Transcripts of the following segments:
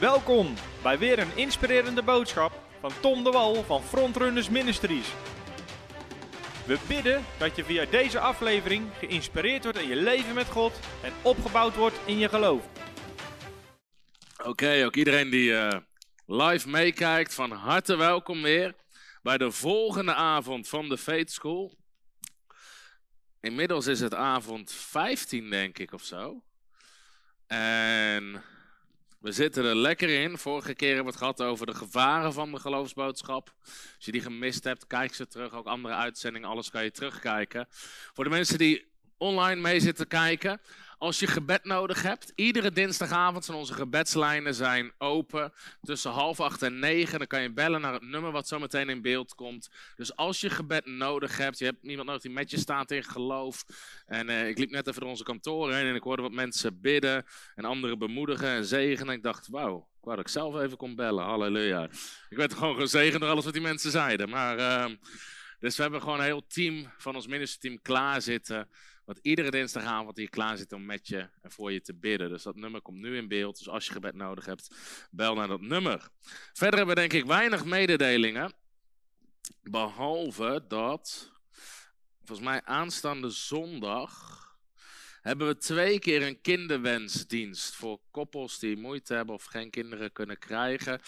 Welkom bij weer een inspirerende boodschap van Tom de Wal van Frontrunners Ministries. We bidden dat je via deze aflevering geïnspireerd wordt in je leven met God en opgebouwd wordt in je geloof. Oké, ook iedereen die uh, live meekijkt, van harte welkom weer bij de volgende avond van de Faith School. Inmiddels is het avond 15, denk ik, of zo. En we zitten er lekker in. Vorige keer hebben we het gehad over de gevaren van de geloofsboodschap. Als je die gemist hebt, kijk ze terug. Ook andere uitzendingen, alles kan je terugkijken. Voor de mensen die online mee zitten kijken. Als je gebed nodig hebt, iedere dinsdagavond zijn onze gebedslijnen zijn open. Tussen half acht en negen. Dan kan je bellen naar het nummer wat zo meteen in beeld komt. Dus als je gebed nodig hebt, je hebt iemand nodig die met je staat in geloof. En uh, ik liep net even door onze kantoren heen en ik hoorde wat mensen bidden. En anderen bemoedigen en zegenen. En ik dacht, wauw, ik wou dat ik zelf even kon bellen. Halleluja. Ik werd gewoon gezegend door alles wat die mensen zeiden. Maar, uh, dus we hebben gewoon een heel team van ons ministerteam klaar Want iedere dinsdagavond hier klaar zit om met je en voor je te bidden. Dus dat nummer komt nu in beeld. Dus als je gebed nodig hebt, bel naar dat nummer. Verder hebben we denk ik weinig mededelingen. Behalve dat, volgens mij aanstaande zondag, hebben we twee keer een kinderwensdienst voor koppels die moeite hebben of geen kinderen kunnen krijgen.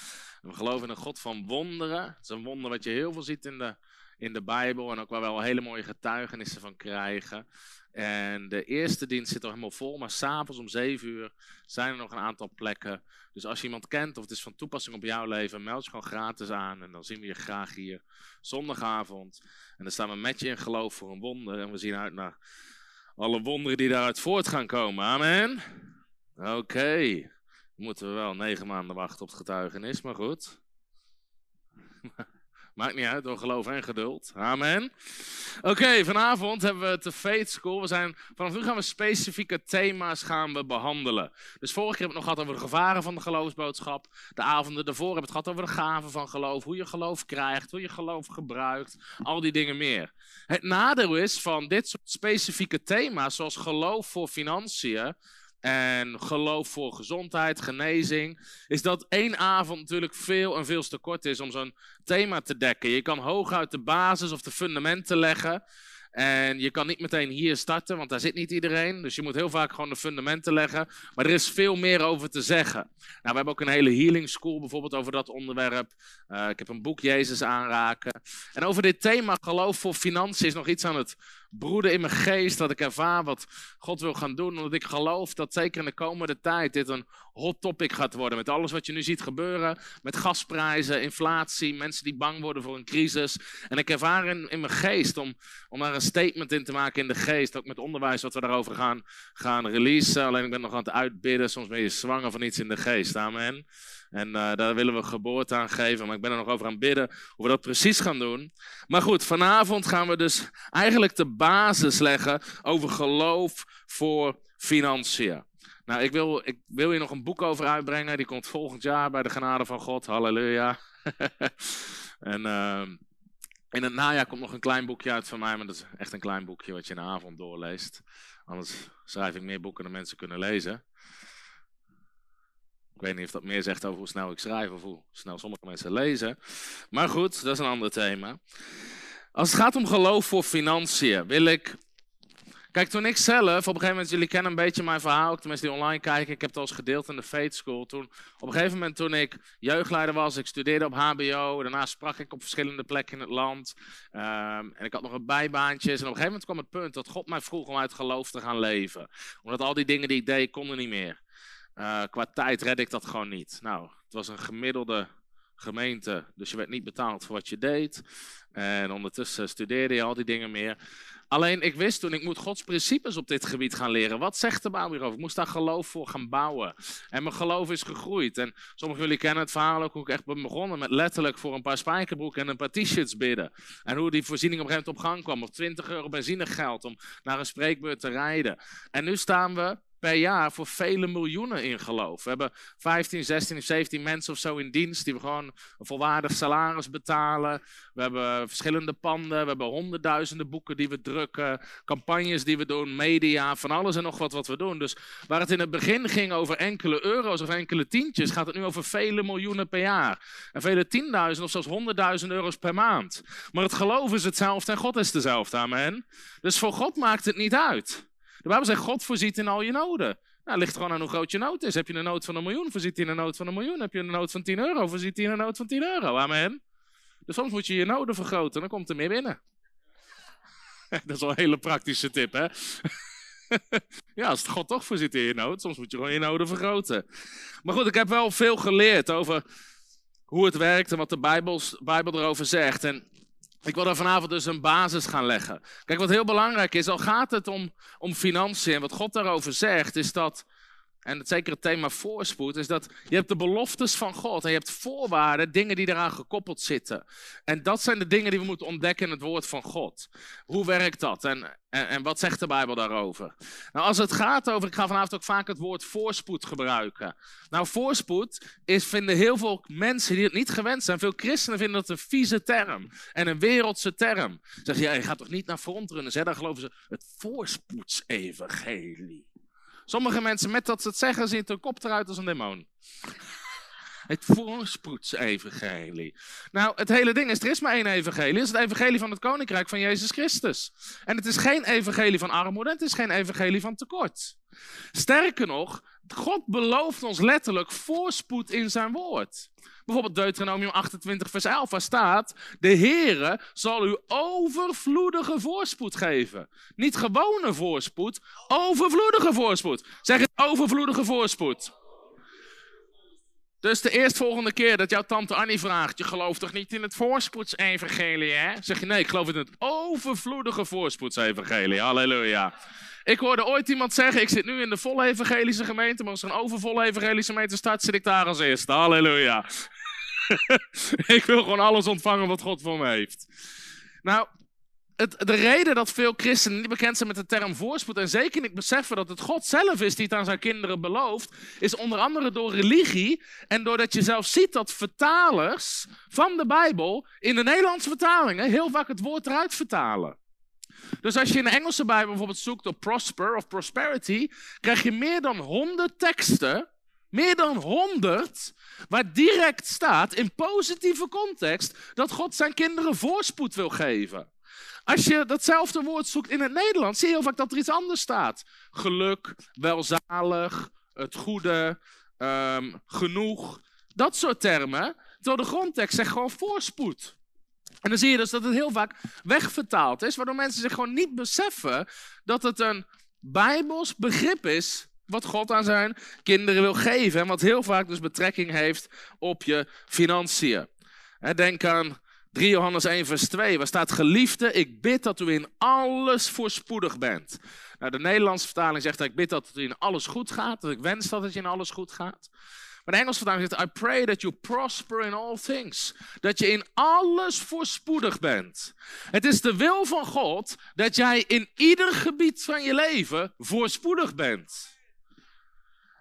we geloven in een God van wonderen. Het is een wonder wat je heel veel ziet in de, in de Bijbel en ook waar we wel hele mooie getuigenissen van krijgen. En de eerste dienst zit al helemaal vol, maar s'avonds om 7 uur zijn er nog een aantal plekken. Dus als je iemand kent of het is van toepassing op jouw leven, meld je gewoon gratis aan. En dan zien we je graag hier zondagavond. En dan staan we met je in geloof voor een wonder. En we zien uit naar alle wonderen die daaruit voort gaan komen. Amen. Oké. Moeten we wel negen maanden wachten op het getuigenis, maar goed. Maakt niet uit, door geloof en geduld. Amen. Oké, vanavond hebben we de Faith School. We zijn, vanaf nu gaan we specifieke thema's gaan we behandelen. Dus vorige keer hebben we het nog gehad over de gevaren van de geloofsboodschap. De avonden daarvoor hebben we het gehad over de gaven van geloof. Hoe je geloof krijgt, hoe je geloof gebruikt. Al die dingen meer. Het nadeel is van dit soort specifieke thema's, zoals geloof voor financiën en geloof voor gezondheid, genezing, is dat één avond natuurlijk veel en veel te kort is om zo'n thema te dekken. Je kan hooguit de basis of de fundamenten leggen. En je kan niet meteen hier starten, want daar zit niet iedereen. Dus je moet heel vaak gewoon de fundamenten leggen. Maar er is veel meer over te zeggen. Nou, we hebben ook een hele healing school bijvoorbeeld over dat onderwerp. Uh, ik heb een boek Jezus aanraken. En over dit thema geloof voor financiën is nog iets aan het broeden in mijn geest. Dat ik ervaar wat God wil gaan doen. Omdat ik geloof dat zeker in de komende tijd dit een hot topic gaat worden. Met alles wat je nu ziet gebeuren. Met gasprijzen, inflatie, mensen die bang worden voor een crisis. En ik ervaar in, in mijn geest om, om daar een statement in te maken in de geest. Ook met onderwijs wat we daarover gaan, gaan releasen. Alleen ik ben nog aan het uitbidden. Soms ben je zwanger van iets in de geest. Amen. En uh, daar willen we geboorte aan geven. Maar ik ben er nog over aan bidden hoe we dat precies gaan doen. Maar goed, vanavond gaan we dus eigenlijk de basis leggen over geloof voor financiën. Nou, ik wil, ik wil hier nog een boek over uitbrengen. Die komt volgend jaar bij de genade van God. Halleluja. en uh, in het najaar komt nog een klein boekje uit van mij. Maar dat is echt een klein boekje wat je in de avond doorleest. Anders schrijf ik meer boeken dan mensen kunnen lezen. Ik weet niet of dat meer zegt over hoe snel ik schrijf of hoe snel sommige mensen lezen. Maar goed, dat is een ander thema. Als het gaat om geloof voor financiën, wil ik. Kijk, toen ik zelf, op een gegeven moment, jullie kennen een beetje mijn verhaal, ook mensen die online kijken, ik heb het al eens gedeeld in de Faith School. Toen, op een gegeven moment, toen ik jeugdleider was, ik studeerde op HBO, daarna sprak ik op verschillende plekken in het land. Um, en ik had nog een bijbaantjes. En op een gegeven moment kwam het punt dat God mij vroeg om uit geloof te gaan leven. Omdat al die dingen die ik deed, konden niet meer. Uh, qua tijd red ik dat gewoon niet. Nou, het was een gemiddelde gemeente, dus je werd niet betaald voor wat je deed. En ondertussen studeerde je al die dingen meer. Alleen ik wist toen, ik moet Gods principes op dit gebied gaan leren. Wat zegt de Bijbel hierover? Ik moest daar geloof voor gaan bouwen. En mijn geloof is gegroeid. En sommigen jullie kennen het verhaal ook hoe ik echt ben begonnen met letterlijk voor een paar spijkerbroeken en een paar t-shirts bidden. En hoe die voorziening op een gegeven moment op gang kwam. Of 20 euro benzinegeld om naar een spreekbeurt te rijden. En nu staan we per jaar voor vele miljoenen in geloof. We hebben 15, 16 of 17 mensen of zo in dienst die we gewoon een volwaardig salaris betalen. We hebben verschillende panden, we hebben honderdduizenden boeken die we drukken, campagnes die we doen, media, van alles en nog wat wat we doen. Dus waar het in het begin ging over enkele euro's of enkele tientjes, gaat het nu over vele miljoenen per jaar. En vele tienduizend of zelfs honderdduizend euro's per maand. Maar het geloof is hetzelfde en God is dezelfde, amen. Dus voor God maakt het niet uit. De Bijbel zegt, God voorziet in al je noden. Nou, het ligt gewoon aan hoe groot je nood is. Heb je een nood van een miljoen, voorziet hij in een nood van een miljoen. Heb je een nood van 10 euro, voorziet hij in een nood van 10 euro. Amen. Dus soms moet je je noden vergroten, dan komt er meer binnen. Dat is wel een hele praktische tip, hè? ja, als het God toch voorziet in je nood, soms moet je gewoon je noden vergroten. Maar goed, ik heb wel veel geleerd over hoe het werkt en wat de Bijbel erover zegt. En ik wil daar vanavond dus een basis gaan leggen. Kijk, wat heel belangrijk is, al gaat het om, om financiën en wat God daarover zegt, is dat en het, zeker het thema voorspoed, is dat je hebt de beloftes van God en je hebt voorwaarden, dingen die eraan gekoppeld zitten. En dat zijn de dingen die we moeten ontdekken in het woord van God. Hoe werkt dat en, en, wat zegt de Bijbel daarover? Nou, als het gaat over, ik ga vanavond ook vaak het woord voorspoed gebruiken. Nou, voorspoed is, vinden heel veel mensen die het niet gewend zijn, veel christenen vinden dat een vieze term en een wereldse term. Zeg ja, je gaat toch niet naar frontrunners, hè? dan geloven ze het voorspoedsevangelie. Sommige mensen, met dat ze het zeggen, ziet hun kop eruit als een demon. Het voorspoedsevangelie. Nou, het hele ding is, er is maar één evangelie. Het is het evangelie van het koninkrijk van Jezus Christus. En het is geen evangelie van armoede, het is geen evangelie van tekort. Sterker nog, God belooft ons letterlijk voorspoed in zijn woord. Bijvoorbeeld Deuteronomium 28 vers 11, waar staat, de Heere zal u overvloedige voorspoed geven. Niet gewone voorspoed, overvloedige voorspoed. Zeg het, overvloedige voorspoed. Dus de eerstvolgende keer dat jouw tante Annie vraagt, je gelooft toch niet in het voorspoedsevangelie, hè? Zeg je, nee, ik geloof in het overvloedige voorspoedsevangelie. Halleluja. Ik hoorde ooit iemand zeggen, ik zit nu in de volle evangelische gemeente, maar als er een overvolle evangelische gemeente start, zit ik daar als eerste. Halleluja. ik wil gewoon alles ontvangen wat God voor me heeft. Nou, het, de reden dat veel christenen niet bekend zijn met de term voorspoed en zeker niet beseffen dat het God zelf is die het aan zijn kinderen belooft, is onder andere door religie en doordat je zelf ziet dat vertalers van de Bijbel in de Nederlandse vertalingen heel vaak het woord eruit vertalen. Dus als je in de Engelse Bijbel bijvoorbeeld zoekt op prosper of prosperity, krijg je meer dan 100 teksten, meer dan 100, waar direct staat in positieve context dat God zijn kinderen voorspoed wil geven. Als je datzelfde woord zoekt in het Nederlands, zie je heel vaak dat er iets anders staat. Geluk, welzalig, het goede, ehm, genoeg, dat soort termen. Terwijl de grondtekst zegt gewoon voorspoed. En dan zie je dus dat het heel vaak wegvertaald is, waardoor mensen zich gewoon niet beseffen dat het een bijbels begrip is wat God aan zijn kinderen wil geven. En wat heel vaak dus betrekking heeft op je financiën. Denk aan 3 Johannes 1 vers 2, waar staat geliefde, ik bid dat u in alles voorspoedig bent. Nou, de Nederlandse vertaling zegt, ik bid dat het in alles goed gaat, dat ik wens dat het in alles goed gaat. Maar de Engelse vertaling zegt, I pray that you prosper in all things. Dat je in alles voorspoedig bent. Het is de wil van God dat jij in ieder gebied van je leven voorspoedig bent.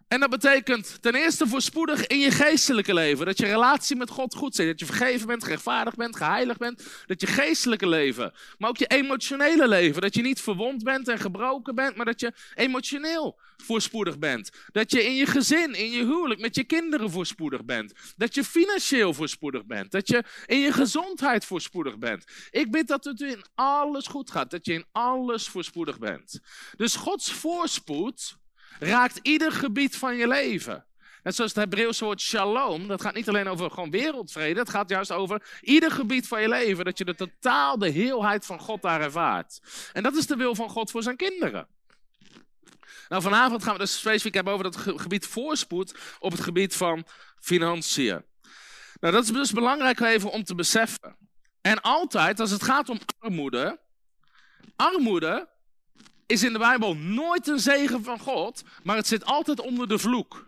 En dat betekent ten eerste voorspoedig in je geestelijke leven. Dat je relatie met God goed zit. Dat je vergeven bent, gerechtvaardigd bent, geheiligd bent. Dat je geestelijke leven, maar ook je emotionele leven. Dat je niet verwond bent en gebroken bent, maar dat je emotioneel voorspoedig bent. Dat je in je gezin, in je huwelijk, met je kinderen voorspoedig bent. Dat je financieel voorspoedig bent. Dat je in je gezondheid voorspoedig bent. Ik bid dat het u in alles goed gaat. Dat je in alles voorspoedig bent. Dus Gods voorspoed raakt ieder gebied van je leven. Net zoals het Hebreeuwse woord shalom, dat gaat niet alleen over gewoon wereldvrede, dat gaat juist over ieder gebied van je leven, dat je de totaal de heelheid van God daar ervaart. En dat is de wil van God voor zijn kinderen. Nou, vanavond gaan we dus specifiek hebben over dat gebied voorspoed op het gebied van financiën. Nou, dat is dus belangrijk even om te beseffen. En altijd, als het gaat om armoede, armoede is in de Bijbel nooit een zegen van God, maar het zit altijd onder de vloek.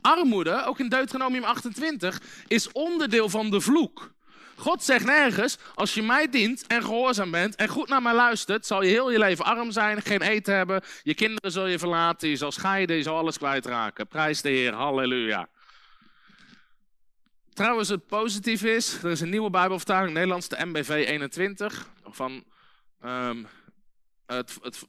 Armoede, ook in Deuteronomium 28, is onderdeel van de vloek. God zegt nergens, als je mij dient en gehoorzaam bent en goed naar mij luistert, zal je heel je leven arm zijn, geen eten hebben, je kinderen zul je verlaten, je zal scheiden, je zal alles kwijtraken. Prijs de Heer, halleluja. Trouwens, het positief is, er is een nieuwe Bijbelvertaling, Nederlands, de MBV 21, van um, het, het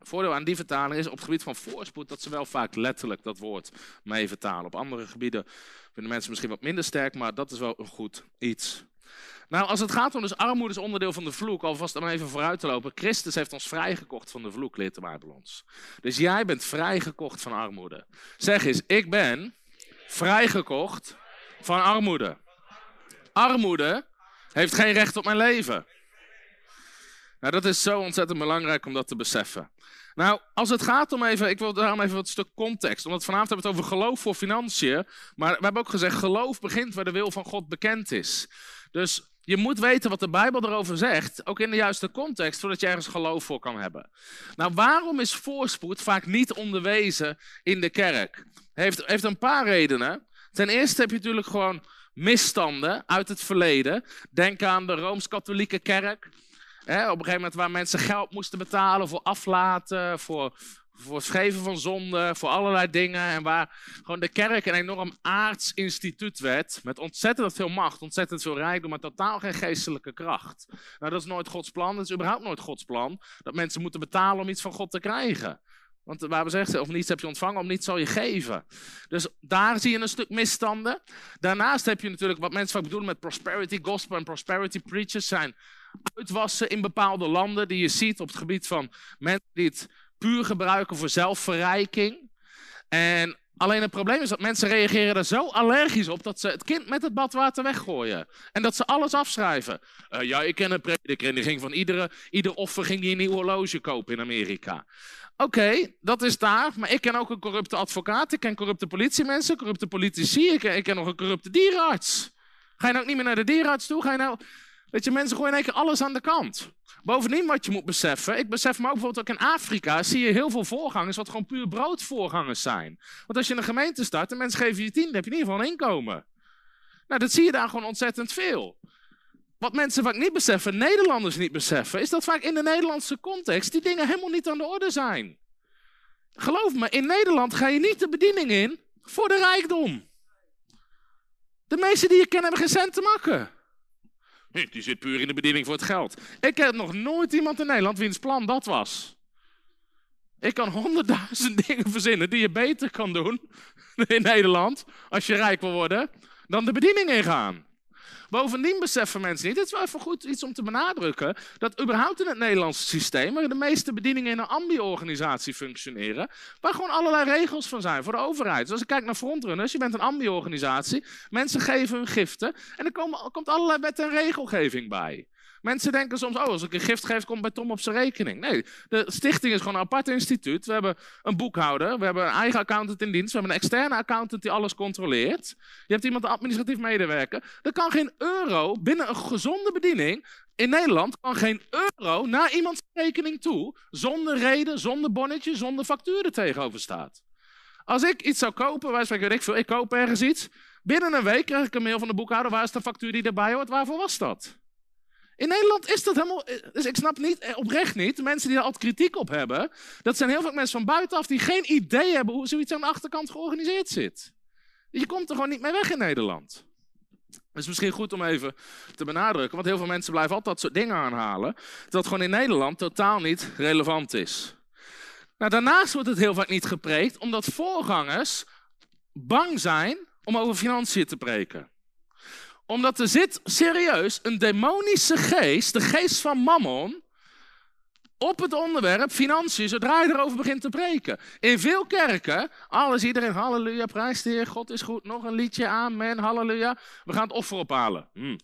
voordeel aan die vertaling is op het gebied van voorspoed dat ze wel vaak letterlijk dat woord mee vertalen. Op andere gebieden vinden mensen misschien wat minder sterk, maar dat is wel een goed iets. Nou, als het gaat om dus armoede is onderdeel van de vloek, alvast om even vooruit te lopen. Christus heeft ons vrijgekocht van de vloek, leert de Bijbel ons. Dus jij bent vrijgekocht van armoede. Zeg eens, ik ben vrijgekocht van armoede. Armoede heeft geen recht op mijn leven. Nou, dat is zo ontzettend belangrijk om dat te beseffen. Nou, als het gaat om even, ik wil daarom even wat stuk context. Omdat vanavond hebben we het over geloof voor financiën. Maar we hebben ook gezegd, geloof begint waar de wil van God bekend is. Dus je moet weten wat de Bijbel erover zegt, ook in de juiste context, voordat je ergens geloof voor kan hebben. Nou, waarom is voorspoed vaak niet onderwezen in de kerk? Heeft, heeft een paar redenen. Ten eerste heb je natuurlijk gewoon misstanden uit het verleden. Denk aan de Rooms-Katholieke kerk. Op een gegeven moment waar mensen geld moesten betalen voor aflaten, voor, voor het geven van zonde, voor allerlei dingen. En waar gewoon de kerk een enorm aards instituut werd. Met ontzettend veel macht, ontzettend veel rijkdom, maar totaal geen geestelijke kracht. Nou, dat is nooit Gods plan. Dat is überhaupt nooit Gods plan. Dat mensen moeten betalen om iets van God te krijgen. Want waar we zeggen, of niets heb je ontvangen, om niets zal je geven. Dus daar zie je een stuk misstanden. Daarnaast heb je natuurlijk wat mensen vaak bedoelen met prosperity gospel en prosperity preachers zijn uitwassen in bepaalde landen die je ziet op het gebied van mensen die het puur gebruiken voor zelfverrijking. En alleen het probleem is dat mensen reageren er zo allergisch op dat ze het kind met het badwater weggooien. En dat ze alles afschrijven. Uh, ja, ik ken een prediker en die ging van iedere, ieder offer ging die een nieuw horloge kopen in Amerika. Oké, dat is daar, maar ik ken ook een corrupte advocaat, ik ken corrupte politiemensen, corrupte politici, ik ken, ik ken nog een corrupte dierenarts. Ga je nou ook niet meer naar de dierenarts toe? Ga je nou Weet je, mensen gooien in één keer alles aan de kant. Bovendien wat je moet beseffen, ik besef me ook bijvoorbeeld ook in Afrika, zie je heel veel voorgangers wat gewoon puur broodvoorgangers zijn. Want als je een gemeente start en mensen geven je tien, dan heb je in ieder geval een inkomen. Nou, dat zie je daar gewoon ontzettend veel. Wat mensen vaak niet beseffen, Nederlanders niet beseffen, is dat vaak in de Nederlandse context die dingen helemaal niet aan de orde zijn. Geloof me, in Nederland ga je niet de bediening in voor de rijkdom. De meesten die je kent hebben geen cent te maken. Die zit puur in de bediening voor het geld. Ik heb nog nooit iemand in Nederland wiens plan dat was. Ik kan honderdduizend dingen verzinnen die je beter kan doen in Nederland, als je rijk wil worden, dan de bediening ingaan. Bovendien beseffen mensen niet, het is wel even goed iets om te benadrukken, dat überhaupt in het Nederlandse systeem, waar de meeste bedieningen in een ambi-organisatie functioneren, waar gewoon allerlei regels van zijn voor de overheid. Dus als ik kijk naar frontrunners, je bent een ambi-organisatie, mensen geven hun giften en er komt allerlei wet en regelgeving bij. Mensen denken soms, oh, als ik een gift geef, komt bij Tom op zijn rekening. Nee, de stichting is gewoon een apart instituut. We hebben een boekhouder, we hebben een eigen accountant in dienst, we hebben een externe accountant die alles controleert. Je hebt iemand administratief medewerker. Er kan geen euro binnen een gezonde bediening in Nederland kan geen euro naar iemands rekening toe, zonder reden, zonder bonnetje, zonder factuur er tegenover staat. Als ik iets zou kopen, wij spreken, ik veel, ik koop ergens iets. Binnen een week krijg ik een mail van de boekhouder, waar is de factuur die erbij hoort, waarvoor was dat? In Nederland is dat helemaal. Dus ik snap niet, eh, oprecht niet, de mensen die daar altijd kritiek op hebben. Dat zijn heel veel mensen van buitenaf die geen idee hebben hoe zoiets aan de achterkant georganiseerd zit. Je komt er gewoon niet mee weg in Nederland. Het is misschien goed om even te benadrukken, want heel veel mensen blijven altijd dat soort dingen aanhalen. Dat gewoon in Nederland totaal niet relevant is. Nou, daarnaast wordt het heel vaak niet gepreekt, omdat voorgangers bang zijn om over financiën te preken omdat er zit serieus een demonische geest, de geest van Mammon, op het onderwerp financiën, zodra je erover begint te preken. In veel kerken, alles, iedereen, halleluja, prijs de Heer, God is goed, nog een liedje, amen, halleluja. We gaan het offer ophalen. Hmm.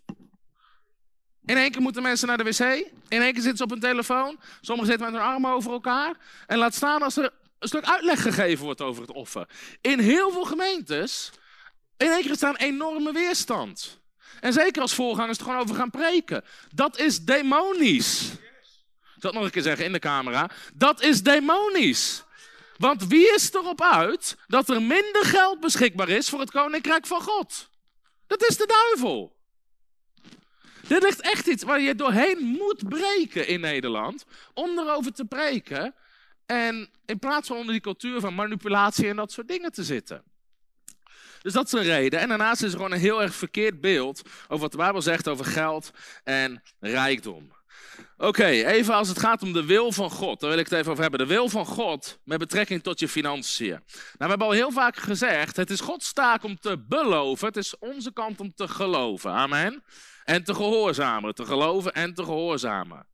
In één keer moeten mensen naar de wc, in één keer zitten ze op een telefoon, sommigen zitten met hun armen over elkaar. En laat staan als er een stuk uitleg gegeven wordt over het offer. In heel veel gemeentes, in één keer staan enorme weerstand. En zeker als voorgangers er gewoon over gaan preken. Dat is demonisch. Het nog een keer zeggen in de camera. Dat is demonisch. Want wie is erop uit dat er minder geld beschikbaar is voor het koninkrijk van God? Dat is de duivel. Dit ligt echt iets waar je doorheen moet breken in Nederland. Om erover te preken. En in plaats van onder die cultuur van manipulatie en dat soort dingen te zitten. Dus dat is een reden. En daarnaast is er gewoon een heel erg verkeerd beeld over wat de Bijbel zegt over geld en rijkdom. Oké, even als het gaat om de wil van God. Daar wil ik het even over hebben. De wil van God met betrekking tot je financiën. Nou, we hebben al heel vaak gezegd: het is Gods taak om te beloven. Het is onze kant om te geloven. Amen. En te gehoorzamen. Te geloven en te gehoorzamen.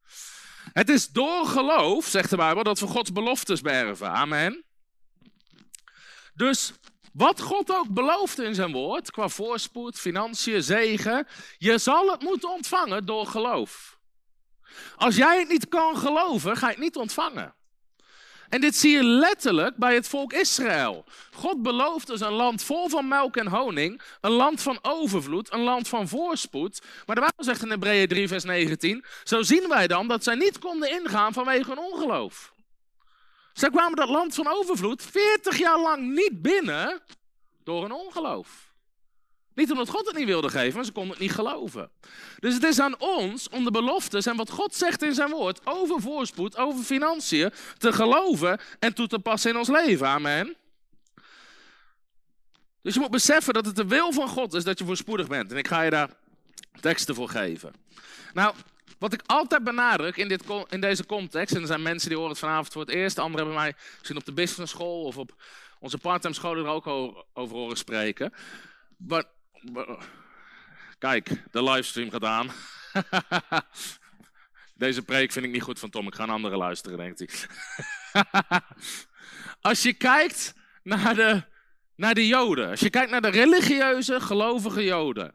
Het is door geloof, zegt de Bijbel, dat we Gods beloftes berven. Amen. Dus wat God ook belooft in zijn woord, qua voorspoed, financiën, zegen, je zal het moeten ontvangen door geloof. Als jij het niet kan geloven, ga je het niet ontvangen. En dit zie je letterlijk bij het volk Israël. God belooft dus een land vol van melk en honing, een land van overvloed, een land van voorspoed. Maar de Bijbel zegt in Hebreeën 3, vers 19, zo zien wij dan dat zij niet konden ingaan vanwege hun ongeloof. Zij kwamen dat land van overvloed 40 jaar lang niet binnen door hun ongeloof. Niet omdat God het niet wilde geven, maar ze konden het niet geloven. Dus het is aan ons om de beloftes en wat God zegt in zijn woord over voorspoed, over financiën, te geloven en toe te passen in ons leven. Amen. Dus je moet beseffen dat het de wil van God is dat je voorspoedig bent. En ik ga je daar teksten voor geven. Nou, wat ik altijd benadruk in, dit, in deze context, en er zijn mensen die horen het vanavond voor het eerst, anderen hebben mij misschien op de business school of op onze parttime scholen er ook over horen spreken. Maar Kijk, de livestream gaat aan. Deze preek vind ik niet goed van Tom. Ik ga een andere luisteren, denkt hij. Als je kijkt naar de, naar de Joden, als je kijkt naar de religieuze, gelovige Joden.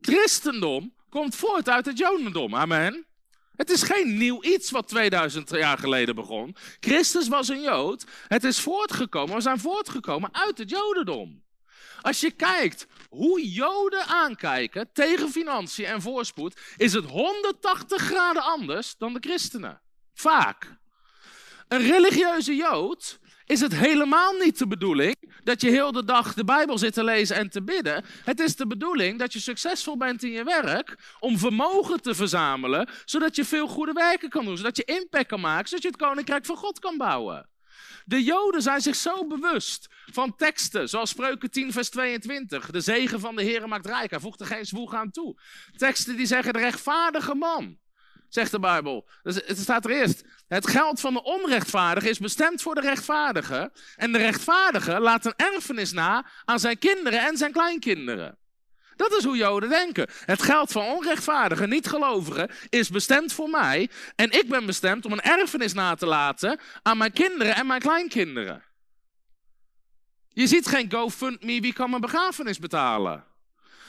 Christendom komt voort uit het Jodendom. Amen. Het is geen nieuw iets wat 2000 jaar geleden begon. Christus was een Jood. Het is voortgekomen, we zijn voortgekomen uit het Jodendom. Als je kijkt hoe Joden aankijken tegen financiën en voorspoed, is het 180 graden anders dan de christenen. Vaak. Een religieuze Jood is het helemaal niet de bedoeling dat je heel de dag de Bijbel zit te lezen en te bidden. Het is de bedoeling dat je succesvol bent in je werk om vermogen te verzamelen, zodat je veel goede werken kan doen, zodat je impact kan maken, zodat je het koninkrijk van God kan bouwen. De Joden zijn zich zo bewust van teksten, zoals Spreuken 10, vers 22. De zegen van de Heer maakt rijk, hij voegt er geen zwoeg aan toe. Teksten die zeggen de rechtvaardige man, zegt de Bijbel. Dus het staat er eerst. Het geld van de onrechtvaardige is bestemd voor de rechtvaardige. En de rechtvaardige laat een erfenis na aan zijn kinderen en zijn kleinkinderen. Dat is hoe Joden denken. Het geld van onrechtvaardigen, niet-gelovigen, is bestemd voor mij. En ik ben bestemd om een erfenis na te laten aan mijn kinderen en mijn kleinkinderen. Je ziet geen GoFundMe, wie kan mijn begrafenis betalen?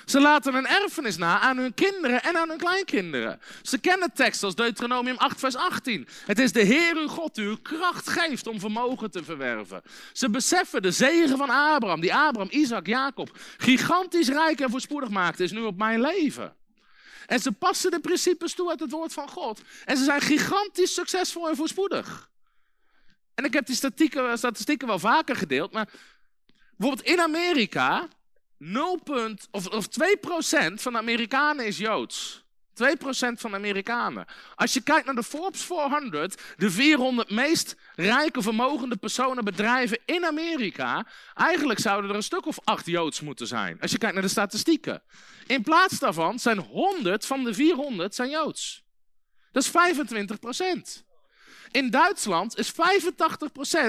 Ze laten een erfenis na aan hun kinderen en aan hun kleinkinderen. Ze kennen teksten als Deuteronomium 8, vers 18. Het is de Heer uw God die u kracht geeft om vermogen te verwerven. Ze beseffen de zegen van Abraham, die Abraham, Isaac, Jacob gigantisch rijk en voorspoedig maakte, is nu op mijn leven. En ze passen de principes toe uit het woord van God. En ze zijn gigantisch succesvol en voorspoedig. En ik heb die statistieken, statistieken wel vaker gedeeld, maar bijvoorbeeld in Amerika 0, of, of 2% van de Amerikanen is Joods. 2% van de Amerikanen. Als je kijkt naar de Forbes 400, de 400 meest rijke, vermogende personen, bedrijven in Amerika, eigenlijk zouden er een stuk of 8 Joods moeten zijn. Als je kijkt naar de statistieken. In plaats daarvan zijn 100 van de 400 zijn Joods. Dat is 25%. In Duitsland is 85%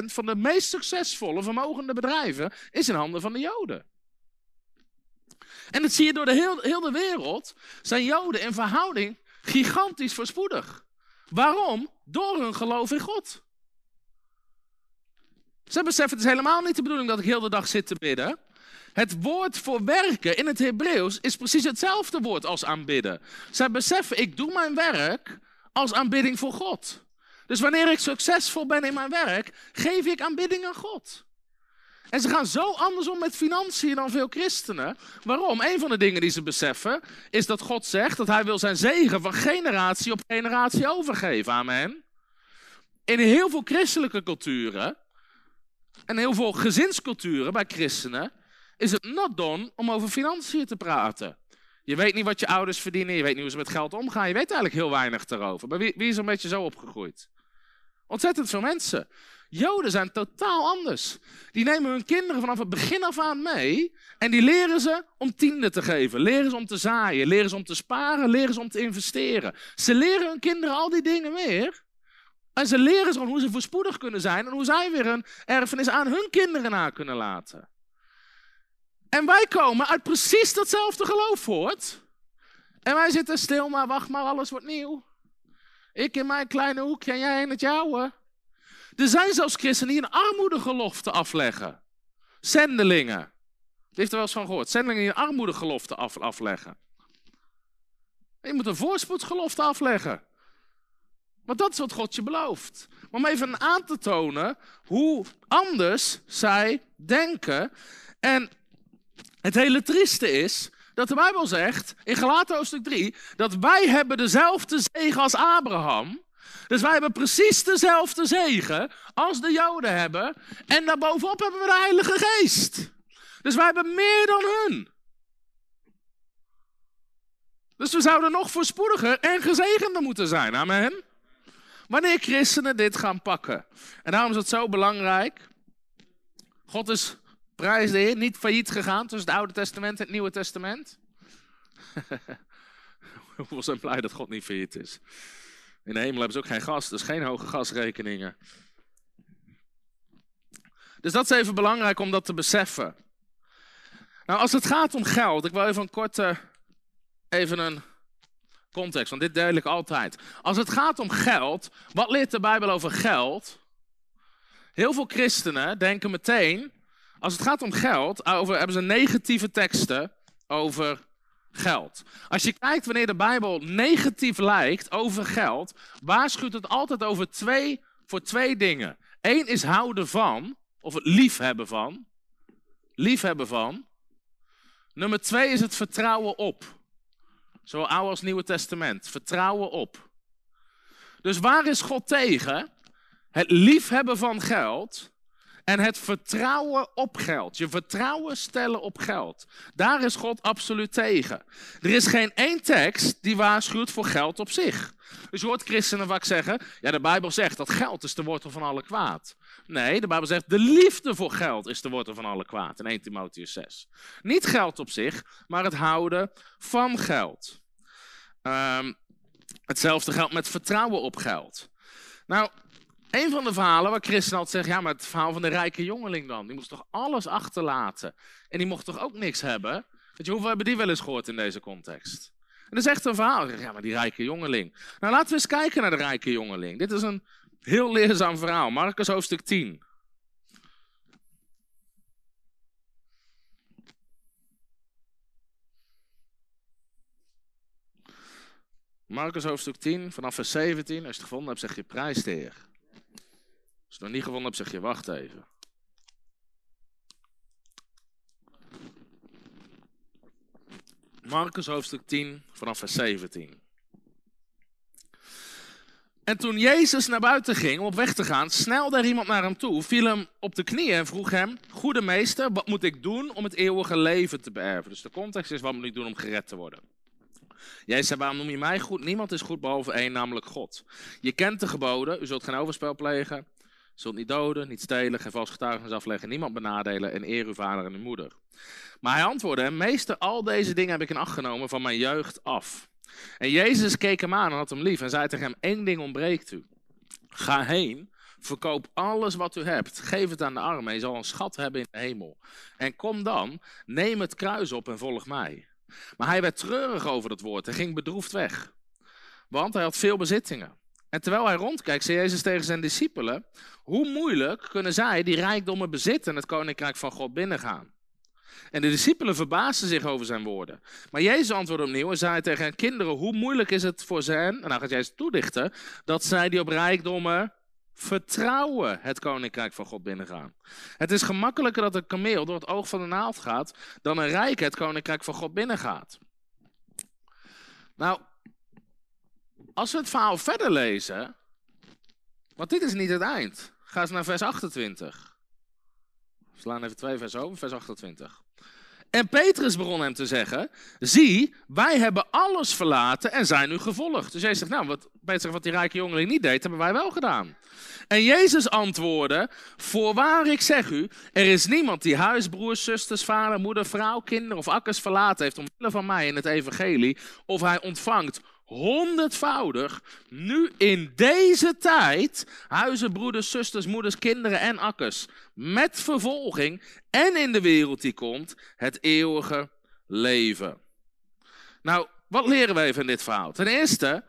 van de meest succesvolle, vermogende bedrijven in handen van de Joden. En dat zie je door de heel, heel de wereld. Zijn Joden in verhouding gigantisch voorspoedig. Waarom? Door hun geloof in God. Ze beseffen, het is helemaal niet de bedoeling dat ik heel de dag zit te bidden. Het woord voor werken in het Hebreeuws is precies hetzelfde woord als aanbidden. Zij beseffen, ik doe mijn werk als aanbidding voor God. Dus wanneer ik succesvol ben in mijn werk, geef ik aanbidding aan God. En ze gaan zo anders om met financiën dan veel christenen. Waarom? Een van de dingen die ze beseffen is dat God zegt dat hij wil zijn zegen van generatie op generatie overgeven. Amen. In heel veel christelijke culturen en heel veel gezinsculturen bij christenen is het not done om over financiën te praten. Je weet niet wat je ouders verdienen, je weet niet hoe ze met geld omgaan. Je weet eigenlijk heel weinig erover. Maar wie, wie is een beetje zo opgegroeid? Ontzettend veel mensen. Joden zijn totaal anders. Die nemen hun kinderen vanaf het begin af aan mee en die leren ze om tienden te geven. Leren ze om te zaaien, leren ze om te sparen, leren ze om te investeren. Ze leren hun kinderen al die dingen meer. En ze leren ze hoe ze voorspoedig kunnen zijn en hoe zij weer een erfenis aan hun kinderen na kunnen laten. En wij komen uit precies datzelfde geloof voort. En wij zitten stil, maar wacht maar, alles wordt nieuw. Ik in mijn kleine hoekje en jij in het jouwe. Er zijn zelfs christenen die een armoedegelofte afleggen. Zendelingen. Je heeft er wel eens van gehoord. Zendelingen die een armoedegelofte af, afleggen. je moet een voorspoedsgelofte afleggen. Want dat is wat God je belooft. Maar om even aan te tonen hoe anders zij denken. En het hele trieste is dat de Bijbel zegt in Galaten hoofdstuk 3 dat wij hebben dezelfde zegen als Abraham. Dus wij hebben precies dezelfde zegen als de Joden hebben. En daarbovenop hebben we de Heilige Geest. Dus wij hebben meer dan hun. Dus we zouden nog voorspoediger en gezegender moeten zijn. Amen. Wanneer christenen dit gaan pakken. En daarom is het zo belangrijk. God is, prijs de Heer, niet failliet gegaan tussen het Oude Testament en het Nieuwe Testament. Hoeveel zijn blij dat God niet failliet is. In de hemel hebben ze ook geen gas, dus geen hoge gasrekeningen. Dus dat is even belangrijk om dat te beseffen. Nou, als het gaat om geld, ik wil even een korte, even een context, want dit deel ik altijd. Als het gaat om geld, wat leert de Bijbel over geld? Heel veel christenen denken meteen, als het gaat om geld, over, hebben ze negatieve teksten over geld. Als je kijkt wanneer de Bijbel negatief lijkt over geld, waarschuwt het altijd over twee, voor twee dingen. Eén is houden van, of het liefhebben van. Liefhebben van. Nummer twee is het vertrouwen op. Zowel Oude als Nieuwe Testament. Vertrouwen op. Dus waar is God tegen? Het liefhebben van geld en het vertrouwen op geld. Je vertrouwen stellen op geld. Daar is God absoluut tegen. Er is geen één tekst die waarschuwt voor geld op zich. Dus je hoort christenen vaak zeggen: ja, de Bijbel zegt dat geld is de wortel van alle kwaad. Nee, de Bijbel zegt de liefde voor geld is de wortel van alle kwaad. In 1 Timotheus 6. Niet geld op zich, maar het houden van geld. Ehm, hetzelfde geldt met vertrouwen op geld. Nou, een van de verhalen waar Christen altijd zegt, ja, maar het verhaal van de rijke jongeling dan. Die moest toch alles achterlaten. En die mocht toch ook niks hebben? Weet je, hoeveel hebben die wel eens gehoord in deze context? En dat is echt een verhaal. Ja, maar die rijke jongeling. Nou, laten we eens kijken naar de rijke jongeling. Dit is een heel leerzaam verhaal. Marcus hoofdstuk 10. Marcus hoofdstuk 10, vanaf vers 17. Als je het gevonden hebt, zeg je prijs de Heer. Als je nog niet gevonden hebt, zeg je wacht even. Marcus hoofdstuk 10 vanaf vers 17. En toen Jezus naar buiten ging om op weg te gaan, snelde er iemand naar hem toe, viel hem op de knieën en vroeg hem: Goede meester, wat moet ik doen om het eeuwige leven te beërven? Dus de context is: wat moet ik doen om gered te worden? Jezus zei: Waarom noem je mij goed? Niemand is goed behalve één, namelijk God. Je kent de geboden: U zult geen overspel plegen, Zult niet doden, niet stelen, geen vals getuigenis afleggen, niemand benadelen en eer uw vader en uw moeder. Maar hij antwoordde meester, al deze dingen heb ik in acht genomen van mijn jeugd af. En Jezus keek hem aan en had hem lief en zei tegen hem, één ding ontbreekt u. Ga heen, verkoop alles wat u hebt, geef het aan de armen, je zal een schat hebben in de hemel. En kom dan, neem het kruis op en volg mij. Maar hij werd treurig over dat woord en ging bedroefd weg. Want hij had veel bezittingen. En terwijl hij rondkijkt, zei Jezus tegen zijn discipelen: Hoe moeilijk kunnen zij die rijkdommen bezitten en het koninkrijk van God binnengaan? En de discipelen verbaasden zich over zijn woorden. Maar Jezus antwoordde opnieuw en zei tegen hen: Kinderen, hoe moeilijk is het voor hen, en dan gaat Jezus toedichten, dat zij die op rijkdommen vertrouwen het koninkrijk van God binnengaan. Het is gemakkelijker dat een kameel door het oog van de naald gaat, dan een rijk het koninkrijk van God binnengaat. Nou, als we het verhaal verder lezen, want dit is niet het eind. Ga eens naar vers 28. We slaan even twee vers over, vers 28. En Petrus begon hem te zeggen: Zie, wij hebben alles verlaten en zijn u gevolgd. Dus Jezus zegt: Nou, wat, Petrus wat die rijke jongeling niet deed, hebben wij wel gedaan. En Jezus antwoordde: Voorwaar, ik zeg u, er is niemand die huis, broers, zusters, vader, moeder, vrouw, kinderen of akkers verlaten heeft omwille van mij in het evangelie, of hij ontvangt honderdvoudig, nu in deze tijd, huizen, broeders, zusters, moeders, kinderen en akkers, met vervolging en in de wereld die komt, het eeuwige leven. Nou, wat leren even in dit verhaal? Ten eerste,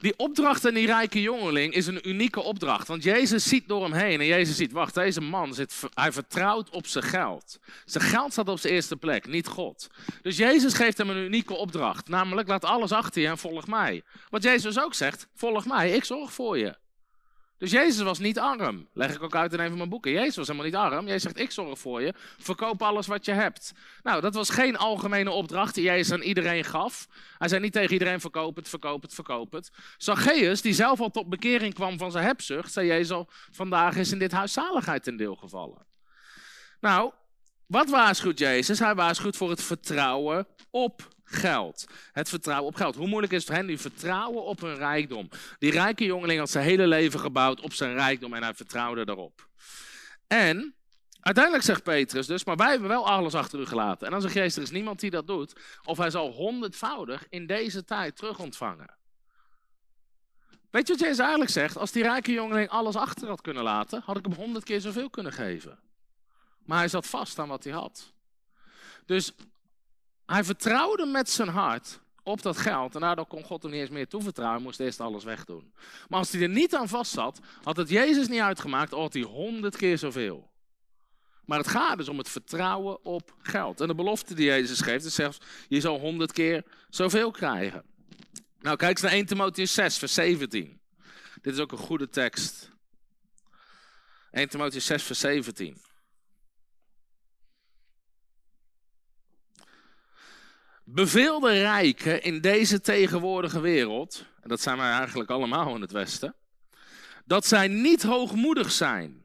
die opdracht aan die rijke jongeling is een unieke opdracht. Want Jezus ziet door hem heen en Jezus ziet, wacht, deze man, zit, hij vertrouwt op zijn geld. Zijn geld staat op zijn eerste plek, niet God. Dus Jezus geeft hem een unieke opdracht. Namelijk, laat alles achter je en volg mij. Wat Jezus ook zegt, volg mij, ik zorg voor je. Dus Jezus was niet arm. Leg ik ook uit in een van mijn boeken. Jezus was helemaal niet arm. Jezus zegt, ik zorg voor je. Verkoop alles wat je hebt. Nou, dat was geen algemene opdracht die Jezus aan iedereen gaf. Hij zei niet tegen iedereen, verkoop het, verkoop het, verkoop het. Zacchaeus, die zelf al tot bekering kwam van zijn hebzucht, zei Jezus al, vandaag is in dit huis zaligheid ten deel gevallen. Nou, wat waarschuwt Jezus? Hij waarschuwt voor het vertrouwen op geld. Het vertrouwen op geld. Hoe moeilijk is het voor hen die vertrouwen op hun rijkdom? Die rijke jongeling had zijn hele leven gebouwd op zijn rijkdom en hij vertrouwde daarop. En uiteindelijk zegt Petrus dus, maar wij hebben wel alles achter u gelaten. En dan zegt Jezus, er is niemand die dat doet. Of hij zal honderdvoudig in deze tijd terug ontvangen. Weet je wat Jezus eigenlijk zegt? Als die rijke jongeling alles achter had kunnen laten, had ik hem honderd keer zoveel kunnen geven. Maar hij zat vast aan wat hij had. Dus hij vertrouwde met zijn hart op dat geld. En daardoor kon God hem niet eens meer toevertrouwen. Hij moest eerst alles wegdoen. Maar als hij er niet aan vast zat, had het Jezus niet uitgemaakt, al had hij honderd keer zoveel. Maar het gaat dus om het vertrouwen op geld. En de belofte die Jezus geeft is zelfs, je zal honderd keer zoveel krijgen. Nou, kijk eens naar 1 Timotheus 6, vers 17. Dit is ook een goede tekst. 1 Timotheus 6, vers 17. Beveel de rijken in deze tegenwoordige wereld, en dat zijn wij eigenlijk allemaal in het Westen, dat zij niet hoogmoedig zijn.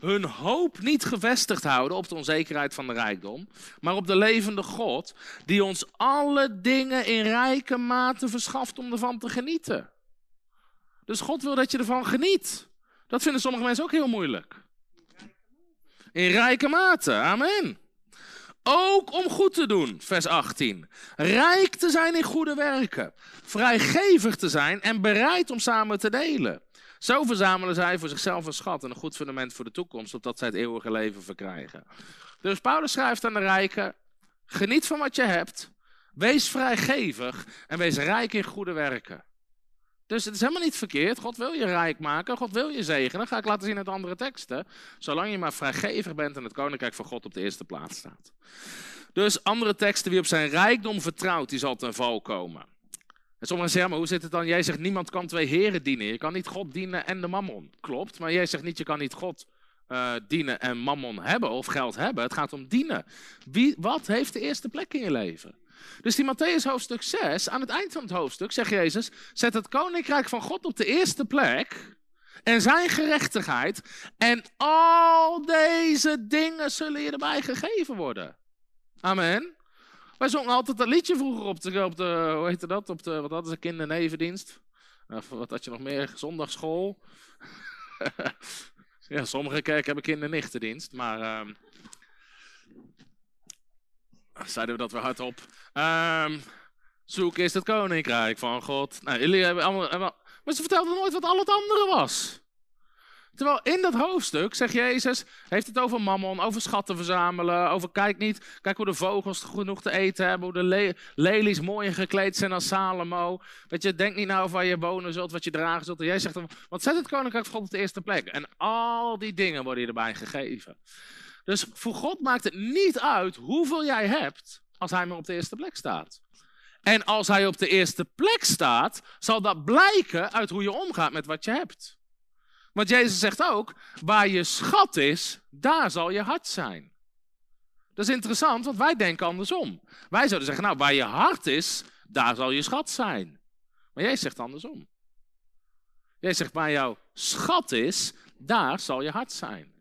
Hun hoop niet gevestigd houden op de onzekerheid van de rijkdom, maar op de levende God, die ons alle dingen in rijke mate verschaft om ervan te genieten. Dus God wil dat je ervan geniet. Dat vinden sommige mensen ook heel moeilijk. In rijke mate, amen. Ook om goed te doen, vers 18. Rijk te zijn in goede werken. Vrijgevig te zijn en bereid om samen te delen. Zo verzamelen zij voor zichzelf een schat en een goed fundament voor de toekomst, opdat zij het eeuwige leven verkrijgen. Dus Paulus schrijft aan de rijken: geniet van wat je hebt, wees vrijgevig en wees rijk in goede werken. Dus het is helemaal niet verkeerd. God wil je rijk maken. God wil je zegenen. Ga ik laten zien uit andere teksten. Zolang je maar vrijgevig bent en het koninkrijk van God op de eerste plaats staat. Dus andere teksten, wie op zijn rijkdom vertrouwt, die zal ten val komen. En sommigen zeggen, maar hoe zit het dan? Jij zegt, niemand kan twee heren dienen. Je kan niet God dienen en de mammon. Klopt, maar jij zegt niet, je kan niet God uh, dienen en mammon hebben of geld hebben. Het gaat om dienen. Wie, wat heeft de eerste plek in je leven? Dus die Matthäus hoofdstuk 6, aan het eind van het hoofdstuk, zegt Jezus, zet het koninkrijk van God op de eerste plek en zijn gerechtigheid en al deze dingen zullen je erbij gegeven worden. Amen. Wij zongen altijd dat liedje vroeger op de, hoe heette dat, op de, wat hadden ze, kindernevendienst? Of wat had je nog meer, zondagschool? ja, sommige kerken hebben kindernichtendienst, maar... Uh, zeiden we dat weer hardop. Um, zoek is het koninkrijk van God. Nou, jullie hebben allemaal, Maar ze vertelden nooit wat al het andere was. Terwijl in dat hoofdstuk, zegt Jezus, heeft het over mammon, over schatten verzamelen, over kijk niet, kijk hoe de vogels genoeg te eten hebben, hoe de lelies mooi gekleed zijn als Salomo. Weet je, denk niet nou waar je wonen zult, wat je dragen zult. En jij zegt, want zet het koninkrijk van God op de eerste plek. En al die dingen worden je erbij gegeven. Dus voor God maakt het niet uit hoeveel jij hebt, als hij maar op de eerste plek staat. En als hij op de eerste plek staat, zal dat blijken uit hoe je omgaat met wat je hebt. Want Jezus zegt ook, waar je schat is, daar zal je hart zijn. Dat is interessant, want wij denken andersom. Wij zouden zeggen, nou, waar je hart is, daar zal je schat zijn. Maar jij zegt andersom. Jij zegt, waar jouw schat is, daar zal je hart zijn.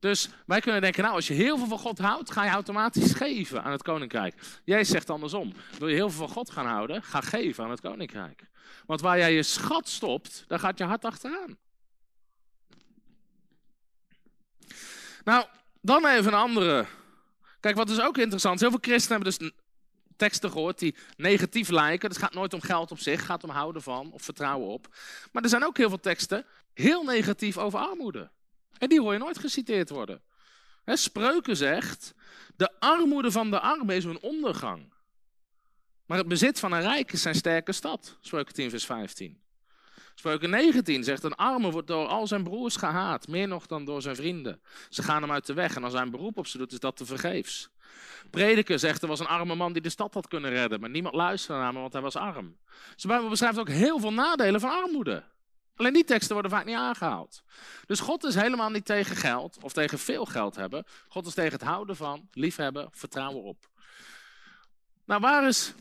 Dus wij kunnen denken, nou, als je heel veel van God houdt, ga je automatisch geven aan het koninkrijk. Jij zegt andersom. Wil je heel veel van God gaan houden, ga geven aan het koninkrijk. Want waar jij je schat stopt, daar gaat je hart achteraan. Nou, dan even een andere. Kijk, wat is ook interessant heel veel christenen hebben dus teksten gehoord die negatief lijken. Het gaat nooit om geld op zich, het gaat om houden van of vertrouwen op. Maar er zijn ook heel veel teksten heel negatief over armoede. En die hoor je nooit geciteerd worden. Spreuken zegt, de armoede van de armen is een ondergang. Maar het bezit van een rijk is zijn sterke stad. Spreuken 10 vers 15. Spreuken 19 zegt, een arme wordt door al zijn broers gehaat, meer nog dan door zijn vrienden. Ze gaan hem uit de weg en als hij een beroep op ze doet, is dat te vergeefs. Prediker zegt, er was een arme man die de stad had kunnen redden, maar niemand luisterde naar hem, want hij was arm. Ze beschrijft ook heel veel nadelen van armoede. Alleen die teksten worden vaak niet aangehaald. Dus God is helemaal niet tegen geld of tegen veel geld hebben. God is tegen het houden van, liefhebben, vertrouwen op. Nou, waar is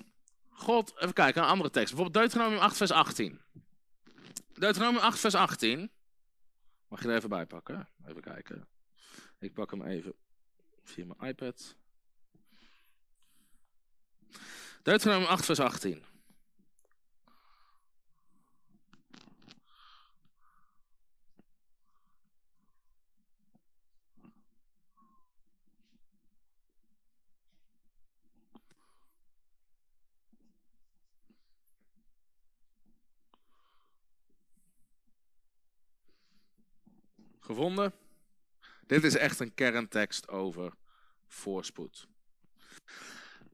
God? Even kijken, een andere tekst. Bijvoorbeeld Deuteronomium 8, vers 18. Deuteronomium 8, vers 18. Mag je er even bij pakken? Even kijken. Ik pak hem even via mijn iPad. Deuteronomium 8, vers 18. Gevonden? Dit is echt een kerntekst over voorspoed.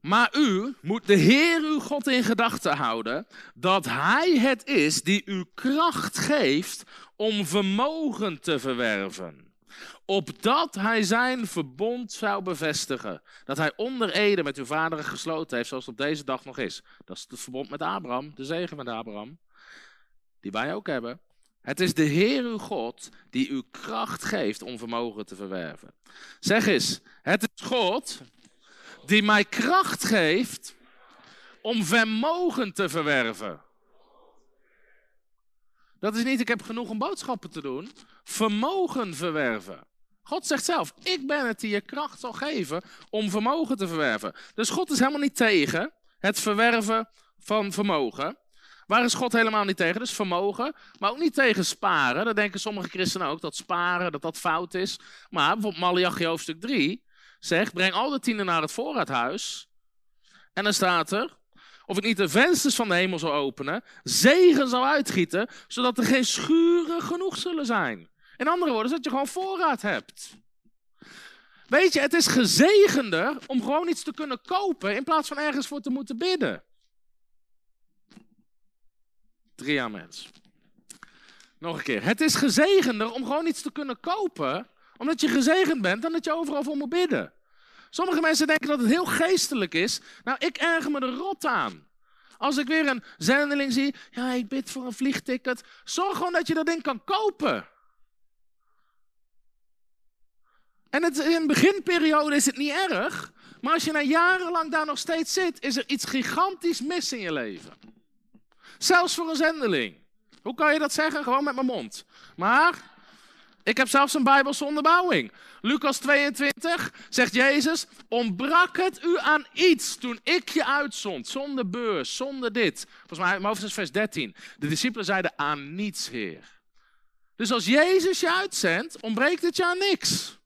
Maar u moet de Heer uw God in gedachten houden dat Hij het is die u kracht geeft om vermogen te verwerven. Opdat Hij zijn verbond zou bevestigen. Dat Hij onder Ede met uw vaderen gesloten heeft, zoals het op deze dag nog is. Dat is het verbond met Abraham, de zegen met Abraham. Die wij ook hebben. Het is de Heer uw God die u kracht geeft om vermogen te verwerven. Zeg eens, het is God die mij kracht geeft om vermogen te verwerven. Dat is niet, ik heb genoeg om boodschappen te doen. Vermogen verwerven. God zegt zelf, ik ben het die je kracht zal geven om vermogen te verwerven. Dus God is helemaal niet tegen het verwerven van vermogen. Waar is God helemaal niet tegen? Dus vermogen, maar ook niet tegen sparen. Dat denken sommige christenen ook, dat sparen, dat dat fout is. Maar bijvoorbeeld Malachi hoofdstuk 3 zegt, breng al de tienden naar het voorraadhuis. En dan staat er, of ik niet de vensters van de hemel zal openen, zegen zal uitgieten, zodat er geen schuren genoeg zullen zijn. In andere woorden, dat je gewoon voorraad hebt. Weet je, het is gezegender om gewoon iets te kunnen kopen in plaats van ergens voor te moeten bidden. Drie amens. Nog een keer. Het is gezegender om gewoon iets te kunnen kopen, omdat je gezegend bent, dan dat je overal voor moet bidden. Sommige mensen denken dat het heel geestelijk is. Nou, ik erger me er rot aan. Als ik weer een zendeling zie, ja, ik bid voor een vliegticket. Zorg gewoon dat je dat ding kan kopen. En het, in beginperiode is het niet erg. Maar als je na jarenlang daar nog steeds zit, is er iets gigantisch mis in je leven. Zelfs voor een zendeling. Hoe kan je dat zeggen? Gewoon met mijn mond. Maar ik heb zelfs een Bijbelse onderbouwing. Lucas 22 zegt Jezus: Ontbrak het u aan iets toen ik je uitzond? Zonder beurs, zonder dit. Volgens mij, mijn vers 13. De discipelen zeiden: Aan niets, Heer. Dus als Jezus je uitzendt, ontbreekt het je aan niks.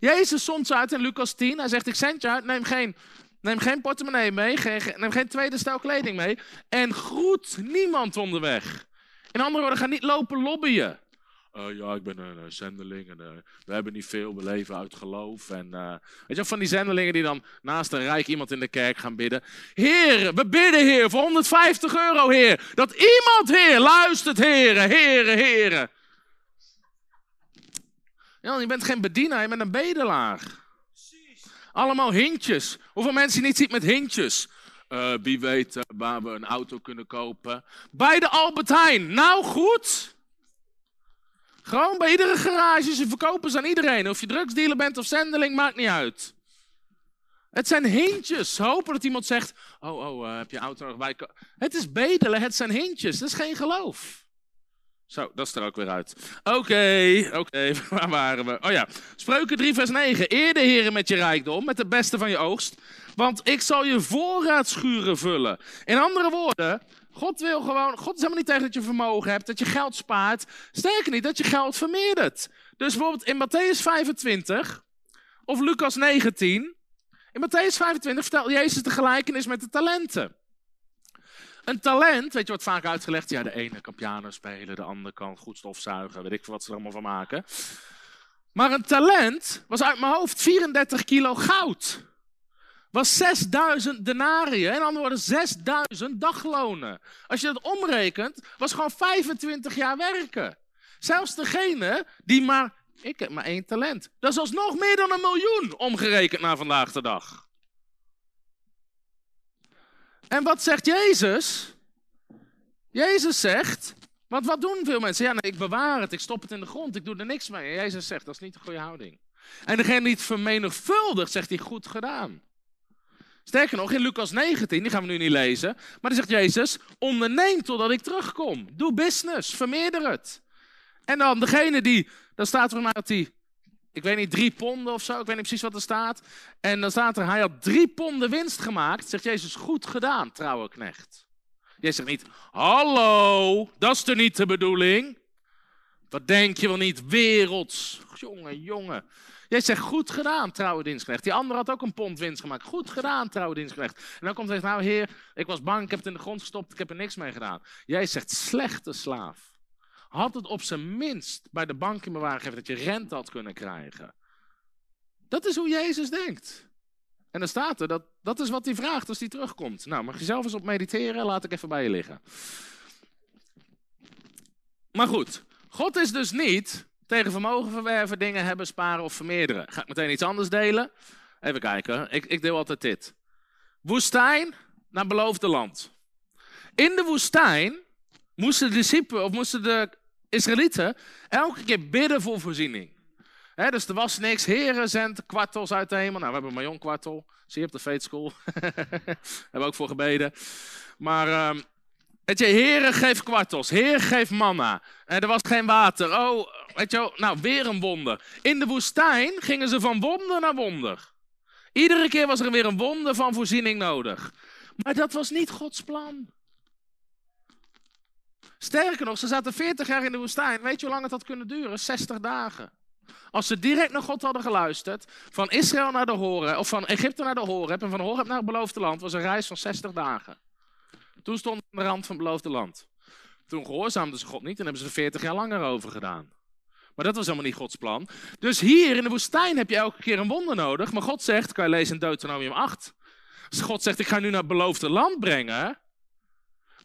Jezus zond ze uit in Lucas 10. Hij zegt: Ik zend je uit, neem geen Neem geen portemonnee mee, neem geen tweede stel kleding mee. En groet niemand onderweg. In andere woorden, ga niet lopen lobbyen. Uh, ja, ik ben een zendeling en uh, we hebben niet veel, we leven uit geloof. En uh, weet je van die zendelingen die dan naast een rijk iemand in de kerk gaan bidden. Heer, we bidden Heer voor 150 euro Heer. Dat iemand Heer luistert Heer, Heer, Heer. Ja, je bent geen bedienaar, je bent een bedelaar. Allemaal hintjes. Hoeveel mensen niet ziet met hintjes? Uh, wie weet uh, waar we een auto kunnen kopen. Bij de Albert Heijn. Nou goed. Gewoon bij iedere garage. Ze verkopen ze aan iedereen. Of je drugsdealer bent of zendeling, maakt niet uit. Het zijn hintjes. Hopen dat iemand zegt: Oh, oh, uh, heb je auto nog bij? Het is bedelen, het zijn hintjes. Dat is geen geloof. Zo, dat is er ook weer uit. Oké, oké, waar waren we? Oh ja, Spreuken 3 vers 9. Eer de heren met je rijkdom, met de beste van je oogst. Want ik zal je voorraadschuren vullen. In andere woorden, God wil gewoon, God is helemaal niet tegen dat je vermogen hebt, dat je geld spaart. Sterker niet, dat je geld vermeerdert. Dus bijvoorbeeld in Matthäus 25 of Lucas 19. In Matthäus 25 vertelt Jezus de gelijkenis met de talenten. Een talent, weet je wat vaak uitgelegd? Ja, de ene kan piano spelen, de andere kan goed stofzuigen, weet ik wat ze er allemaal van maken. Maar een talent was uit mijn hoofd 34 kilo goud. Was 6000 denariën, in andere woorden 6000 daglonen. Als je dat omrekent, was gewoon 25 jaar werken. Zelfs degene die maar, ik heb maar één talent. Dat is alsnog meer dan een miljoen omgerekend naar vandaag de dag. En wat zegt Jezus? Jezus zegt, want wat doen veel mensen? Ja, ik bewaar het, ik stop het in de grond, ik doe er niks mee. En Jezus zegt, dat is niet een goede houding. En degene die het vermenigvuldigt, zegt hij, goed gedaan. Sterker nog, in Lucas 19, die gaan we nu niet lezen, maar dan zegt Jezus, onderneem totdat ik terugkom. Doe business, vermeerder het. En dan degene die, dan staat er maar dat hij ik weet niet, drie ponden of zo. Ik weet niet precies wat er staat. En dan staat er, hij had drie ponden winst gemaakt. Zegt Jezus, goed gedaan, trouwe knecht. Jezus zegt niet, hallo, dat is er niet de bedoeling. Wat denk je wel niet, werelds. Jongen, jongen. Jij zegt, goed gedaan, trouwe dienstknecht. Die andere had ook een pond winst gemaakt. Goed gedaan, trouwe dienstknecht. En dan komt hij nou heer, ik was bang, ik heb het in de grond gestopt, ik heb er niks mee gedaan. Jij zegt, slechte slaaf had het op zijn minst bij de bank in bewaring gegeven dat je rente had kunnen krijgen. Dat is hoe Jezus denkt. En dan staat er, dat, dat is wat hij vraagt als hij terugkomt. Nou, mag je zelf eens op mediteren, laat ik even bij je liggen. Maar goed, God is dus niet tegen vermogen verwerven, dingen hebben, sparen of vermeerderen. Ga ik meteen iets anders delen? Even kijken, ik, ik deel altijd dit. Woestijn naar beloofde land. In de woestijn moesten de discipelen, of moesten de Israëlieten elke keer bidden voor voorziening. dus er was niks. Heren zendt kwartels uit de hemel. Nou, we hebben een kwartel. Zie je op de Faith School. hebben we ook voor gebeden. Maar, um, weet je, heren geef kwartels. Heer geef manna. En er was geen water. Oh, weet je nou, weer een wonder. In de woestijn gingen ze van wonder naar wonder. Iedere keer was er weer een wonder van voorziening nodig. Maar dat was niet Gods plan. Sterker nog, ze zaten 40 jaar in de woestijn. Weet je hoe lang het had kunnen duren? 60 dagen. Als ze direct naar God hadden geluisterd, van Israël naar de Horeb, of van Egypte naar de Horeb en van Horeb naar het beloofde land, was een reis van 60 dagen. Toen stonden ze aan de rand van het beloofde land. Toen gehoorzaamden ze God niet en hebben ze er 40 jaar langer over gedaan. Maar dat was helemaal niet Gods plan. Dus hier in de woestijn heb je elke keer een wonder nodig. Maar God zegt, kan je lezen in Deuteronomium 8. Als God zegt, ik ga nu naar het beloofde land brengen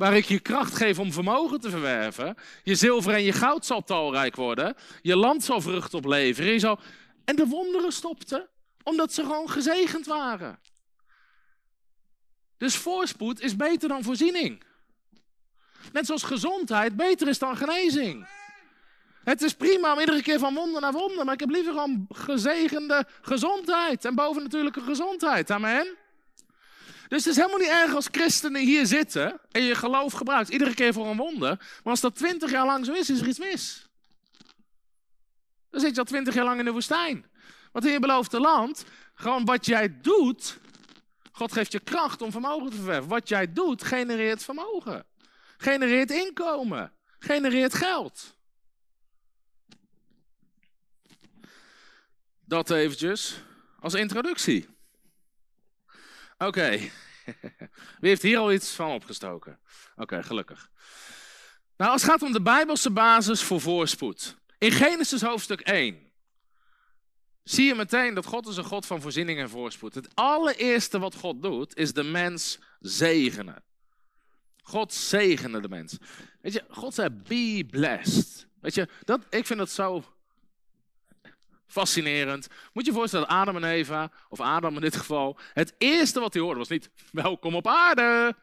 waar ik je kracht geef om vermogen te verwerven. Je zilver en je goud zal talrijk worden. Je land zal vrucht opleveren. En de wonderen stopten, omdat ze gewoon gezegend waren. Dus voorspoed is beter dan voorziening. Net zoals gezondheid beter is dan genezing. Het is prima om iedere keer van wonder naar wonder, maar ik heb liever gewoon gezegende gezondheid en bovennatuurlijke gezondheid. Amen. Dus het is helemaal niet erg als christenen hier zitten en je geloof gebruikt, iedere keer voor een wonder. Maar als dat twintig jaar lang zo is, is er iets mis. Dan zit je al twintig jaar lang in de woestijn. Want in je beloofde land, gewoon wat jij doet, God geeft je kracht om vermogen te verwerven. Wat jij doet, genereert vermogen. Genereert inkomen. Genereert geld. Dat eventjes als introductie. Oké. Wie heeft hier al iets van opgestoken? Oké, gelukkig. Nou, als het gaat om de Bijbelse basis voor voorspoed. In Genesis hoofdstuk 1 zie je meteen dat God is een God van voorziening en voorspoed. Het allereerste wat God doet, is de mens zegenen. God zegende de mens. Weet je, God zei, be blessed. Weet je, dat, ik vind dat zo Fascinerend. Moet je voorstellen, Adam en Eva, of Adam in dit geval, het eerste wat hij hoorde was niet welkom op aarde.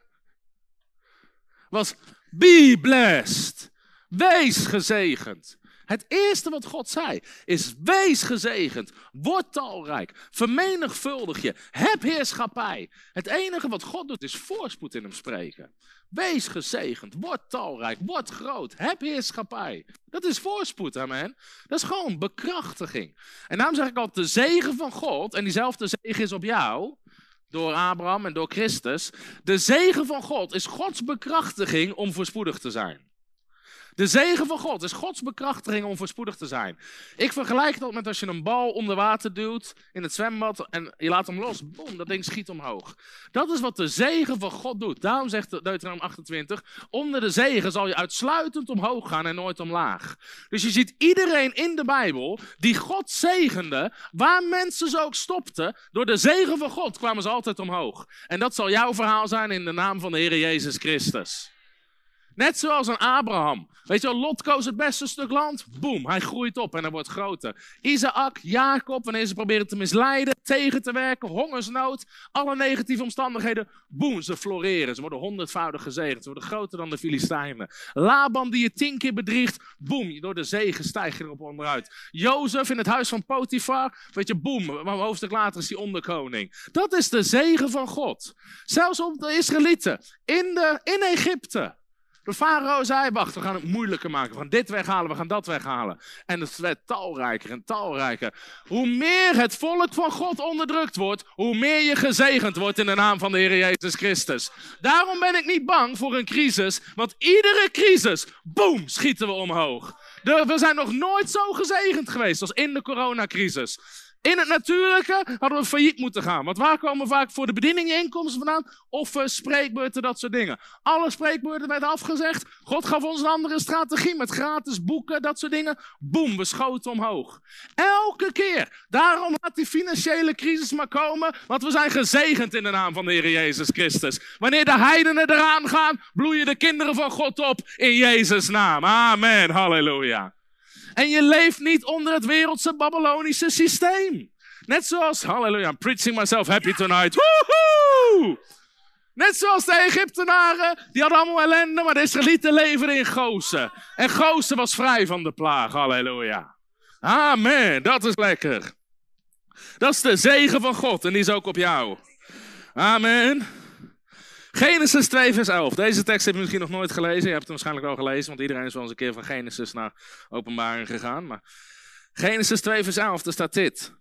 Was be blessed. Wees gezegend. Het eerste wat God zei is: wees gezegend, word talrijk, vermenigvuldig je, heb heerschappij. Het enige wat God doet is voorspoed in hem spreken. Wees gezegend, word talrijk, word groot, heb heerschappij. Dat is voorspoed, amen. Dat is gewoon bekrachtiging. En daarom zeg ik altijd, de zegen van God, en diezelfde zegen is op jou, door Abraham en door Christus. De zegen van God is Gods bekrachtiging om voorspoedig te zijn. De zegen van God is Gods bekrachtiging om voorspoedig te zijn. Ik vergelijk dat met als je een bal onder water duwt in het zwembad en je laat hem los. Boom, dat ding schiet omhoog. Dat is wat de zegen van God doet. Daarom zegt Deuteronomium 28, onder de zegen zal je uitsluitend omhoog gaan en nooit omlaag. Dus je ziet iedereen in de Bijbel die God zegende, waar mensen ze ook stopten, door de zegen van God kwamen ze altijd omhoog. En dat zal jouw verhaal zijn in de naam van de Heer Jezus Christus. Net zoals een Abraham. Weet je wel, Lot koos het beste stuk land. Boom, hij groeit op en hij wordt groter. Isaac, Jacob, wanneer ze proberen te misleiden, tegen te werken, hongersnood, alle negatieve omstandigheden. Boom, ze floreren. Ze worden honderdvoudig gezegend. Ze worden groter dan de Filistijnen. Laban die je tien keer bedriegt. Boom, door de zegen stijg je erop onderuit. Jozef in het huis van Potifar. Weet je, boom, maar hoofdstuk later is hij onderkoning. Dat is de zegen van God. Zelfs op de Israëlieten in, de, in Egypte. De farao zei, wacht, we gaan het moeilijker maken. We gaan dit weghalen, we gaan dat weghalen. En het werd talrijker en talrijker. Hoe meer het volk van God onderdrukt wordt, hoe meer je gezegend wordt in de naam van de Heer Jezus Christus. Daarom ben ik niet bang voor een crisis, want iedere crisis, boem, schieten we omhoog. we zijn nog nooit zo gezegend geweest als in de coronacrisis. In het natuurlijke hadden we failliet moeten gaan. Want waar komen vaak voor de bediening inkomsten vandaan? Of uh, spreekbeurten, dat soort dingen. Alle spreekbeurten werden afgezegd. God gaf ons een andere strategie met gratis boeken, dat soort dingen. Boem, we schoten omhoog. Elke keer. Daarom laat die financiële crisis maar komen. Want we zijn gezegend in de naam van de Heer Jezus Christus. Wanneer de heidenen eraan gaan, bloeien de kinderen van God op in Jezus' naam. Amen. Halleluja. En je leeft niet onder het wereldse Babylonische systeem. Net zoals, halleluja, I'm preaching myself happy tonight. Woehoe! Net zoals de Egyptenaren, die hadden allemaal ellende, maar de Israëlieten leven in Gozen. En Gozen was vrij van de plaag, halleluja. Amen, dat is lekker. Dat is de zegen van God en die is ook op jou. Amen. Genesis 2, vers 11. Deze tekst heb je misschien nog nooit gelezen. Je hebt hem waarschijnlijk al gelezen, want iedereen is wel eens een keer van Genesis naar Openbaring gegaan. Maar Genesis 2, vers 11, daar staat dit.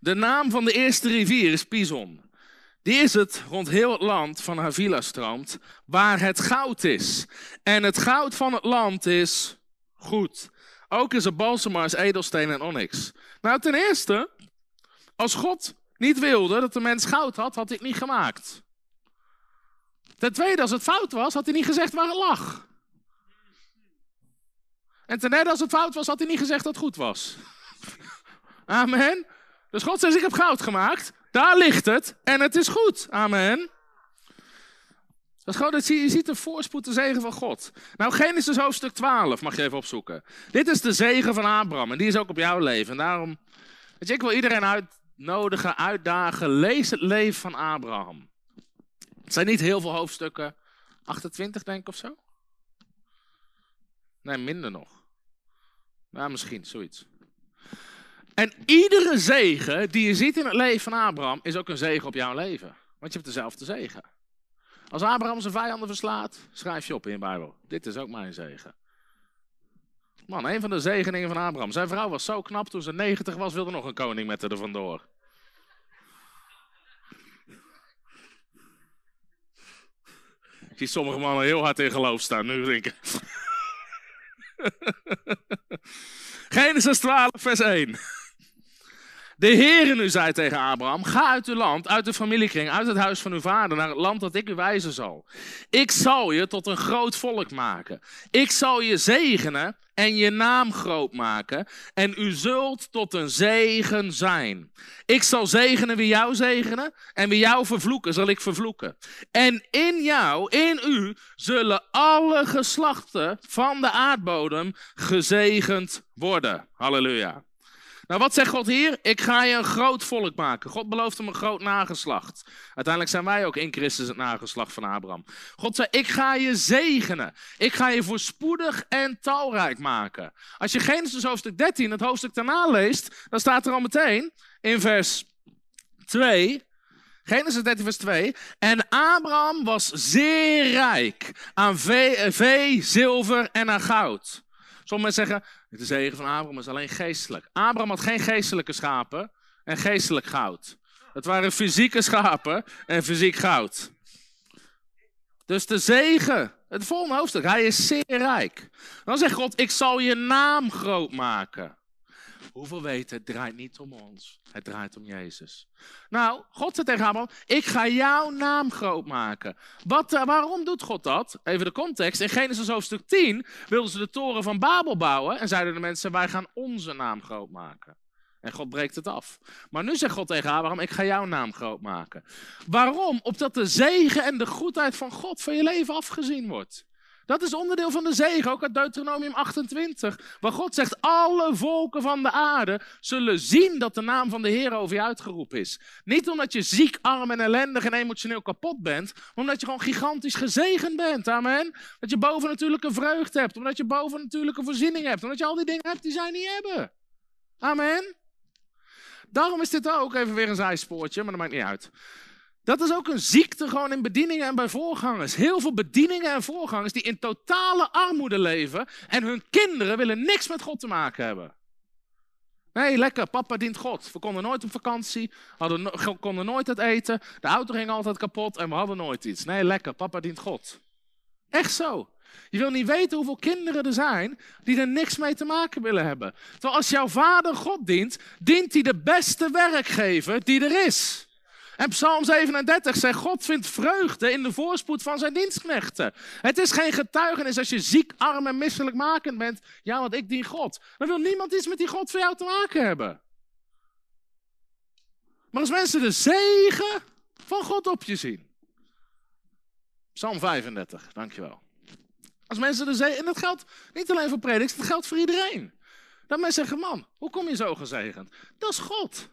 De naam van de eerste rivier is Pison. Die is het rond heel het land van Havila stroomt, waar het goud is. En het goud van het land is goed. Ook is er balsemars, edelsteen en onyx. Nou, ten eerste, als God niet wilde dat de mens goud had, had hij het niet gemaakt. Ten tweede, als het fout was, had hij niet gezegd waar het lag. En ten derde, als het fout was, had hij niet gezegd dat het goed was. Amen. Dus God zegt, ik heb goud gemaakt. Daar ligt het en het is goed. Amen. Dat je ziet de voorspoed, de zegen van God. Nou, Genesis hoofdstuk 12 mag je even opzoeken. Dit is de zegen van Abraham en die is ook op jouw leven. En daarom, weet je, ik wil iedereen uitnodigen, uitdagen. Lees het leven van Abraham. Het zijn niet heel veel hoofdstukken. 28 denk ik of zo? Nee, minder nog. Nou, misschien, zoiets. En iedere zegen die je ziet in het leven van Abraham is ook een zegen op jouw leven. Want je hebt dezelfde zegen. Als Abraham zijn vijanden verslaat, schrijf je op in je Bijbel. Dit is ook mijn zegen. Man, een van de zegeningen van Abraham. Zijn vrouw was zo knap, toen ze 90 was, wilde nog een koning met haar er vandoor. Ik zie sommige mannen heel hard in geloof staan, nu denken. Genesis 12, vers 1. De Heere nu zei tegen Abraham: Ga uit uw land, uit de familiekring, uit het huis van uw vader, naar het land dat ik u wijzen zal. Ik zal je tot een groot volk maken. Ik zal je zegenen en je naam groot maken. En u zult tot een zegen zijn. Ik zal zegenen wie jou zegenen. En wie jou vervloeken, zal ik vervloeken. En in jou, in u, zullen alle geslachten van de aardbodem gezegend worden. Halleluja. Nou, wat zegt God hier? Ik ga je een groot volk maken. God belooft hem een groot nageslacht. Uiteindelijk zijn wij ook in Christus het nageslacht van Abraham. God zei, ik ga je zegenen. Ik ga je voorspoedig en talrijk maken. Als je Genesis hoofdstuk 13, het hoofdstuk daarna leest, dan staat er al meteen in vers 2... Genesis 13, vers 2. En Abraham was zeer rijk aan vee, vee zilver en aan goud. Sommigen zeggen, de zegen van Abraham is alleen geestelijk. Abraham had geen geestelijke schapen en geestelijk goud. Het waren fysieke schapen en fysiek goud. Dus de zegen, het volgende hoofdstuk, hij is zeer rijk. Dan zegt God, ik zal je naam groot maken. Hoeveel weten, het draait niet om ons. Het draait om Jezus. Nou, God zei tegen Abraham, ik ga jouw naam groot maken. Wat, uh, waarom doet God dat? Even de context. In Genesis hoofdstuk 10 wilden ze de toren van Babel bouwen. En zeiden de mensen, wij gaan onze naam groot maken. En God breekt het af. Maar nu zegt God tegen Abraham, ik ga jouw naam groot maken. Waarom? Opdat de zegen en de goedheid van God van je leven afgezien wordt. Dat is onderdeel van de zegen, ook uit Deuteronomium 28. Waar God zegt, alle volken van de aarde zullen zien dat de naam van de Heer over je uitgeroepen is. Niet omdat je ziek, arm en ellendig en emotioneel kapot bent, maar omdat je gewoon gigantisch gezegend bent. Amen. Dat je bovennatuurlijke vreugde hebt, omdat je bovennatuurlijke voorziening hebt, omdat je al die dingen hebt die zij niet hebben. Amen. Daarom is dit ook, even weer een zijspoortje, maar dat maakt niet uit. Dat is ook een ziekte gewoon in bedieningen en bij voorgangers. Heel veel bedieningen en voorgangers die in totale armoede leven en hun kinderen willen niks met God te maken hebben. Nee, lekker, papa dient God. We konden nooit op vakantie, hadden, konden nooit het eten, de auto ging altijd kapot en we hadden nooit iets. Nee, lekker, papa dient God. Echt zo. Je wil niet weten hoeveel kinderen er zijn die er niks mee te maken willen hebben. Terwijl als jouw vader God dient, dient hij de beste werkgever die er is. En Psalm 37 zegt, God vindt vreugde in de voorspoed van zijn dienstknechten. Het is geen getuigenis als je ziek, arm en misselijkmakend bent. Ja, want ik dien God. Dan wil niemand iets met die God voor jou te maken hebben. Maar als mensen de zegen van God op je zien. Psalm 35, dankjewel. Als mensen de zegen, en dat geldt niet alleen voor prediks, dat geldt voor iedereen. Dat mensen zeggen, man, hoe kom je zo gezegend? Dat is God.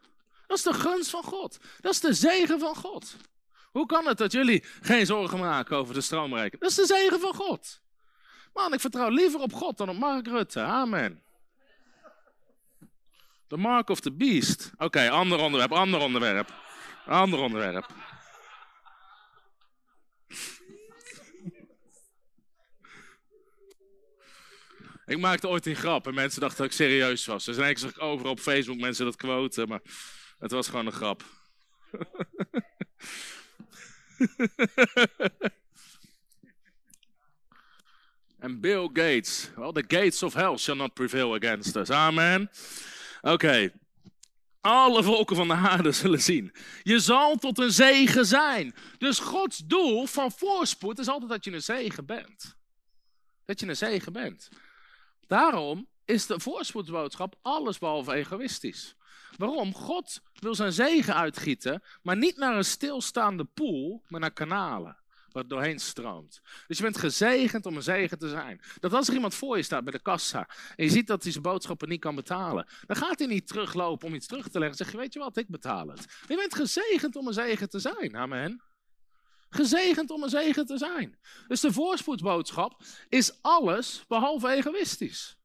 Dat is de gunst van God. Dat is de zegen van God. Hoe kan het dat jullie geen zorgen maken over de stroomrekening? Dat is de zegen van God. Man, ik vertrouw liever op God dan op Mark Rutte. Amen. The mark of the beast. Oké, ander onderwerp, ander onderwerp. Ander onderwerp. Ik maakte ooit een grap en mensen dachten dat ik serieus was. Dus ik zag overal op Facebook mensen dat quoten, maar het was gewoon een grap. en Bill Gates. Well, the gates of hell shall not prevail against us. Amen. Oké. Alle volken van de aarde zullen zien. Je zal tot een zegen zijn. Dus Gods doel van voorspoed is altijd dat je een zegen bent. Dat je een zegen bent. Daarom is de voorspoedsboodschap allesbehalve egoïstisch. Waarom? God wil zijn zegen uitgieten, maar niet naar een stilstaande pool, maar naar kanalen. Waar doorheen stroomt. Dus je bent gezegend om een zegen te zijn. Dat als er iemand voor je staat bij de kassa. en je ziet dat hij zijn boodschappen niet kan betalen. dan gaat hij niet teruglopen om iets terug te leggen. Zeg je: Weet je wat, ik betaal het. Je bent gezegend om een zegen te zijn. Amen. Gezegend om een zegen te zijn. Dus de voorspoedsboodschap is alles behalve egoïstisch.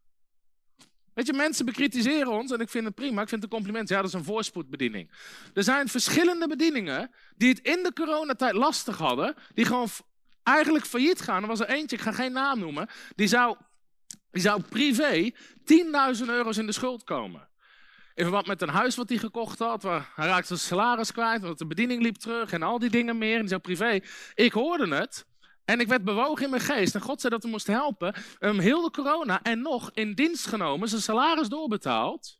Weet je, mensen bekritiseren ons en ik vind het prima. Ik vind het een compliment. Ja, dat is een voorspoedbediening. Er zijn verschillende bedieningen die het in de coronatijd lastig hadden. Die gewoon eigenlijk failliet gaan. Er was er eentje, ik ga geen naam noemen. Die zou, die zou privé 10.000 euro's in de schuld komen. In verband met een huis wat hij gekocht had. Waar hij raakte zijn salaris kwijt, want de bediening liep terug en al die dingen meer. En die zou privé. Ik hoorde het. En ik werd bewogen in mijn geest. En God zei dat we moesten helpen. Um, heel de corona en nog in dienst genomen. Zijn salaris doorbetaald.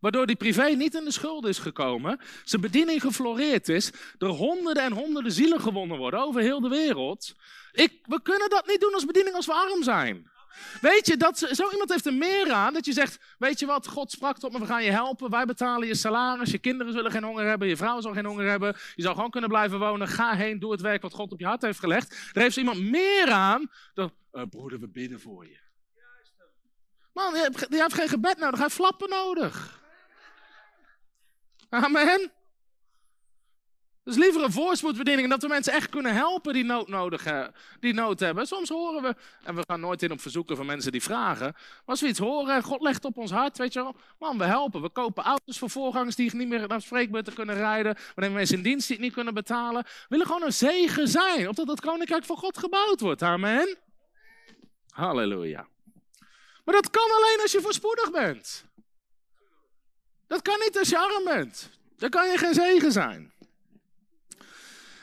Waardoor die privé niet in de schulden is gekomen. Zijn bediening gefloreerd is. Er honderden en honderden zielen gewonnen worden over heel de wereld. Ik, we kunnen dat niet doen als bediening als we arm zijn. Weet je, dat, zo iemand heeft er meer aan dat je zegt, weet je wat, God sprak tot me, we gaan je helpen, wij betalen je salaris, je kinderen zullen geen honger hebben, je vrouw zal geen honger hebben, je zal gewoon kunnen blijven wonen, ga heen, doe het werk wat God op je hart heeft gelegd. Er heeft iemand meer aan dan, uh, broeder, we bidden voor je. Man, je hebt, je hebt geen gebed nodig, hij heeft flappen nodig. Amen. Dus liever een voorspoedbediening dat we mensen echt kunnen helpen die nood, nodig, die nood hebben. Soms horen we, en we gaan nooit in op verzoeken van mensen die vragen. Maar als we iets horen, God legt op ons hart, weet je wel. Man, we helpen. We kopen auto's voor voorgangers die niet meer naar spreekbeurten kunnen rijden. We nemen mensen in dienst die het niet kunnen betalen. We willen gewoon een zegen zijn, opdat het koninkrijk van God gebouwd wordt. Amen. Halleluja. Maar dat kan alleen als je voorspoedig bent. Dat kan niet als je arm bent. Dan kan je geen zegen zijn.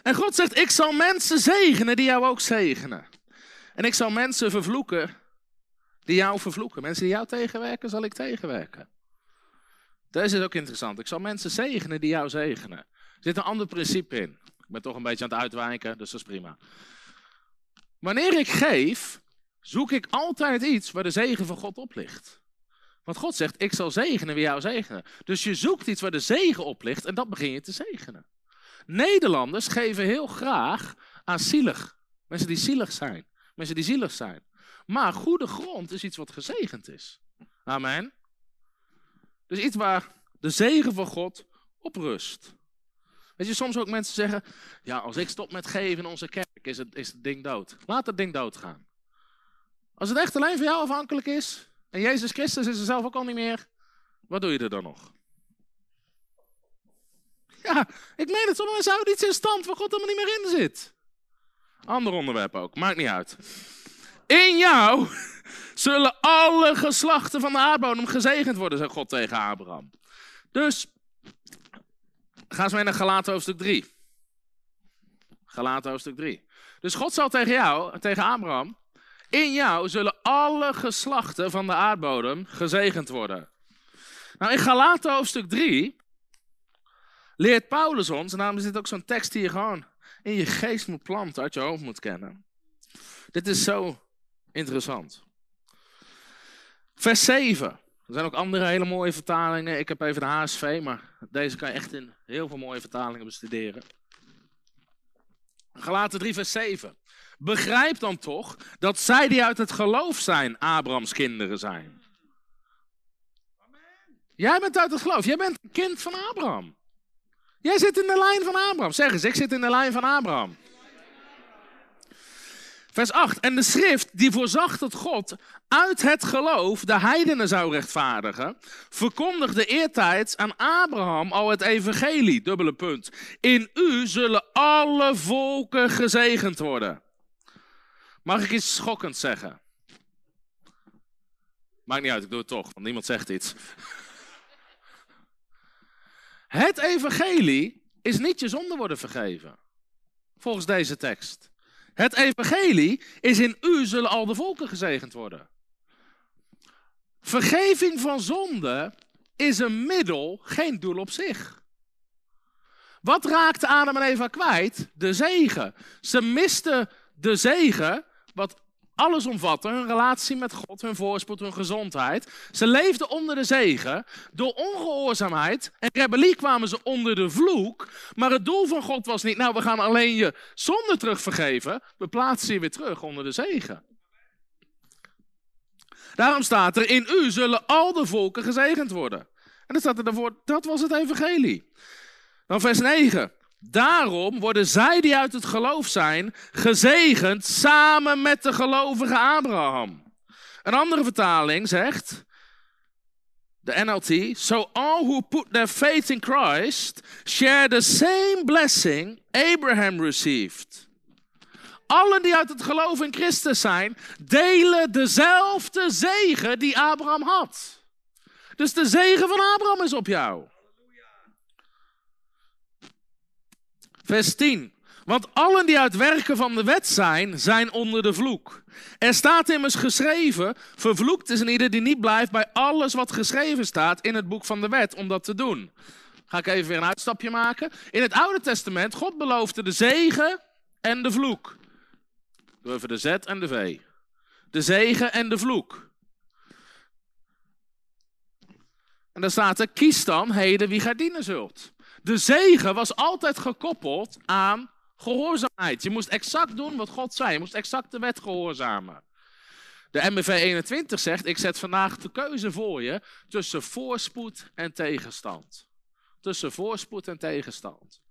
En God zegt, ik zal mensen zegenen die jou ook zegenen. En ik zal mensen vervloeken die jou vervloeken. Mensen die jou tegenwerken, zal ik tegenwerken. Deze is ook interessant. Ik zal mensen zegenen die jou zegenen. Er zit een ander principe in. Ik ben toch een beetje aan het uitwijken, dus dat is prima. Wanneer ik geef, zoek ik altijd iets waar de zegen van God op ligt. Want God zegt, ik zal zegenen wie jou zegenen. Dus je zoekt iets waar de zegen op ligt en dat begin je te zegenen. Nederlanders geven heel graag aan zielig. Mensen die zielig zijn. Mensen die zielig zijn. Maar goede grond is iets wat gezegend is. Amen. Dus iets waar de zegen van God op rust. Weet je, soms ook mensen zeggen, ja, als ik stop met geven in onze kerk, is het, is het ding dood. Laat het ding doodgaan. Als het echt alleen van jou afhankelijk is, en Jezus Christus is er zelf ook al niet meer, wat doe je er dan nog? Ja, ik meen het, sommige mensen houden iets in stand waar God helemaal niet meer in zit. Ander onderwerp ook, maakt niet uit. In jou zullen alle geslachten van de aardbodem gezegend worden, zei God tegen Abraham. Dus, gaan we mee naar Galaten hoofdstuk 3. Galaten hoofdstuk 3. Dus God zal tegen jou, tegen Abraham, in jou zullen alle geslachten van de aardbodem gezegend worden. Nou, in Galaten hoofdstuk 3 leert Paulus ons, en daarom is dit ook zo'n tekst die je gewoon in je geest moet planten, uit je hoofd moet kennen. Dit is zo interessant. Vers 7. Er zijn ook andere hele mooie vertalingen. Ik heb even de HSV, maar deze kan je echt in heel veel mooie vertalingen bestuderen. Galaten 3, vers 7. Begrijp dan toch dat zij die uit het geloof zijn, Abrahams kinderen zijn. Jij bent uit het geloof. Jij bent een kind van Abraham. Jij zit in de lijn van Abraham. Zeg eens, ik zit in de lijn van Abraham. Vers 8. En de schrift die voorzag dat God uit het geloof de heidenen zou rechtvaardigen, verkondigde eertijds aan Abraham al het evangelie. Dubbele punt. In u zullen alle volken gezegend worden. Mag ik iets schokkends zeggen? Maakt niet uit, ik doe het toch, want niemand zegt iets. Het evangelie is niet je zonde worden vergeven. Volgens deze tekst. Het evangelie is in u zullen al de volken gezegend worden. Vergeving van zonde is een middel, geen doel op zich. Wat raakte Adam en Eva kwijt? De zegen. Ze misten de zegen, wat alles omvatten, hun relatie met God, hun voorspoed, hun gezondheid. Ze leefden onder de zegen. Door ongehoorzaamheid en rebellie kwamen ze onder de vloek. Maar het doel van God was niet, nou we gaan alleen je zonde terug vergeven. We plaatsen je weer terug onder de zegen. Daarom staat er, in u zullen al de volken gezegend worden. En dan staat er daarvoor, dat was het evangelie. Dan vers 9. Daarom worden zij die uit het geloof zijn gezegend samen met de gelovige Abraham. Een andere vertaling zegt, de NLT, so all who put their faith in Christ share the same blessing Abraham received. Allen die uit het geloof in Christus zijn, delen dezelfde zegen die Abraham had. Dus de zegen van Abraham is op jou. Vers 10. Want allen die uit werken van de wet zijn, zijn onder de vloek. Er staat immers geschreven: Vervloekt is een ieder die niet blijft bij alles wat geschreven staat in het boek van de wet om dat te doen. Ga ik even weer een uitstapje maken. In het Oude Testament, God beloofde de zegen en de vloek. Doe even de Z en de V. De zegen en de vloek. En dan staat er: Kies dan heden wie gij dienen zult. De zegen was altijd gekoppeld aan gehoorzaamheid. Je moest exact doen wat God zei. Je moest exact de wet gehoorzamen. De MBV 21 zegt: Ik zet vandaag de keuze voor je tussen voorspoed en tegenstand. tussen voorspoed en tegenstand.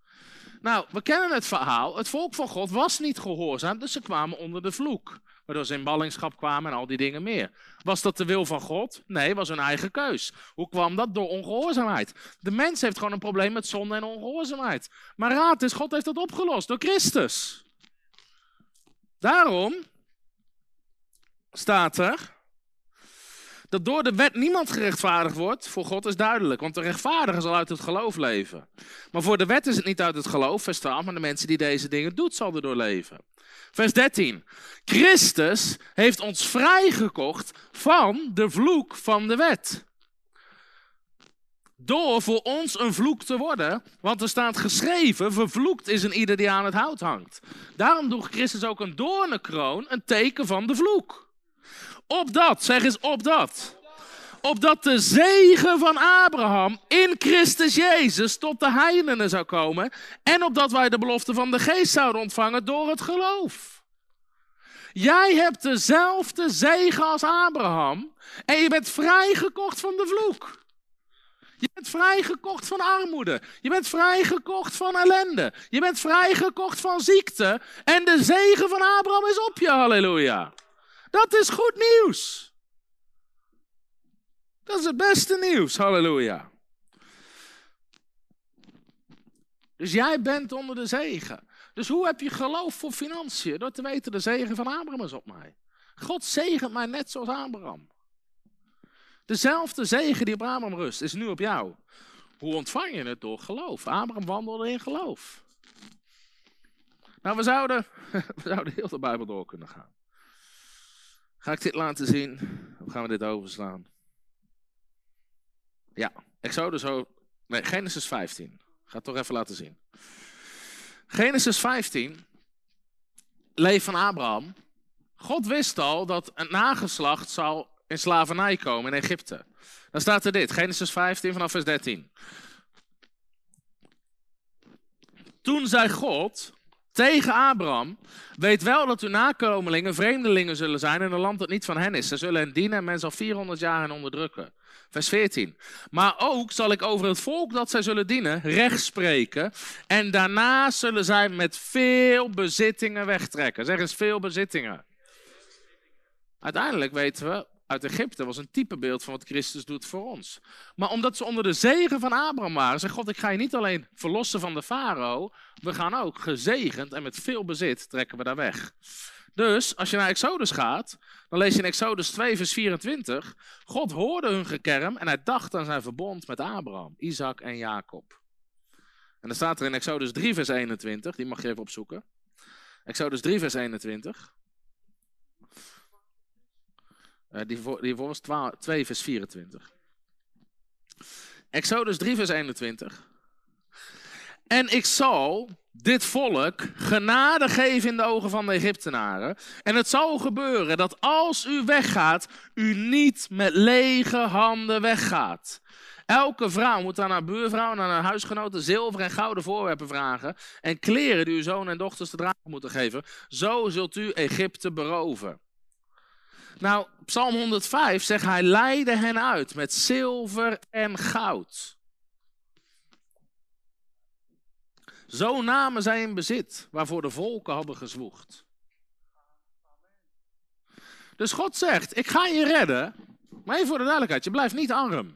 Nou, we kennen het verhaal. Het volk van God was niet gehoorzaam, dus ze kwamen onder de vloek. Waardoor ze in ballingschap kwamen en al die dingen meer. Was dat de wil van God? Nee, was hun eigen keus. Hoe kwam dat? Door ongehoorzaamheid. De mens heeft gewoon een probleem met zonde en ongehoorzaamheid. Maar raad eens, God heeft dat opgelost door Christus. Daarom staat er dat door de wet niemand gerechtvaardigd wordt, voor God is duidelijk. Want de rechtvaardige zal uit het geloof leven. Maar voor de wet is het niet uit het geloof, vers 12, maar de mensen die deze dingen doet, zal erdoor leven. Vers 13. Christus heeft ons vrijgekocht van de vloek van de wet. Door voor ons een vloek te worden, want er staat geschreven, vervloekt is een ieder die aan het hout hangt. Daarom droeg Christus ook een doornenkroon, een teken van de vloek. Opdat, zeg eens opdat. Opdat de zegen van Abraham in Christus Jezus tot de heidenen zou komen. En opdat wij de belofte van de geest zouden ontvangen door het geloof. Jij hebt dezelfde zegen als Abraham. En je bent vrijgekocht van de vloek. Je bent vrijgekocht van armoede. Je bent vrijgekocht van ellende. Je bent vrijgekocht van ziekte. En de zegen van Abraham is op je. Halleluja. Dat is goed nieuws. Dat is het beste nieuws. Halleluja. Dus jij bent onder de zegen. Dus hoe heb je geloof voor financiën? Door te weten, de zegen van Abraham is op mij. God zegent mij net zoals Abraham. Dezelfde zegen die op Abraham rust, is nu op jou. Hoe ontvang je het? Door geloof. Abraham wandelde in geloof. Nou, we zouden, we zouden heel de Bijbel door kunnen gaan. Ga ik dit laten zien? Of gaan we dit overslaan? Ja, Exodus, nee, Genesis 15. Ga het toch even laten zien. Genesis 15, leef van Abraham. God wist al dat een nageslacht zal in slavernij komen in Egypte. Dan staat er dit, Genesis 15 vanaf vers 13. Toen zei God, tegen Abraham. Weet wel dat uw nakomelingen vreemdelingen zullen zijn in een land dat niet van hen is. Ze zullen hen dienen en men zal 400 jaar hen onderdrukken. Vers 14. Maar ook zal ik over het volk dat zij zullen dienen recht spreken. En daarna zullen zij met veel bezittingen wegtrekken. Zeg eens veel bezittingen. Uiteindelijk weten we, uit Egypte was een typebeeld van wat Christus doet voor ons. Maar omdat ze onder de zegen van Abraham waren, zei God, ik ga je niet alleen verlossen van de farao, we gaan ook gezegend en met veel bezit trekken we daar weg. Dus als je naar Exodus gaat, dan lees je in Exodus 2, vers 24. God hoorde hun gekerm en hij dacht aan zijn verbond met Abraham, Isaac en Jacob. En dan staat er in Exodus 3, vers 21, die mag je even opzoeken. Exodus 3, vers 21. Uh, die, 12, 2, vers 24. Exodus 3, vers 21. En ik zal dit volk genade geven in de ogen van de Egyptenaren. En het zal gebeuren dat als u weggaat, u niet met lege handen weggaat. Elke vrouw moet aan haar buurvrouw en aan haar huisgenoten zilver en gouden voorwerpen vragen. En kleren die uw zoon en dochters te dragen moeten geven. Zo zult u Egypte beroven. Nou, Psalm 105 zegt hij leidde hen uit met zilver en goud. Zo namen zij in bezit waarvoor de volken hadden gezwoegd. Dus God zegt, ik ga je redden, maar even voor de duidelijkheid, je blijft niet arm.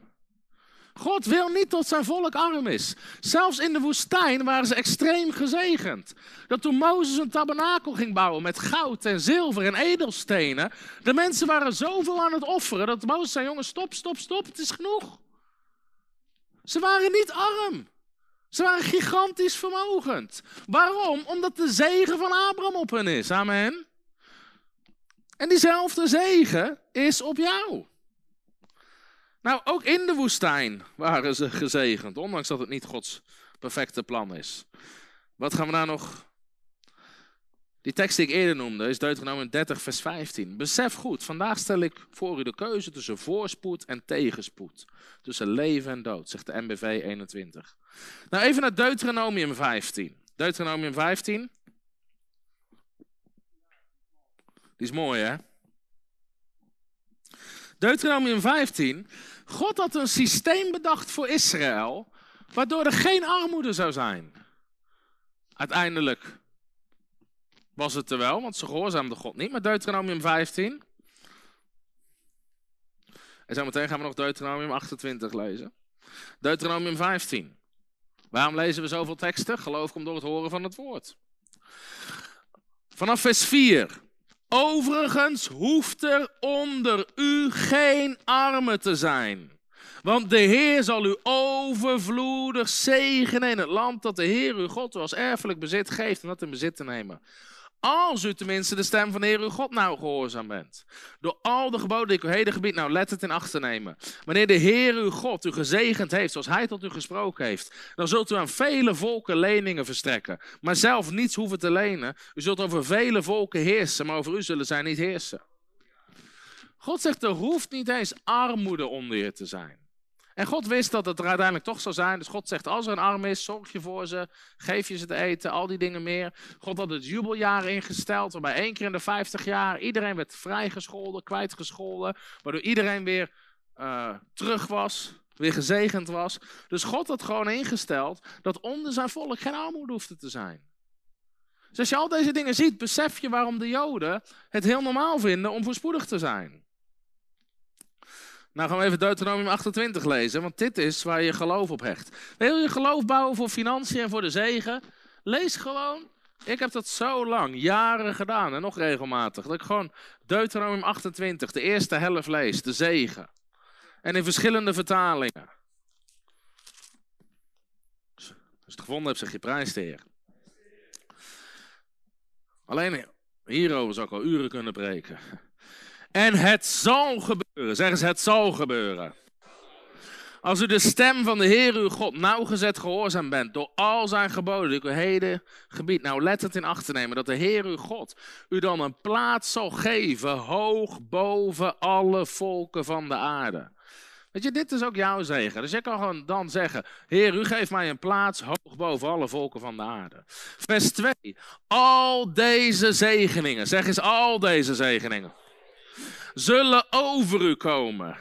God wil niet dat zijn volk arm is. Zelfs in de woestijn waren ze extreem gezegend. Dat toen Mozes een tabernakel ging bouwen met goud en zilver en edelstenen, de mensen waren zoveel aan het offeren dat Mozes zei: jongens, stop, stop, stop, het is genoeg. Ze waren niet arm. Ze waren gigantisch vermogend. Waarom? Omdat de zegen van Abraham op hen is. Amen. En diezelfde zegen is op jou. Nou, ook in de woestijn waren ze gezegend, ondanks dat het niet Gods perfecte plan is. Wat gaan we daar nog? Die tekst die ik eerder noemde is Deuteronomium 30, vers 15. Besef goed, vandaag stel ik voor u de keuze tussen voorspoed en tegenspoed. Tussen leven en dood, zegt de MBV 21. Nou, even naar Deuteronomium 15. Deuteronomium 15. Die is mooi, hè? Deuteronomium 15 God had een systeem bedacht voor Israël. Waardoor er geen armoede zou zijn. Uiteindelijk was het er wel, want ze gehoorzaamden God niet. Maar Deuteronomium 15. En zo meteen gaan we nog Deuteronomium 28 lezen. Deuteronomium 15. Waarom lezen we zoveel teksten? Geloof komt door het horen van het woord. Vanaf vers 4. Overigens hoeft er onder u geen armen te zijn. Want de Heer zal u overvloedig zegenen in het land dat de Heer uw God als erfelijk bezit geeft om dat in bezit te nemen. Als u tenminste de stem van de Heer uw God nou gehoorzaam bent. Door al de geboden die ik uw heden gebied, nou let het in acht te nemen. Wanneer de Heer uw God u gezegend heeft, zoals hij tot u gesproken heeft, dan zult u aan vele volken leningen verstrekken. Maar zelf niets hoeven te lenen. U zult over vele volken heersen, maar over u zullen zij niet heersen. God zegt, er hoeft niet eens armoede onder je te zijn. En God wist dat het er uiteindelijk toch zou zijn. Dus God zegt, als er een arm is, zorg je voor ze, geef je ze te eten, al die dingen meer. God had het jubeljaar ingesteld, waarbij één keer in de 50 jaar iedereen werd vrijgescholden, kwijtgescholden. Waardoor iedereen weer uh, terug was, weer gezegend was. Dus God had gewoon ingesteld dat onder zijn volk geen armoede hoefde te zijn. Dus als je al deze dingen ziet, besef je waarom de Joden het heel normaal vinden om voorspoedig te zijn. Nou gaan we even Deuteronomium 28 lezen, want dit is waar je geloof op hecht. Wil je geloof bouwen voor financiën en voor de zegen? Lees gewoon. Ik heb dat zo lang, jaren gedaan en nog regelmatig. Dat ik gewoon Deuteronomium 28, de eerste helft lees, de zegen. En in verschillende vertalingen. Als je het gevonden hebt, zeg je prijs de Heer. Alleen hierover zou ik al uren kunnen preken. En het zal gebeuren. Zeggen ze, het zal gebeuren. Als u de stem van de Heer uw God nauwgezet gehoorzaam bent door al zijn geboden, die uw heden gebied, nou let het in acht te nemen, dat de Heer uw God u dan een plaats zal geven, hoog boven alle volken van de aarde. Weet je, dit is ook jouw zegen. Dus je kan gewoon dan zeggen, Heer, u geeft mij een plaats hoog boven alle volken van de aarde. Vers 2, al deze zegeningen, zeg eens al deze zegeningen zullen over u komen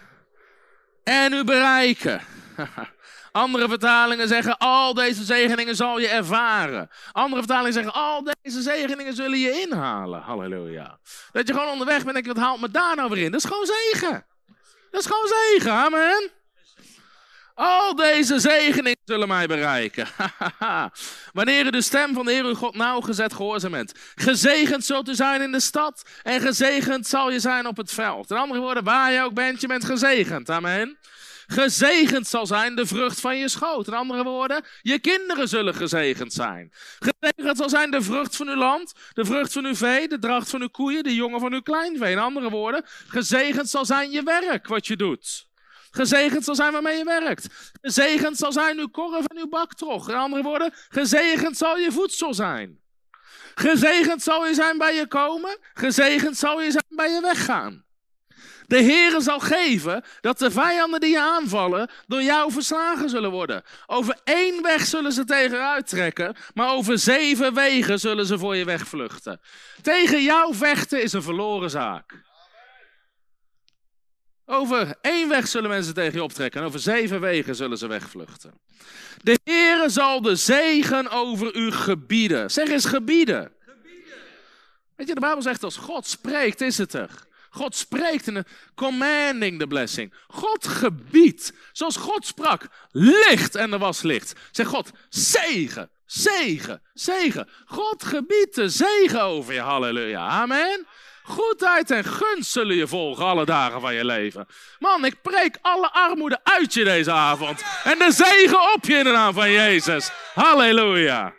en u bereiken. Andere vertalingen zeggen, al deze zegeningen zal je ervaren. Andere vertalingen zeggen, al deze zegeningen zullen je inhalen. Halleluja. Dat je gewoon onderweg bent en denk, wat haalt me daar nou weer in? Dat is gewoon zegen. Dat is gewoon zegen, amen. Al deze zegeningen zullen mij bereiken. Wanneer u de stem van de Heer uw God nauwgezet gehoorzaam bent. Gezegend zult u zijn in de stad en gezegend zal je zijn op het veld. In andere woorden, waar je ook bent, je bent gezegend. Amen. Gezegend zal zijn de vrucht van je schoot. In andere woorden, je kinderen zullen gezegend zijn. Gezegend zal zijn de vrucht van uw land, de vrucht van uw vee, de dracht van uw koeien, de jongen van uw kleinvee. In andere woorden, gezegend zal zijn je werk, wat je doet. Gezegend zal zijn waarmee je werkt. Gezegend zal zijn uw korf en uw baktrog. In andere woorden, gezegend zal je voedsel zijn. Gezegend zal je zijn bij je komen. Gezegend zal je zijn bij je weggaan. De Heere zal geven dat de vijanden die je aanvallen door jou verslagen zullen worden. Over één weg zullen ze tegenuit trekken, maar over zeven wegen zullen ze voor je wegvluchten. Tegen jou vechten is een verloren zaak. Over één weg zullen mensen tegen je optrekken en over zeven wegen zullen ze wegvluchten. De Heere zal de zegen over u gebieden. Zeg eens gebieden. gebieden. Weet je, de Bijbel zegt als God spreekt, is het er. God spreekt in een commanding the blessing. God gebiedt. Zoals God sprak. Licht en er was licht. Zeg God, zegen, zegen, zegen. God gebiedt de zegen over je. Halleluja. Amen. Goedheid en gunst zullen je volgen alle dagen van je leven. Man, ik preek alle armoede uit je deze avond. En de zegen op je in de naam van Jezus. Halleluja.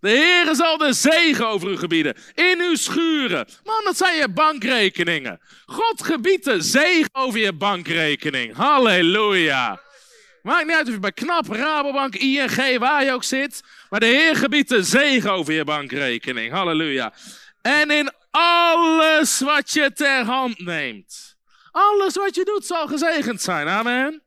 De Heer zal de zegen over u gebieden. In uw schuren. Man, dat zijn je bankrekeningen. God gebiedt de zegen over je bankrekening. Halleluja. Maakt niet uit of je bij KNAP, Rabobank, ING, waar je ook zit. Maar de Heer gebiedt de zegen over je bankrekening. Halleluja. En in alles wat je ter hand neemt. Alles wat je doet zal gezegend zijn. Amen.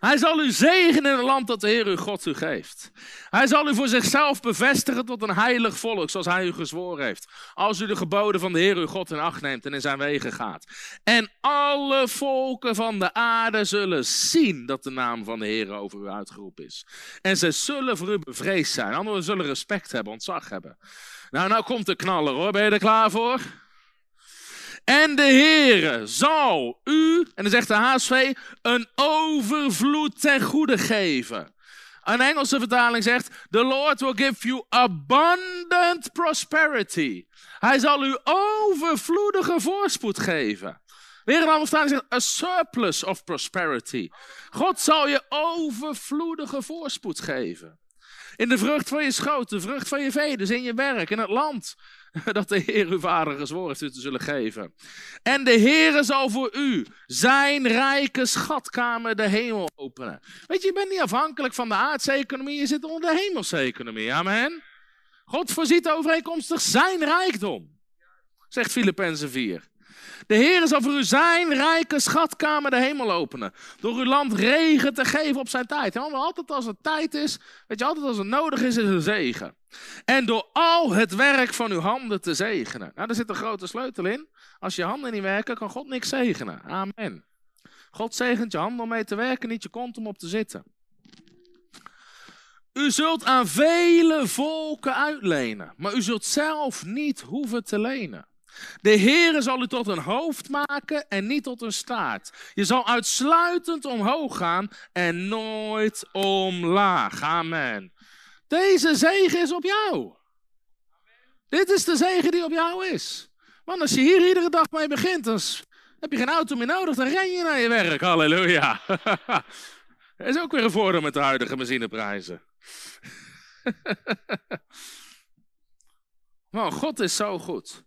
Hij zal u zegenen in het land dat de Heer uw God u geeft. Hij zal u voor zichzelf bevestigen tot een heilig volk, zoals hij u gezworen heeft. Als u de geboden van de Heer uw God in acht neemt en in zijn wegen gaat. En alle volken van de aarde zullen zien dat de naam van de Heer over u uitgeroepen is. En ze zullen voor u bevreesd zijn. Anderen zullen respect hebben, ontzag hebben. Nou, nou komt de knaller hoor. Ben je er klaar voor? En de Heere zal u, en dan zegt de HSV, een overvloed ten goede geven. Een Engelse vertaling zegt: The Lord will give you abundant prosperity. Hij zal u overvloedige voorspoed geven. Weer een andere vertaling zegt: A surplus of prosperity. God zal je overvloedige voorspoed geven. In de vrucht van je schoot, de vrucht van je vee, dus in je werk, in het land dat de Heer uw vader gezworen heeft u te zullen geven. En de Heer zal voor u zijn rijke schatkamer de hemel openen. Weet je, je bent niet afhankelijk van de aardse economie, je zit onder de hemelse economie. Amen. God voorziet overeenkomstig zijn rijkdom, zegt Filippenzen 4. De Heer zal voor u zijn rijke schatkamer de hemel openen. Door uw land regen te geven op zijn tijd. En altijd als het tijd is, weet je, altijd als het nodig is, is een zegen. En door al het werk van uw handen te zegenen. Nou, daar zit een grote sleutel in. Als je handen niet werken, kan God niks zegenen. Amen. God zegent je handen om mee te werken, niet je kont om op te zitten. U zult aan vele volken uitlenen, maar u zult zelf niet hoeven te lenen. De Heere zal u tot een hoofd maken en niet tot een staart. Je zal uitsluitend omhoog gaan en nooit omlaag. Amen. Deze zegen is op jou. Dit is de zegen die op jou is. Want als je hier iedere dag mee begint, dan heb je geen auto meer nodig, dan ren je naar je werk. Halleluja. Dat is ook weer een voordeel met de huidige benzineprijzen. Maar God is zo goed.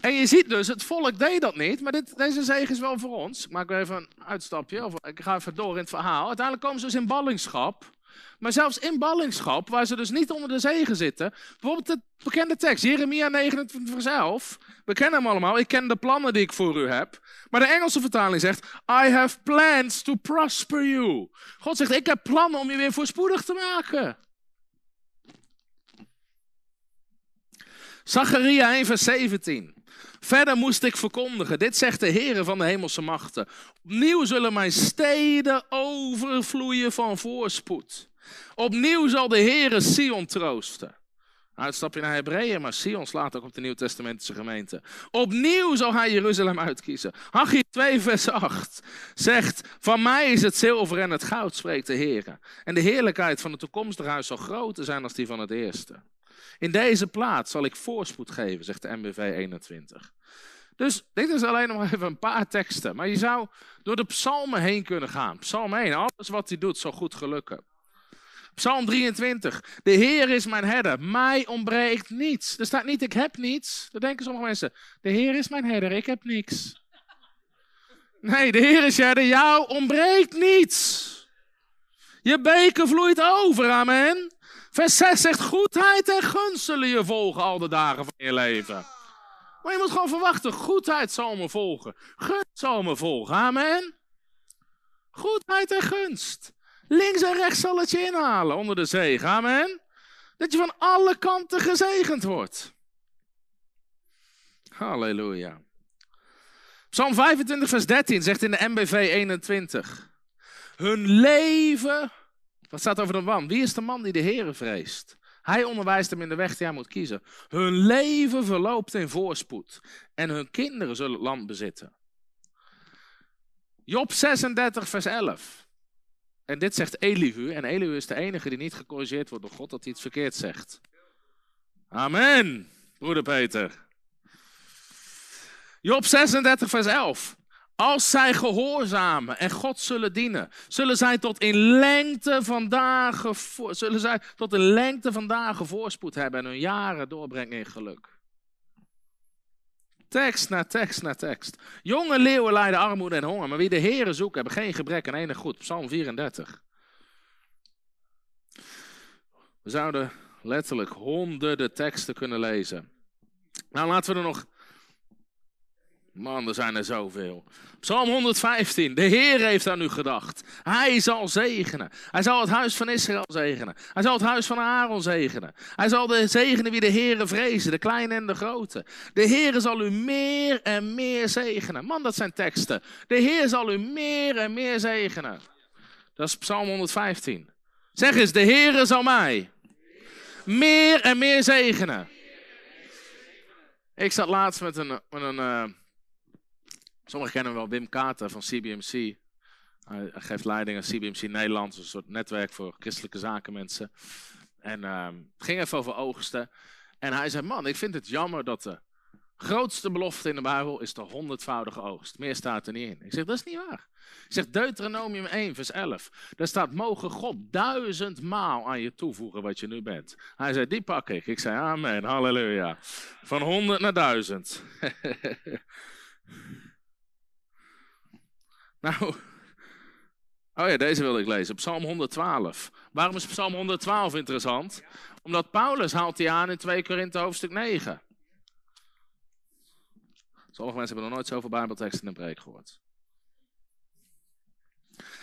En je ziet dus, het volk deed dat niet, maar dit, deze zegen is wel voor ons. Ik maak even een uitstapje, of ik ga even door in het verhaal. Uiteindelijk komen ze dus in ballingschap. Maar zelfs in ballingschap, waar ze dus niet onder de zegen zitten. Bijvoorbeeld de bekende tekst, Jeremia 29 vers 11. We kennen hem allemaal, ik ken de plannen die ik voor u heb. Maar de Engelse vertaling zegt, I have plans to prosper you. God zegt, ik heb plannen om je weer voorspoedig te maken. Zacharia 1 vers 17. Verder moest ik verkondigen, dit zegt de Heer van de hemelse machten. Opnieuw zullen mijn steden overvloeien van voorspoed. Opnieuw zal de Heer Sion troosten. Uitstapje naar Hebreeën, maar Sion slaat ook op de Nieuw-Testamentische gemeente. Opnieuw zal hij Jeruzalem uitkiezen. Haggai 2 vers 8 zegt, van mij is het zilver en het goud, spreekt de Heer. En de heerlijkheid van het toekomstige huis zal groter zijn dan die van het eerste. In deze plaats zal ik voorspoed geven, zegt de MBV 21. Dus dit is alleen nog even een paar teksten. Maar je zou door de psalmen heen kunnen gaan. Psalm 1, alles wat hij doet zal goed gelukken. Psalm 23. De Heer is mijn herder. Mij ontbreekt niets. Er staat niet, ik heb niets. Dat denken sommige mensen. De Heer is mijn herder. Ik heb niets. Nee, de Heer is herder. Jou ontbreekt niets. Je beker vloeit over. Amen. Vers 6 zegt, goedheid en gunst zullen je volgen al de dagen van je leven. Maar je moet gewoon verwachten, goedheid zal me volgen. Gunst zal me volgen, amen. Goedheid en gunst. Links en rechts zal het je inhalen onder de zegen, amen. Dat je van alle kanten gezegend wordt. Halleluja. Psalm 25, vers 13 zegt in de MBV 21. Hun leven wat staat over de man? Wie is de man die de Heere vreest? Hij onderwijst hem in de weg die hij moet kiezen. Hun leven verloopt in voorspoed. En hun kinderen zullen het land bezitten. Job 36, vers 11. En dit zegt Elihu. En Elihu is de enige die niet gecorrigeerd wordt door God dat hij iets verkeerd zegt. Amen, broeder Peter. Job 36, vers 11. Als zij gehoorzamen en God zullen dienen, zullen zij tot in lengte van dagen, zullen zij tot in lengte van dagen voorspoed hebben en hun jaren doorbrengen in geluk. Tekst na tekst na tekst. Jonge leeuwen lijden armoede en honger, maar wie de Heeren zoekt, hebben geen gebrek aan enig goed. Psalm 34. We zouden letterlijk honderden teksten kunnen lezen. Nou, laten we er nog Man, er zijn er zoveel. Psalm 115. De Heer heeft aan u gedacht. Hij zal zegenen. Hij zal het huis van Israël zegenen. Hij zal het huis van Aaron zegenen. Hij zal de zegenen wie de Heere vrezen, de kleine en de grote. De Heer zal u meer en meer zegenen. Man, dat zijn teksten. De Heer zal u meer en meer zegenen. Dat is Psalm 115. Zeg eens, de Heer zal mij meer en meer zegenen. Ik zat laatst met een, een uh, sommigen kennen wel Wim Kater van CBMC. Hij geeft leiding aan CBMC Nederland, een soort netwerk voor christelijke zakenmensen. En uh, het ging even over oogsten. En hij zei, man, ik vind het jammer dat de grootste belofte in de Bijbel is de honderdvoudige oogst. Meer staat er niet in. Ik zeg, dat is niet waar. Ik zeg, Deuteronomium 1, vers 11. Daar staat, mogen God duizend maal aan je toevoegen wat je nu bent. Hij zei, die pak ik. Ik zei, amen, halleluja. Van honderd naar duizend. nou, oh ja, deze wilde ik lezen. Psalm 112. Waarom is Psalm 112 interessant? Omdat Paulus haalt die aan in 2 Korinthe hoofdstuk 9. Sommige mensen hebben nog nooit zoveel Bijbelteksten in een preek gehoord.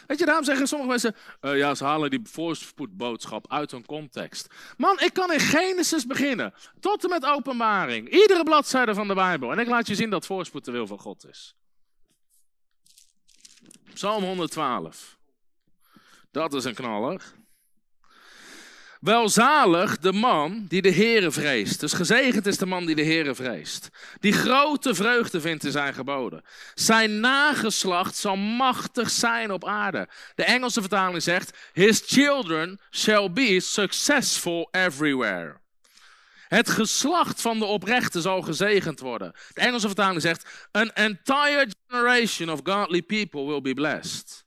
Weet je, daarom zeggen sommige mensen, uh, ja, ze halen die voorspoedboodschap uit hun context. Man, ik kan in Genesis beginnen, tot en met openbaring. Iedere bladzijde van de Bijbel. En ik laat je zien dat voorspoed de wil van God is. Psalm 112. Dat is een knaller. Welzalig de man die de Heere vreest. Dus gezegend is de man die de Heere vreest. Die grote vreugde vindt in zijn geboden. Zijn nageslacht zal machtig zijn op aarde. De Engelse vertaling zegt: His children shall be successful everywhere. Het geslacht van de oprechte zal gezegend worden. De Engelse vertaling zegt: An entire generation of godly people will be blessed.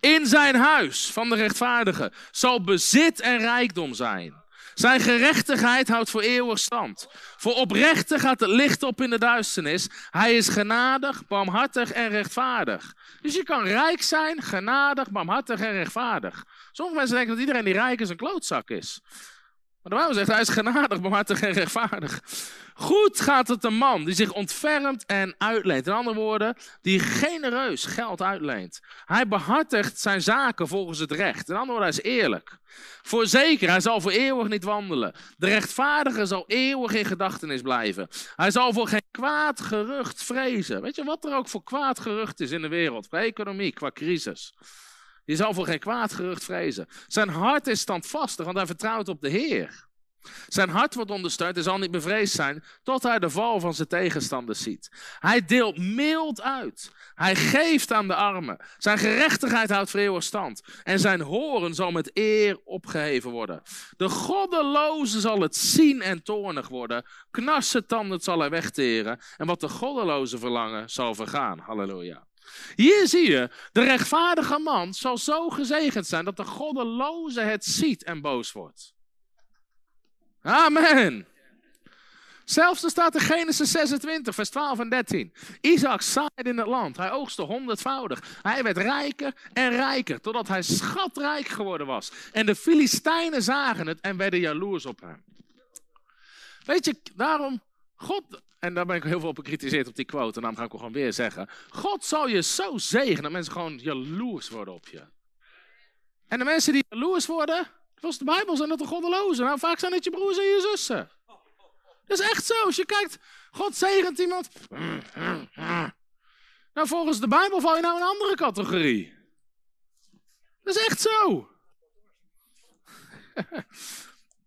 In zijn huis van de rechtvaardige zal bezit en rijkdom zijn. Zijn gerechtigheid houdt voor eeuwig stand. Voor oprechte gaat het licht op in de duisternis. Hij is genadig, barmhartig en rechtvaardig. Dus je kan rijk zijn, genadig, barmhartig en rechtvaardig. Sommige mensen denken dat iedereen die rijk is een klootzak is. Maar de Bijbel zegt, hij is genadig, barmhartig en rechtvaardig. Goed gaat het een man die zich ontfermt en uitleent. In andere woorden, die genereus geld uitleent. Hij behartigt zijn zaken volgens het recht. In andere woorden, hij is eerlijk. Voorzeker, hij zal voor eeuwig niet wandelen. De rechtvaardige zal eeuwig in gedachtenis blijven. Hij zal voor geen kwaad gerucht vrezen. Weet je wat er ook voor kwaad gerucht is in de wereld? Qua economie, qua crisis. Je zal voor geen kwaad gerucht vrezen. Zijn hart is standvastig, want hij vertrouwt op de Heer. Zijn hart wordt ondersteund en zal niet bevreesd zijn tot hij de val van zijn tegenstanders ziet. Hij deelt mild uit. Hij geeft aan de armen. Zijn gerechtigheid houdt voor eeuwig stand. En zijn horen zal met eer opgeheven worden. De goddeloze zal het zien en toornig worden. Knarsen tanden zal hij wegteren. En wat de goddeloze verlangen zal vergaan. Halleluja. Hier zie je, de rechtvaardige man zal zo gezegend zijn dat de goddeloze het ziet en boos wordt. Amen. Zelfs er staat in Genesis 26, vers 12 en 13. Isaac zaaide in het land. Hij oogste honderdvoudig. Hij werd rijker en rijker, totdat hij schatrijk geworden was. En de Filistijnen zagen het en werden jaloers op hem. Weet je, daarom, God, en daar ben ik heel veel op bekritiseerd op die quote, en daarom ga ik gewoon weer zeggen. God zal je zo zegenen dat mensen gewoon jaloers worden op je. En de mensen die jaloers worden, Volgens de Bijbel zijn dat de goddelozen. Nou, vaak zijn het je broers en je zussen. Dat is echt zo. Als je kijkt, God zegent iemand. Nou, volgens de Bijbel val je nou in een andere categorie. Dat is echt zo.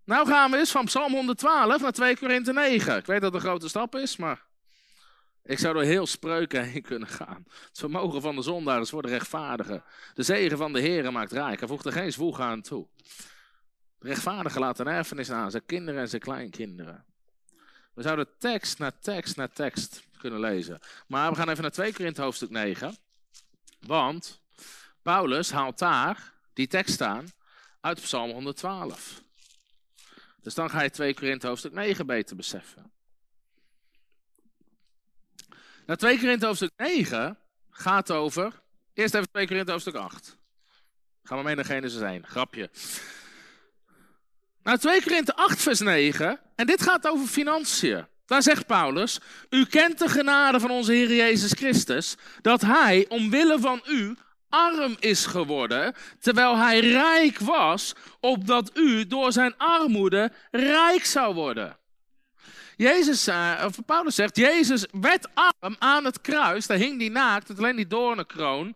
nou gaan we eens van Psalm 112 naar 2 Korinthe 9. Ik weet dat het een grote stap is, maar ik zou er heel spreuken heen kunnen gaan. Het vermogen van de zondaar is voor de rechtvaardigen. De zegen van de Heer maakt rijk. Hij voegt er geen zwoeg aan toe. Rechtvaardige laat een erfenis aan zijn kinderen en zijn kleinkinderen. We zouden tekst na tekst na tekst kunnen lezen. Maar we gaan even naar 2 Korinthe hoofdstuk 9. Want Paulus haalt daar die tekst aan uit Psalm 112. Dus dan ga je 2 Korinthe hoofdstuk 9 beter beseffen. Nou, 2 Korinthe hoofdstuk 9 gaat over... Eerst even 2 Korinthe hoofdstuk 8. Gaan we mee naar Genesis 1. Grapje. Nou, 2 Korinthe 8 vers 9. En dit gaat over financiën. Daar zegt Paulus, u kent de genade van onze Heer Jezus Christus, dat Hij omwille van u arm is geworden, terwijl Hij rijk was, opdat u door zijn armoede rijk zou worden. Jezus, uh, of Paulus zegt, Jezus werd arm aan het kruis, daar hing die naakt, het alleen die doornenkroon.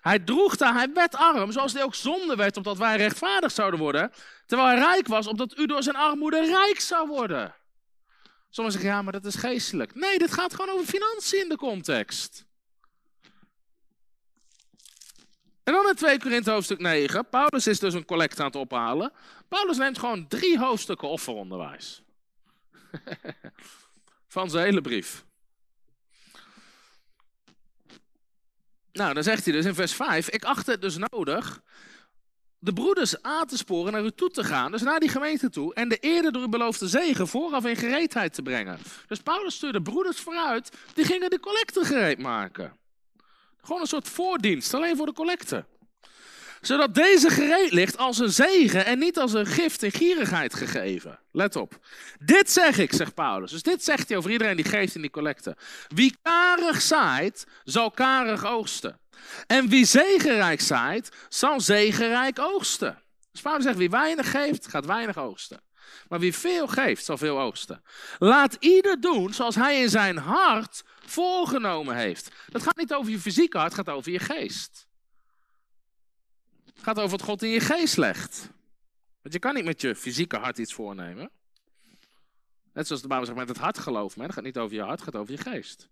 Hij droeg daar, hij werd arm, zoals hij ook zonde werd, opdat wij rechtvaardig zouden worden. Terwijl hij rijk was, opdat u door zijn armoede rijk zou worden. Sommigen zeggen, ja, maar dat is geestelijk. Nee, dit gaat gewoon over financiën in de context. En dan in 2 Korinthe hoofdstuk 9. Paulus is dus een collect aan het ophalen. Paulus neemt gewoon drie hoofdstukken offeronderwijs. Van zijn hele brief. Nou, dan zegt hij dus in vers 5: Ik acht het dus nodig de broeders aan te sporen naar u toe te gaan, dus naar die gemeente toe, en de eerder door u beloofde zegen vooraf in gereedheid te brengen. Dus Paulus stuurde broeders vooruit, die gingen de collecte gereed maken. Gewoon een soort voordienst, alleen voor de collecte. Zodat deze gereed ligt als een zegen en niet als een gift in gierigheid gegeven. Let op. Dit zeg ik, zegt Paulus. Dus dit zegt hij over iedereen die geeft in die collecte. Wie karig zaait, zal karig oogsten. En wie zegenrijk zaait, zal zegenrijk oogsten. Dus Paulus zegt, wie weinig geeft, gaat weinig oogsten. Maar wie veel geeft, zal veel oogsten. Laat ieder doen zoals hij in zijn hart voorgenomen heeft. Dat gaat niet over je fysieke hart, het gaat over je geest. Het gaat over wat God in je geest legt. Want je kan niet met je fysieke hart iets voornemen. Net zoals de Bijbel zegt, met het hart geloof men. Het gaat niet over je hart, het gaat over je geest.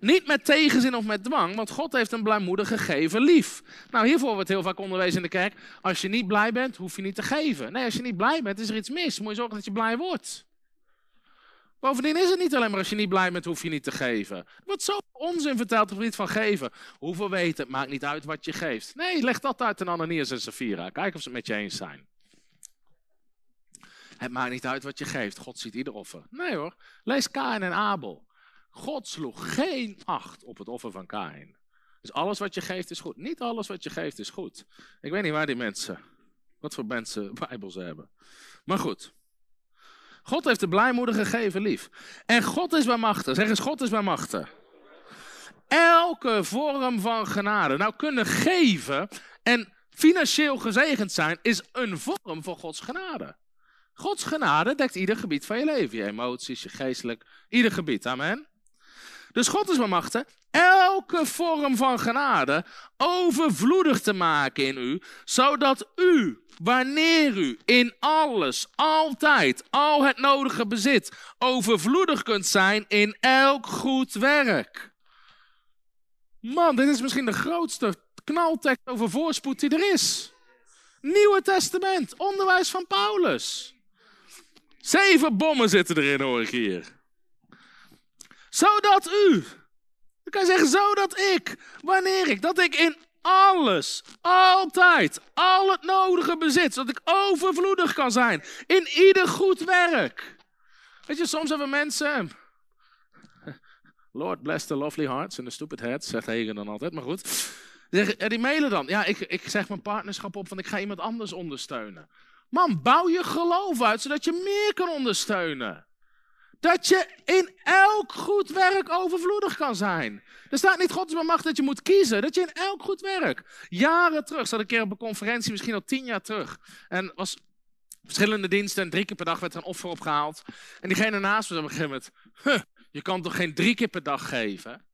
Niet met tegenzin of met dwang, want God heeft een blijmoedige geven lief. Nou, hiervoor wordt heel vaak onderwezen in de kerk. Als je niet blij bent, hoef je niet te geven. Nee, als je niet blij bent, is er iets mis. Moet je zorgen dat je blij wordt. Bovendien is het niet alleen maar als je niet blij bent, hoef je niet te geven. Er wordt zo onzin verteld op het van geven. Hoeveel weten, maakt niet uit wat je geeft. Nee, leg dat uit aan Ananias en Safira. Kijk of ze het met je eens zijn. Het maakt niet uit wat je geeft. God ziet ieder offer. Nee hoor. Lees Kain en Abel. God sloeg geen acht op het offer van Kain. Dus alles wat je geeft is goed. Niet alles wat je geeft is goed. Ik weet niet waar die mensen, wat voor mensen Bijbels hebben. Maar goed. God heeft de blijmoeder gegeven lief. En God is bij machten. Zeg eens, God is bij machten. Elke vorm van genade. Nou, kunnen geven en financieel gezegend zijn is een vorm van Gods genade. Gods genade dekt ieder gebied van je leven. Je emoties, je geestelijk, ieder gebied. Amen. Dus God is bemachtigd elke vorm van genade overvloedig te maken in u, zodat u, wanneer u in alles, altijd, al het nodige bezit, overvloedig kunt zijn in elk goed werk. Man, dit is misschien de grootste knaltekst over voorspoed die er is. Nieuwe Testament, onderwijs van Paulus. Zeven bommen zitten erin, hoor ik hier. Zodat u, ik kan zeggen, zodat ik, wanneer ik, dat ik in alles, altijd, al het nodige bezit, zodat ik overvloedig kan zijn in ieder goed werk. Weet je, soms hebben mensen, Lord bless the lovely hearts and the stupid heads, zegt Hegen dan altijd, maar goed. Die mailen dan, ja, ik, ik zeg mijn partnerschap op, want ik ga iemand anders ondersteunen. Man, bouw je geloof uit, zodat je meer kan ondersteunen. Dat je in elk goed werk overvloedig kan zijn. Er staat niet God is maar macht dat je moet kiezen. Dat je in elk goed werk. Jaren terug, zat ik een keer op een conferentie, misschien al tien jaar terug. En was verschillende diensten en drie keer per dag werd er een offer opgehaald. En diegene naast me zei op een gegeven moment, je kan toch geen drie keer per dag geven?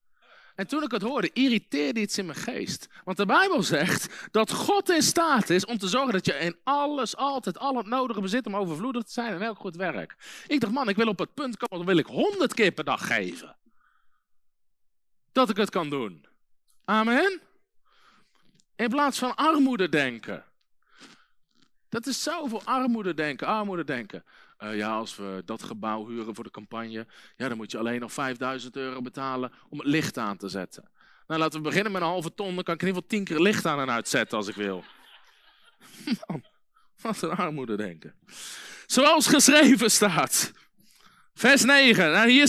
En toen ik het hoorde, irriteerde iets in mijn geest. Want de Bijbel zegt dat God in staat is om te zorgen dat je in alles, altijd, al het nodige bezit om overvloedig te zijn en elk goed werk. Ik dacht, man, ik wil op het punt komen, dan wil ik honderd keer per dag geven. Dat ik het kan doen. Amen. In plaats van armoede denken. Dat is zoveel armoede denken, armoede denken. Uh, ja, als we dat gebouw huren voor de campagne, ja, dan moet je alleen nog 5000 euro betalen om het licht aan te zetten. Nou, laten we beginnen met een halve ton, dan kan ik in ieder geval tien keer licht aan en uitzetten als ik wil. Wat een armoede denken. Zoals geschreven staat. Vers 9. Nou, hier,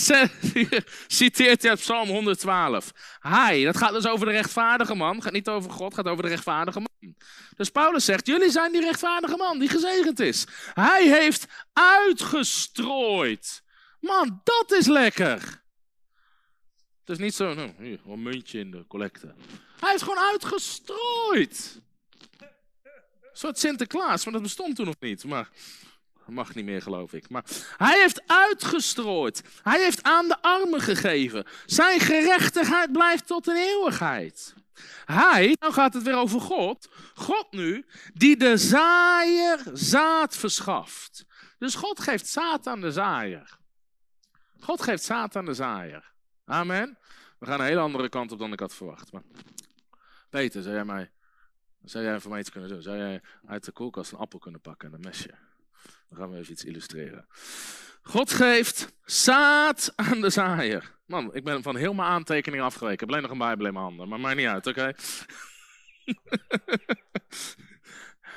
citeert hij uit Psalm 112. Hij, dat gaat dus over de rechtvaardige man. Gaat niet over God, gaat over de rechtvaardige man. Dus Paulus zegt: Jullie zijn die rechtvaardige man die gezegend is. Hij heeft uitgestrooid Man, dat is lekker. Het is niet zo, nou, hier, een muntje in de collecte. Hij is gewoon uitgestrooid. Een soort Sinterklaas, maar dat bestond toen nog niet. Maar mag niet meer, geloof ik. Maar hij heeft uitgestrooid. Hij heeft aan de armen gegeven. Zijn gerechtigheid blijft tot een eeuwigheid. Hij, nou gaat het weer over God. God nu, die de zaaier zaad verschaft. Dus God geeft zaad aan de zaaier. God geeft zaad aan de zaaier. Amen. We gaan een hele andere kant op dan ik had verwacht. Maar Peter, zou jij, mij, zou jij voor mij iets kunnen doen? Zou jij uit de koelkast een appel kunnen pakken en een mesje? Dan gaan we even iets illustreren. God geeft zaad aan de zaaier. Man, ik ben van heel mijn aantekeningen afgeweken. Ik heb alleen nog een bijbel in mijn handen, maar maakt niet uit, oké?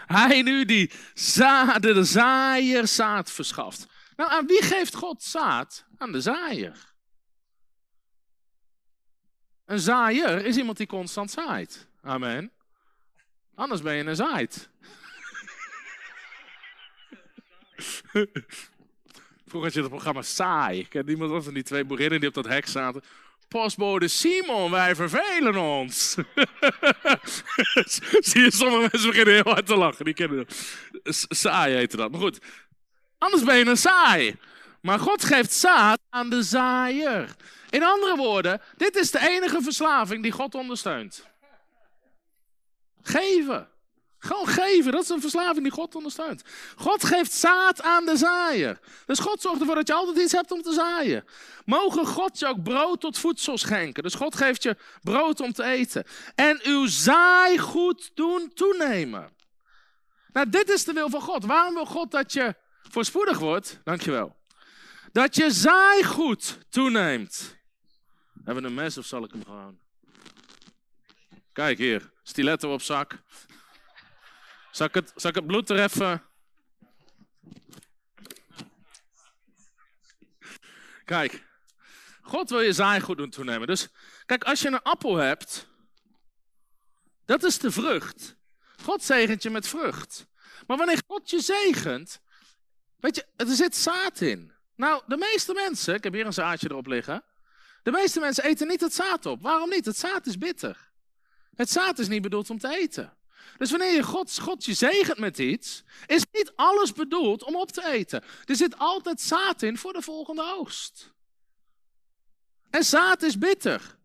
Hij nu die zaad, de zaaier zaad verschaft. Nou, aan wie geeft God zaad? Aan de zaaier. Een zaaier is iemand die constant zaait. Amen. Anders ben je een zaait. Vroeger had je het programma Saai. Ik ken iemand van die twee boerinnen die op dat hek zaten. Postbode Simon, wij vervelen ons. Zie je, sommige mensen beginnen heel hard te lachen. Die kennen het. Saai heette dat. Maar goed, anders ben je een saai. Maar God geeft zaad aan de zaaier. In andere woorden, dit is de enige verslaving die God ondersteunt. Geven. Gewoon geven, dat is een verslaving die God ondersteunt. God geeft zaad aan de zaaier. Dus God zorgt ervoor dat je altijd iets hebt om te zaaien. Mogen God je ook brood tot voedsel schenken. Dus God geeft je brood om te eten. En uw zaaigoed doen toenemen. Nou, dit is de wil van God. Waarom wil God dat je voorspoedig wordt? Dankjewel. Dat je zaaigoed toeneemt. Hebben we een mes of zal ik hem gewoon? Kijk hier, stiletto op zak. Zal ik het, bloed er even... Kijk, God wil je zaaigoed doen toenemen. Dus kijk, als je een appel hebt, dat is de vrucht. God zegent je met vrucht. Maar wanneer God je zegent, weet je, er zit zaad in. Nou, de meeste mensen, ik heb hier een zaadje erop liggen. De meeste mensen eten niet het zaad op. Waarom niet? Het zaad is bitter. Het zaad is niet bedoeld om te eten. Dus wanneer je God, God je zegent met iets, is niet alles bedoeld om op te eten. Er zit altijd zaad in voor de volgende oogst. En zaad is bitter.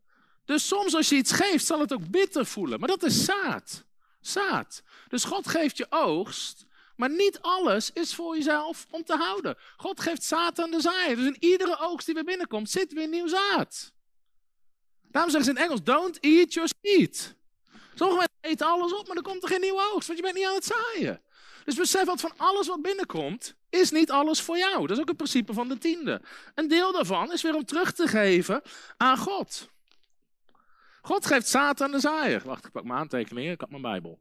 Dus soms als je iets geeft, zal het ook bitter voelen. Maar dat is zaad. Zaad. Dus God geeft je oogst, maar niet alles is voor jezelf om te houden. God geeft zaad aan de zaaier. Dus in iedere oogst die weer binnenkomt, zit weer nieuw zaad. Daarom zeggen ze in Engels, don't eat your seed. Sommige eten alles op, maar er komt er geen nieuwe oogst, want je bent niet aan het zaaien. Dus besef wat van alles wat binnenkomt, is niet alles voor jou. Dat is ook het principe van de tiende. Een deel daarvan is weer om terug te geven aan God. God geeft zaad aan de zaaier. Wacht, ik pak mijn aantekeningen, ik had mijn Bijbel.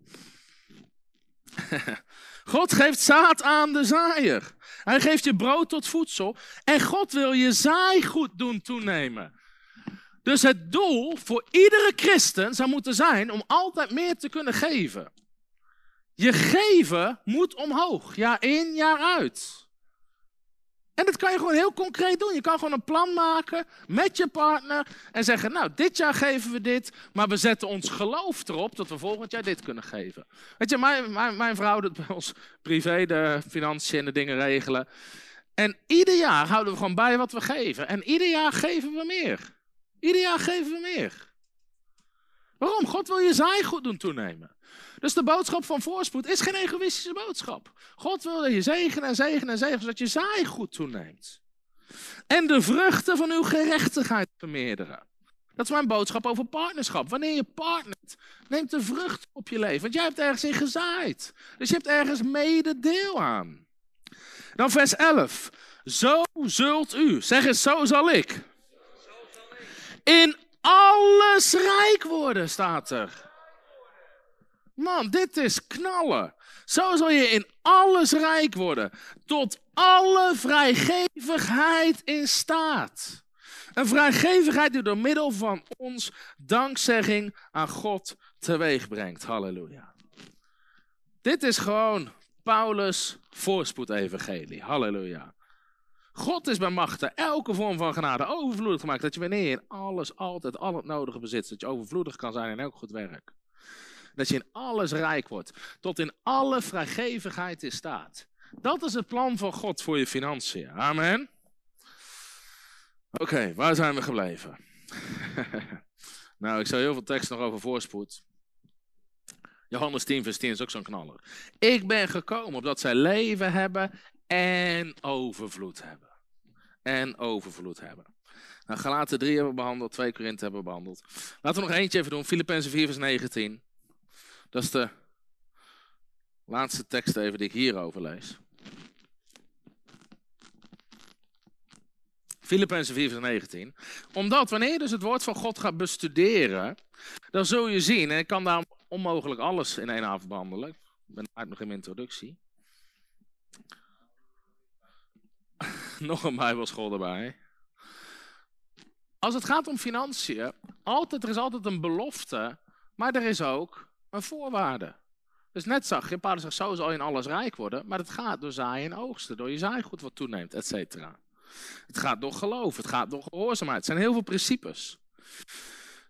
God geeft zaad aan de zaaier. Hij geeft je brood tot voedsel. En God wil je zaaigoed doen toenemen. Dus het doel voor iedere christen zou moeten zijn om altijd meer te kunnen geven. Je geven moet omhoog, jaar in, jaar uit. En dat kan je gewoon heel concreet doen. Je kan gewoon een plan maken met je partner en zeggen, nou, dit jaar geven we dit, maar we zetten ons geloof erop dat we volgend jaar dit kunnen geven. Weet je, mijn, mijn, vrouw doet bij ons privé de financiën en de dingen regelen. En ieder jaar houden we gewoon bij wat we geven. En ieder jaar geven we meer. Ieder jaar geven we meer. Waarom? God wil je zaaigoed doen toenemen. Dus de boodschap van voorspoed is geen egoïstische boodschap. God wil je zegenen en zegenen en zegenen, zodat je zaaigoed toeneemt. En de vruchten van uw gerechtigheid vermeerderen. Dat is mijn boodschap over partnerschap. Wanneer je partnert, neemt de vrucht op je leven. Want jij hebt ergens in gezaaid. Dus je hebt ergens mede deel aan. Dan vers 11. Zo zult u. Zeg eens, zo zal ik in alles rijk worden, staat er. Man, dit is knallen. Zo zal je in alles rijk worden. Tot alle vrijgevigheid in staat. Een vrijgevigheid die door middel van ons dankzegging aan God teweeg brengt. Halleluja. Dit is gewoon Paulus voorspoedevangelie. Halleluja. God is bij machten elke vorm van genade overvloedig gemaakt. Dat je wanneer je in alles altijd al het nodige bezit, dat je overvloedig kan zijn in elk goed werk. Dat je in alles rijk wordt, tot in alle vrijgevigheid in staat. Dat is het plan van God voor je financiën. Amen. Oké, waar zijn we gebleven? nou, ik zou heel veel tekst nog over voorspoed. Johannes 10, vers 10 is ook zo'n knaller. Ik ben gekomen opdat zij leven hebben en overvloed hebben. En overvloed hebben. Nou, Galaten 3 hebben we behandeld, 2 Korinthe hebben we behandeld. Laten we nog eentje even doen, Filippenzen 4, vers 19. Dat is de laatste tekst even die ik hierover lees. Filippenzen 4 vers 19. Omdat wanneer je dus het woord van God gaat bestuderen, dan zul je zien, en ik kan daar onmogelijk alles in één avond behandelen. Ik ben uit nog in mijn introductie. nog een bijbelschool erbij. Als het gaat om financiën, altijd, er is altijd een belofte, maar er is ook een voorwaarde. Dus net zag je, Paulus zegt, zo zal je in alles rijk worden, maar het gaat door zaaien en oogsten, door je zaaigoed wat toeneemt, et cetera. Het gaat door geloof, het gaat door gehoorzaamheid. Het zijn heel veel principes.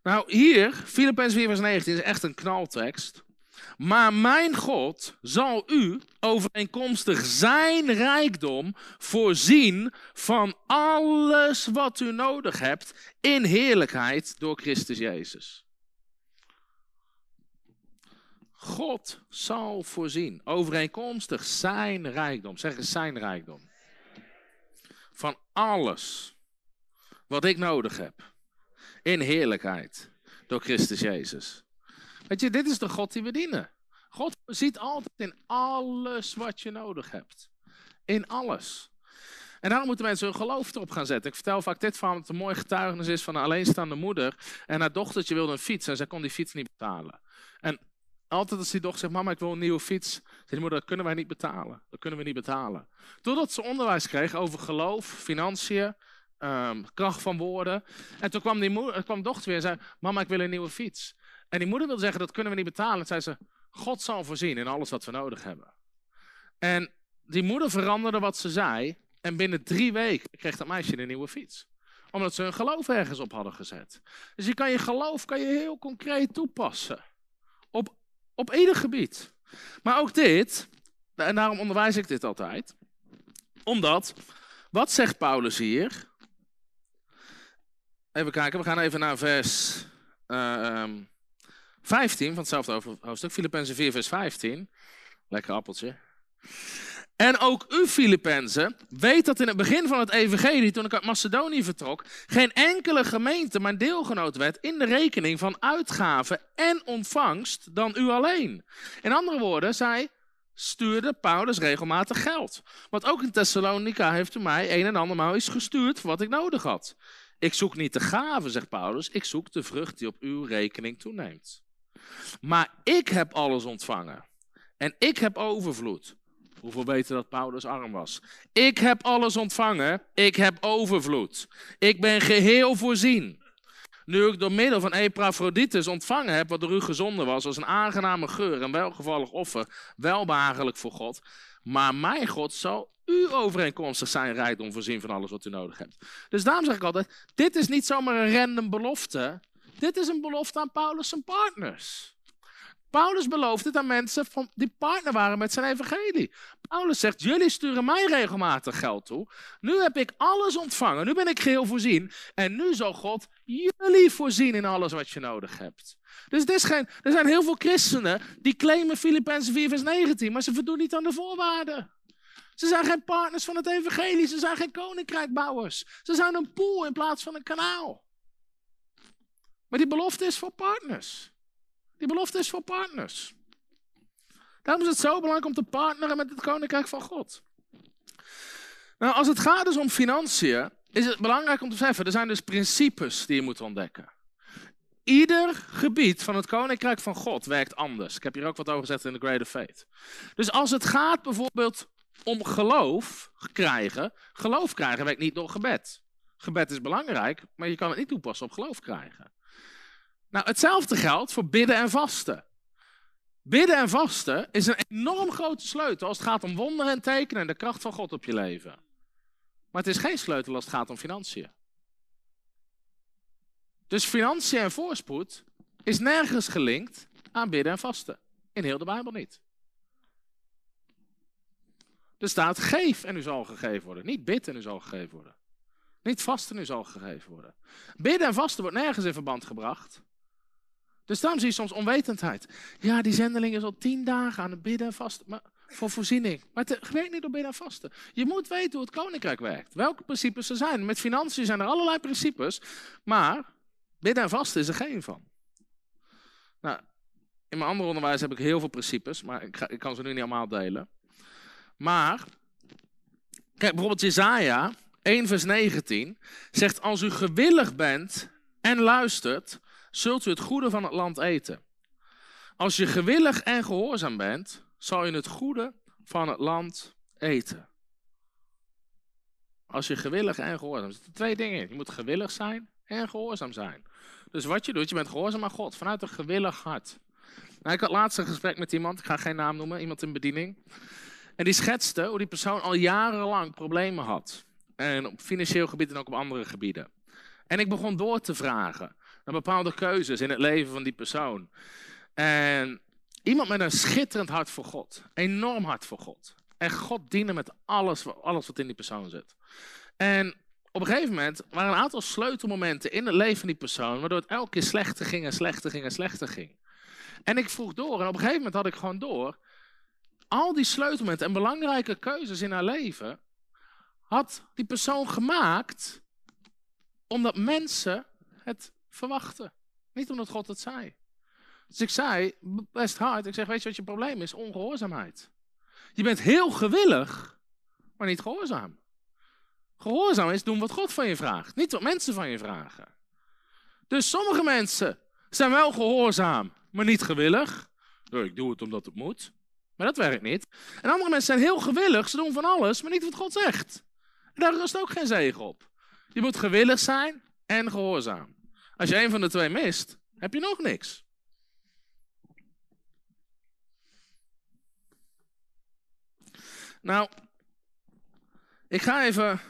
Nou, hier, Filippenzen 4 vers 19 is echt een knaltekst. Maar mijn God zal u overeenkomstig zijn rijkdom voorzien van alles wat u nodig hebt in heerlijkheid door Christus Jezus. God zal voorzien, overeenkomstig zijn rijkdom. Zeg eens zijn rijkdom. Van alles wat ik nodig heb in heerlijkheid door Christus Jezus. Weet je, dit is de God die we dienen. God ziet altijd in alles wat je nodig hebt. In alles. En daarom moeten mensen hun geloof erop gaan zetten. Ik vertel vaak dit van het een mooi getuigenis is van een alleenstaande moeder. En haar dochtertje wilde een fiets en zij kon die fiets niet betalen. En altijd als die dochter zegt, mama ik wil een nieuwe fiets. Zegt die moeder, dat kunnen wij niet betalen. Dat kunnen we niet betalen. Doordat ze onderwijs kreeg over geloof, financiën, um, kracht van woorden. En toen kwam, die moeder, kwam dochter weer en zei, mama ik wil een nieuwe fiets. En die moeder wilde zeggen, dat kunnen we niet betalen. En zei ze, God zal voorzien in alles wat we nodig hebben. En die moeder veranderde wat ze zei. En binnen drie weken kreeg dat meisje een nieuwe fiets. Omdat ze hun geloof ergens op hadden gezet. Dus je kan je geloof kan je heel concreet toepassen. Op, op ieder gebied. Maar ook dit, en daarom onderwijs ik dit altijd. Omdat, wat zegt Paulus hier? Even kijken, we gaan even naar vers uh, um, 15 van hetzelfde hoofdstuk. Filippenzen 4, vers 15. Lekker appeltje. En ook u, Filippenzen, weet dat in het begin van het evangelie, toen ik uit Macedonië vertrok, geen enkele gemeente mijn deelgenoot werd in de rekening van uitgaven en ontvangst dan u alleen. In andere woorden, zij stuurde Paulus regelmatig geld. Want ook in Thessalonica heeft u mij een en andermaal eens gestuurd wat ik nodig had. Ik zoek niet de gave, zegt Paulus, ik zoek de vrucht die op uw rekening toeneemt. Maar ik heb alles ontvangen. En ik heb overvloed. Hoeveel weten dat Paulus arm was? Ik heb alles ontvangen. Ik heb overvloed. Ik ben geheel voorzien. Nu ik door middel van Epaphroditus ontvangen heb wat door u gezonden was, als een aangename geur en welgevallig offer, welbehagelijk voor God. Maar mijn God zal u overeenkomstig zijn rijkdom voorzien van alles wat u nodig hebt. Dus daarom zeg ik altijd, dit is niet zomaar een random belofte. Dit is een belofte aan Paulus' en partners. Paulus belooft het aan mensen van, die partner waren met zijn evangelie. Paulus zegt, jullie sturen mij regelmatig geld toe. Nu heb ik alles ontvangen. Nu ben ik geheel voorzien. En nu zal God jullie voorzien in alles wat je nodig hebt. Dus er, is geen, er zijn heel veel christenen die claimen Filippenzen 4 vers 19, maar ze voldoen niet aan de voorwaarden. Ze zijn geen partners van het evangelie. Ze zijn geen koninkrijkbouwers. Ze zijn een pool in plaats van een kanaal. Maar die belofte is voor partners. Die belofte is voor partners. Daarom is het zo belangrijk om te partneren met het koninkrijk van God. Nou, als het gaat dus om financiën, is het belangrijk om te beseffen, er zijn dus principes die je moet ontdekken. Ieder gebied van het koninkrijk van God werkt anders. Ik heb hier ook wat over gezegd in de Greater Faith. Dus als het gaat bijvoorbeeld om geloof krijgen, geloof krijgen werkt niet door gebed. Gebed is belangrijk, maar je kan het niet toepassen op geloof krijgen. Nou, hetzelfde geldt voor bidden en vasten. Bidden en vasten is een enorm grote sleutel als het gaat om wonderen en tekenen en de kracht van God op je leven. Maar het is geen sleutel als het gaat om financiën. Dus financiën en voorspoed is nergens gelinkt aan bidden en vasten. In heel de Bijbel niet. Er staat geef en u zal gegeven worden. Niet bid en u zal gegeven worden. Niet vasten en u zal gegeven worden. Bidden en vasten wordt nergens in verband gebracht. Dus daarom zie je soms onwetendheid. Ja, die zendeling is al tien dagen aan het bidden en vasten. Maar voor voorziening. Maar het werkt niet door bidden en vasten. Je moet weten hoe het koninkrijk werkt. Welke principes er zijn. Met financiën zijn er allerlei principes. Maar bidden en vasten is er geen van. Nou, in mijn andere onderwijs heb ik heel veel principes. Maar ik, ik kan ze nu niet allemaal delen. Maar, kijk bijvoorbeeld Jezaja 1 vers 19 zegt als u gewillig bent en luistert, zult u het goede van het land eten. Als je gewillig en gehoorzaam bent, zal je het goede van het land eten. Als je gewillig en gehoorzaam bent. Er twee dingen Je moet gewillig zijn en gehoorzaam zijn. Dus wat je doet, je bent gehoorzaam aan God vanuit een gewillig hart. Nou, ik had laatst een gesprek met iemand, ik ga geen naam noemen, iemand in bediening. En die schetste hoe die persoon al jarenlang problemen had. En op financieel gebied en ook op andere gebieden. En ik begon door te vragen naar bepaalde keuzes in het leven van die persoon. En iemand met een schitterend hart voor God. Enorm hart voor God. En God dienen met alles, alles wat in die persoon zit. En op een gegeven moment waren een aantal sleutelmomenten in het leven van die persoon, waardoor het elke keer slechter ging en slechter ging en slechter ging. En ik vroeg door en op een gegeven moment had ik gewoon door, al die sleutelmomenten en belangrijke keuzes in haar leven, had die persoon gemaakt omdat mensen het verwachten. Niet omdat God het zei. Dus ik zei, best hard, ik zeg, weet je wat je probleem is? Ongehoorzaamheid. Je bent heel gewillig, maar niet gehoorzaam. Gehoorzaam is doen wat God van je vraagt, niet wat mensen van je vragen. Dus sommige mensen zijn wel gehoorzaam, maar niet gewillig. ik doe het omdat het moet. Maar dat werkt niet. En andere mensen zijn heel gewillig, ze doen van alles, maar niet wat God zegt. Daar rust ook geen zegen op. Je moet gewillig zijn en gehoorzaam. Als je een van de twee mist, heb je nog niks. Nou, ik ga even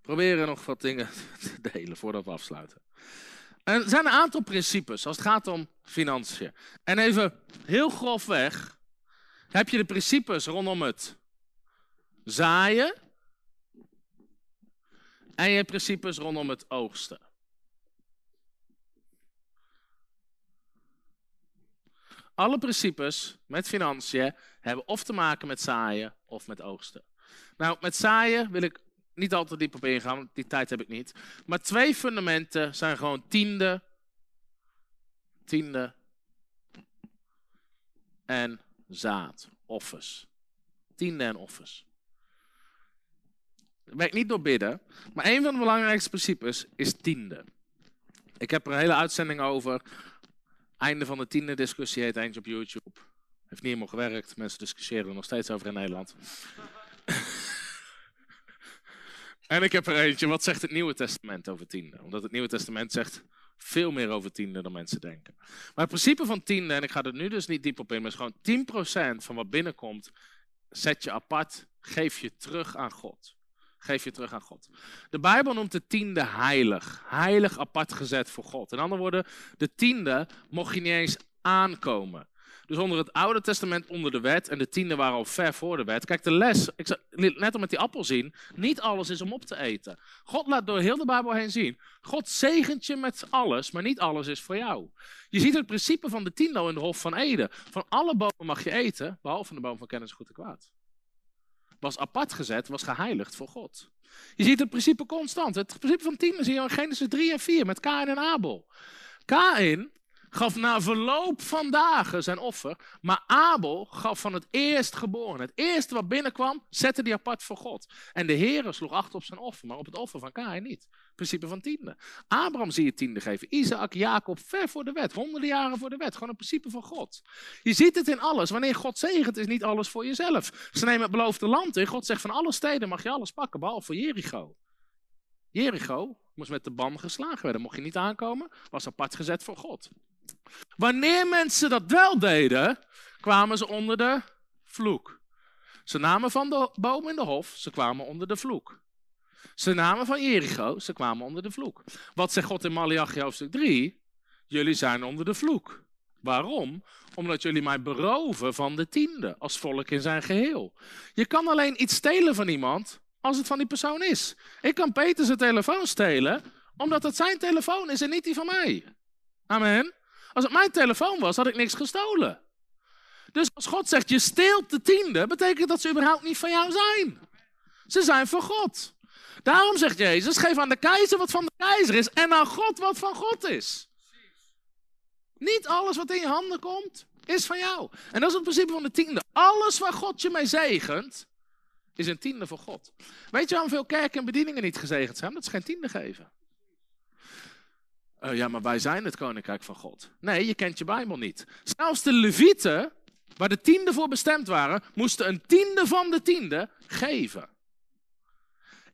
proberen nog wat dingen te delen voordat we afsluiten. er zijn een aantal principes als het gaat om financiën. En even heel grofweg heb je de principes rondom het zaaien. En je hebt principes rondom het oogsten. Alle principes met financiën hebben of te maken met zaaien of met oogsten. Nou, met zaaien wil ik niet al te diep op ingaan, want die tijd heb ik niet. Maar twee fundamenten zijn gewoon tiende, tiende en zaad, offers. Tiende en offers. Werkt niet door bidden, maar een van de belangrijkste principes is tiende. Ik heb er een hele uitzending over. Einde van de tiende discussie heet eentje op YouTube. Heeft niet helemaal gewerkt. Mensen discussiëren er nog steeds over in Nederland. En ik heb er eentje, wat zegt het Nieuwe Testament over tiende? Omdat het Nieuwe Testament zegt veel meer over tiende dan mensen denken. Maar het principe van tiende, en ik ga er nu dus niet diep op in, maar is gewoon 10% van wat binnenkomt, zet je apart, geef je terug aan God. Geef je terug aan God. De Bijbel noemt de tiende heilig. Heilig apart gezet voor God. In andere woorden, de tiende mocht je niet eens aankomen. Dus onder het Oude Testament onder de wet en de tiende waren al ver voor de wet. Kijk, de les, ik net al met die appel zien, niet alles is om op te eten. God laat door heel de Bijbel heen zien. God zegent je met alles, maar niet alles is voor jou. Je ziet het principe van de tiende in de Hof van Eden. Van alle bomen mag je eten, behalve de boom van kennis goed en kwaad. Was apart gezet, was geheiligd voor God. Je ziet het principe constant. Het principe van tiende zie je in Genesis 3 en 4 met Kain en Abel. Kain gaf na verloop van dagen zijn offer. Maar Abel gaf van het eerstgeboren. Het eerste wat binnenkwam, zette die apart voor God. En de Heer sloeg acht op zijn offer, maar op het offer van Kain niet. Principe van tiende. Abraham zie je tiende geven. Isaac, Jacob, ver voor de wet. Honderden jaren voor de wet. Gewoon een principe van God. Je ziet het in alles. Wanneer God zegent, is niet alles voor jezelf. Ze nemen het beloofde land in. God zegt van alle steden mag je alles pakken, behalve Jericho. Jericho moest met de ban geslagen werden. Mocht je niet aankomen, was apart gezet voor God. Wanneer mensen dat wel deden, kwamen ze onder de vloek. Ze namen van de boom in de hof, ze kwamen onder de vloek. Ze namen van Jericho, ze kwamen onder de vloek. Wat zegt God in Malachi hoofdstuk 3? Jullie zijn onder de vloek. Waarom? Omdat jullie mij beroven van de tiende als volk in zijn geheel. Je kan alleen iets stelen van iemand als het van die persoon is. Ik kan Peter zijn telefoon stelen omdat het zijn telefoon is en niet die van mij. Amen. Als het mijn telefoon was, had ik niks gestolen. Dus als God zegt, je steelt de tiende, betekent dat ze überhaupt niet van jou zijn. Ze zijn van God. Daarom zegt Jezus, geef aan de keizer wat van de keizer is en aan God wat van God is. Niet alles wat in je handen komt, is van jou. En dat is het principe van de tiende. Alles waar God je mee zegent, is een tiende voor God. Weet je waarom veel kerken en bedieningen niet gezegend zijn? Dat ze geen tiende geven. Uh, ja, maar wij zijn het koninkrijk van God. Nee, je kent je Bijbel niet. Zelfs de levieten, waar de tiende voor bestemd waren, moesten een tiende van de tiende geven.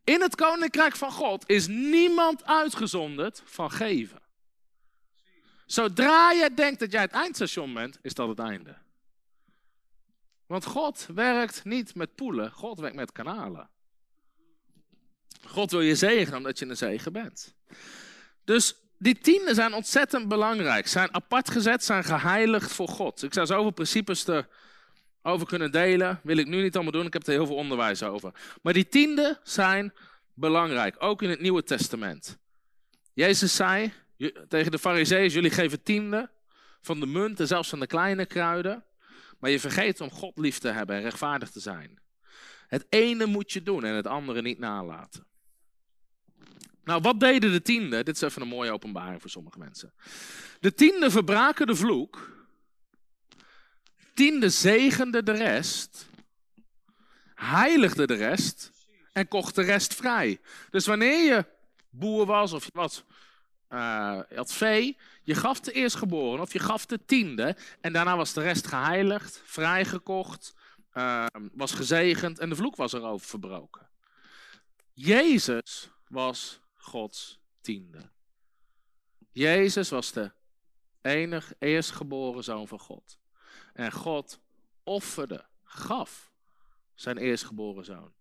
In het koninkrijk van God is niemand uitgezonderd van geven. Zodra je denkt dat jij het eindstation bent, is dat het einde. Want God werkt niet met poelen, God werkt met kanalen. God wil je zegenen omdat je een zegen bent. Dus die tienden zijn ontzettend belangrijk. Zijn apart gezet, zijn geheiligd voor God. Ik zou zoveel principes erover kunnen delen. Wil ik nu niet allemaal doen, ik heb er heel veel onderwijs over. Maar die tienden zijn belangrijk, ook in het Nieuwe Testament. Jezus zei tegen de fariseeën, jullie geven tiende van de munt en zelfs van de kleine kruiden. Maar je vergeet om God lief te hebben en rechtvaardig te zijn. Het ene moet je doen en het andere niet nalaten. Nou, wat deden de tienden? Dit is even een mooie openbaring voor sommige mensen. De tienden verbraken de vloek. Tienden zegende de rest. Heiligde de rest. En kocht de rest vrij. Dus wanneer je boer was of je was, uh, had vee, je gaf de eerstgeboren of je gaf de tiende. En daarna was de rest geheiligd, vrijgekocht, uh, was gezegend en de vloek was erover verbroken. Jezus was Gods tiende. Jezus was de enig eerstgeboren zoon van God. En God offerde, gaf zijn eerstgeboren zoon.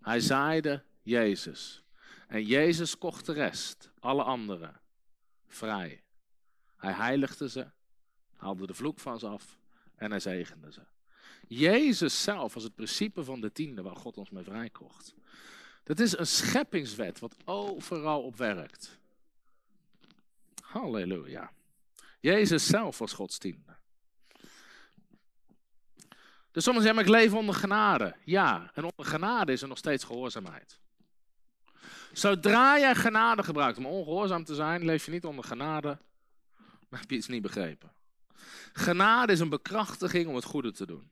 Hij zaaide Jezus. En Jezus kocht de rest, alle anderen, vrij. Hij heiligde ze, haalde de vloek van ze af en hij zegende ze. Jezus zelf was het principe van de tiende waar God ons mee vrijkocht. Dat is een scheppingswet wat overal op werkt. Halleluja. Jezus zelf was Gods tiende. Dus sommigen zeggen, ik leef onder genade. Ja, en onder genade is er nog steeds gehoorzaamheid. Zodra jij genade gebruikt om ongehoorzaam te zijn, leef je niet onder genade, maar heb je iets niet begrepen. Genade is een bekrachtiging om het goede te doen.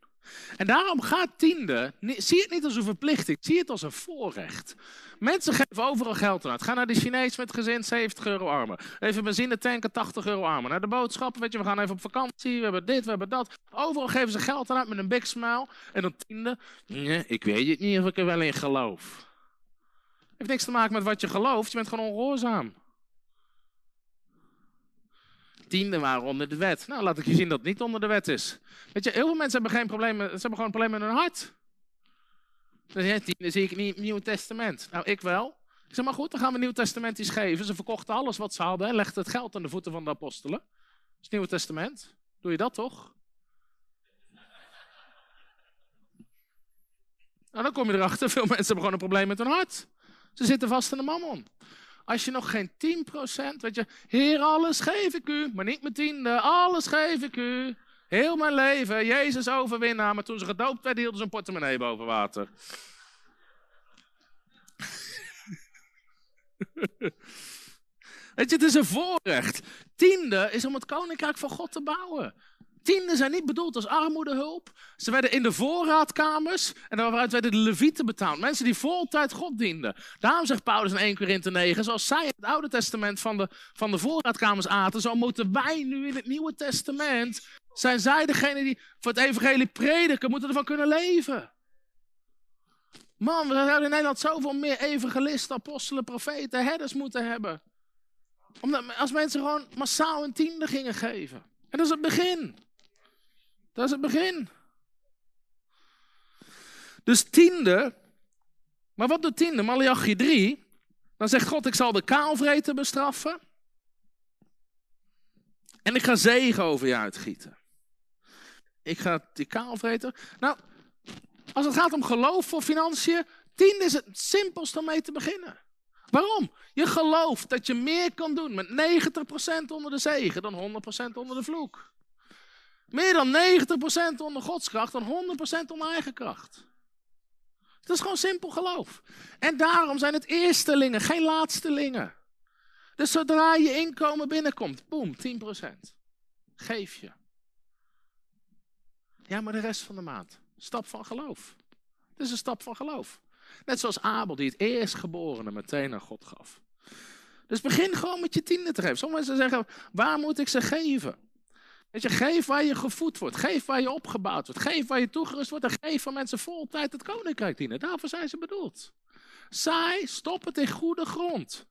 En daarom gaat tiende, zie het niet als een verplichting, zie het als een voorrecht. Mensen geven overal geld uit. Ga naar de Chinees met gezin, 70 euro armen. Even benzine tanken, 80 euro armen. Naar de boodschappen, weet je, we gaan even op vakantie, we hebben dit, we hebben dat. Overal geven ze geld uit met een big smile. En dan tiende, nee, ik weet het niet of ik er wel in geloof. Heeft niks te maken met wat je gelooft, je bent gewoon ongehoorzaam. Tiende waren onder de wet. Nou, laat ik je zien dat het niet onder de wet is. Weet je, heel veel mensen hebben geen problemen, ze hebben gewoon een probleem met hun hart. Dus ja, tiende zie ik niet het Nieuwe Testament. Nou, ik wel. Ik zeg maar goed, dan gaan we Nieuw Testament iets geven. Ze verkochten alles wat ze hadden en legden het geld aan de voeten van de apostelen. Dat is het Nieuwe Testament. Doe je dat toch? Nou, dan kom je erachter, veel mensen hebben gewoon een probleem met hun hart. Ze zitten vast in de mammon. Als je nog geen 10%, weet je, Heer, alles geef ik u, maar niet mijn tiende, alles geef ik u. Heel mijn leven, Jezus overwinnaar, maar toen ze gedoopt werden, hielden ze een portemonnee boven water. Weet je, het is een voorrecht. Tiende is om het koninkrijk van God te bouwen. Tienden zijn niet bedoeld als armoedehulp. Ze werden in de voorraadkamers en daaruit werden de levieten betaald. Mensen die voltijd God dienden. Daarom zegt Paulus in 1 Korinthe 9, zoals zij het Oude Testament van de, van de voorraadkamers aten, zo moeten wij nu in het Nieuwe Testament, zijn zij degene die voor het evangelie prediken, moeten ervan kunnen leven. Man, we zouden in Nederland zoveel meer evangelisten, apostelen, profeten, herders moeten hebben. Omdat als mensen gewoon massaal een tiende gingen geven. En dat is het begin. Dat is het begin. Dus tiende. Maar wat doet tiende? Malachi 3. Dan zegt God, ik zal de kaalvreten bestraffen. En ik ga zegen over je uitgieten. Ik ga die kaalvreten. Nou, als het gaat om geloof voor financiën, tiende is het simpelst om mee te beginnen. Waarom? Je gelooft dat je meer kan doen met 90% onder de zegen dan 100% onder de vloek. Meer dan 90% onder Gods kracht dan 100% onder eigen kracht. Dat is gewoon simpel geloof. En daarom zijn het eerstelingen, geen laatstelingen. Dus zodra je inkomen binnenkomt, boem, 10%. Geef je. Ja, maar de rest van de maand. Stap van geloof. Het is een stap van geloof. Net zoals Abel, die het eerstgeborene meteen aan God gaf. Dus begin gewoon met je tiende te geven. Sommige mensen zeggen, waar moet ik ze geven? Weet je, geef waar je gevoed wordt. Geef waar je opgebouwd wordt. Geef waar je toegerust wordt. En geef van mensen vol tijd het koninkrijk dienen. Daarvoor zijn ze bedoeld. Saai, stop het in goede grond.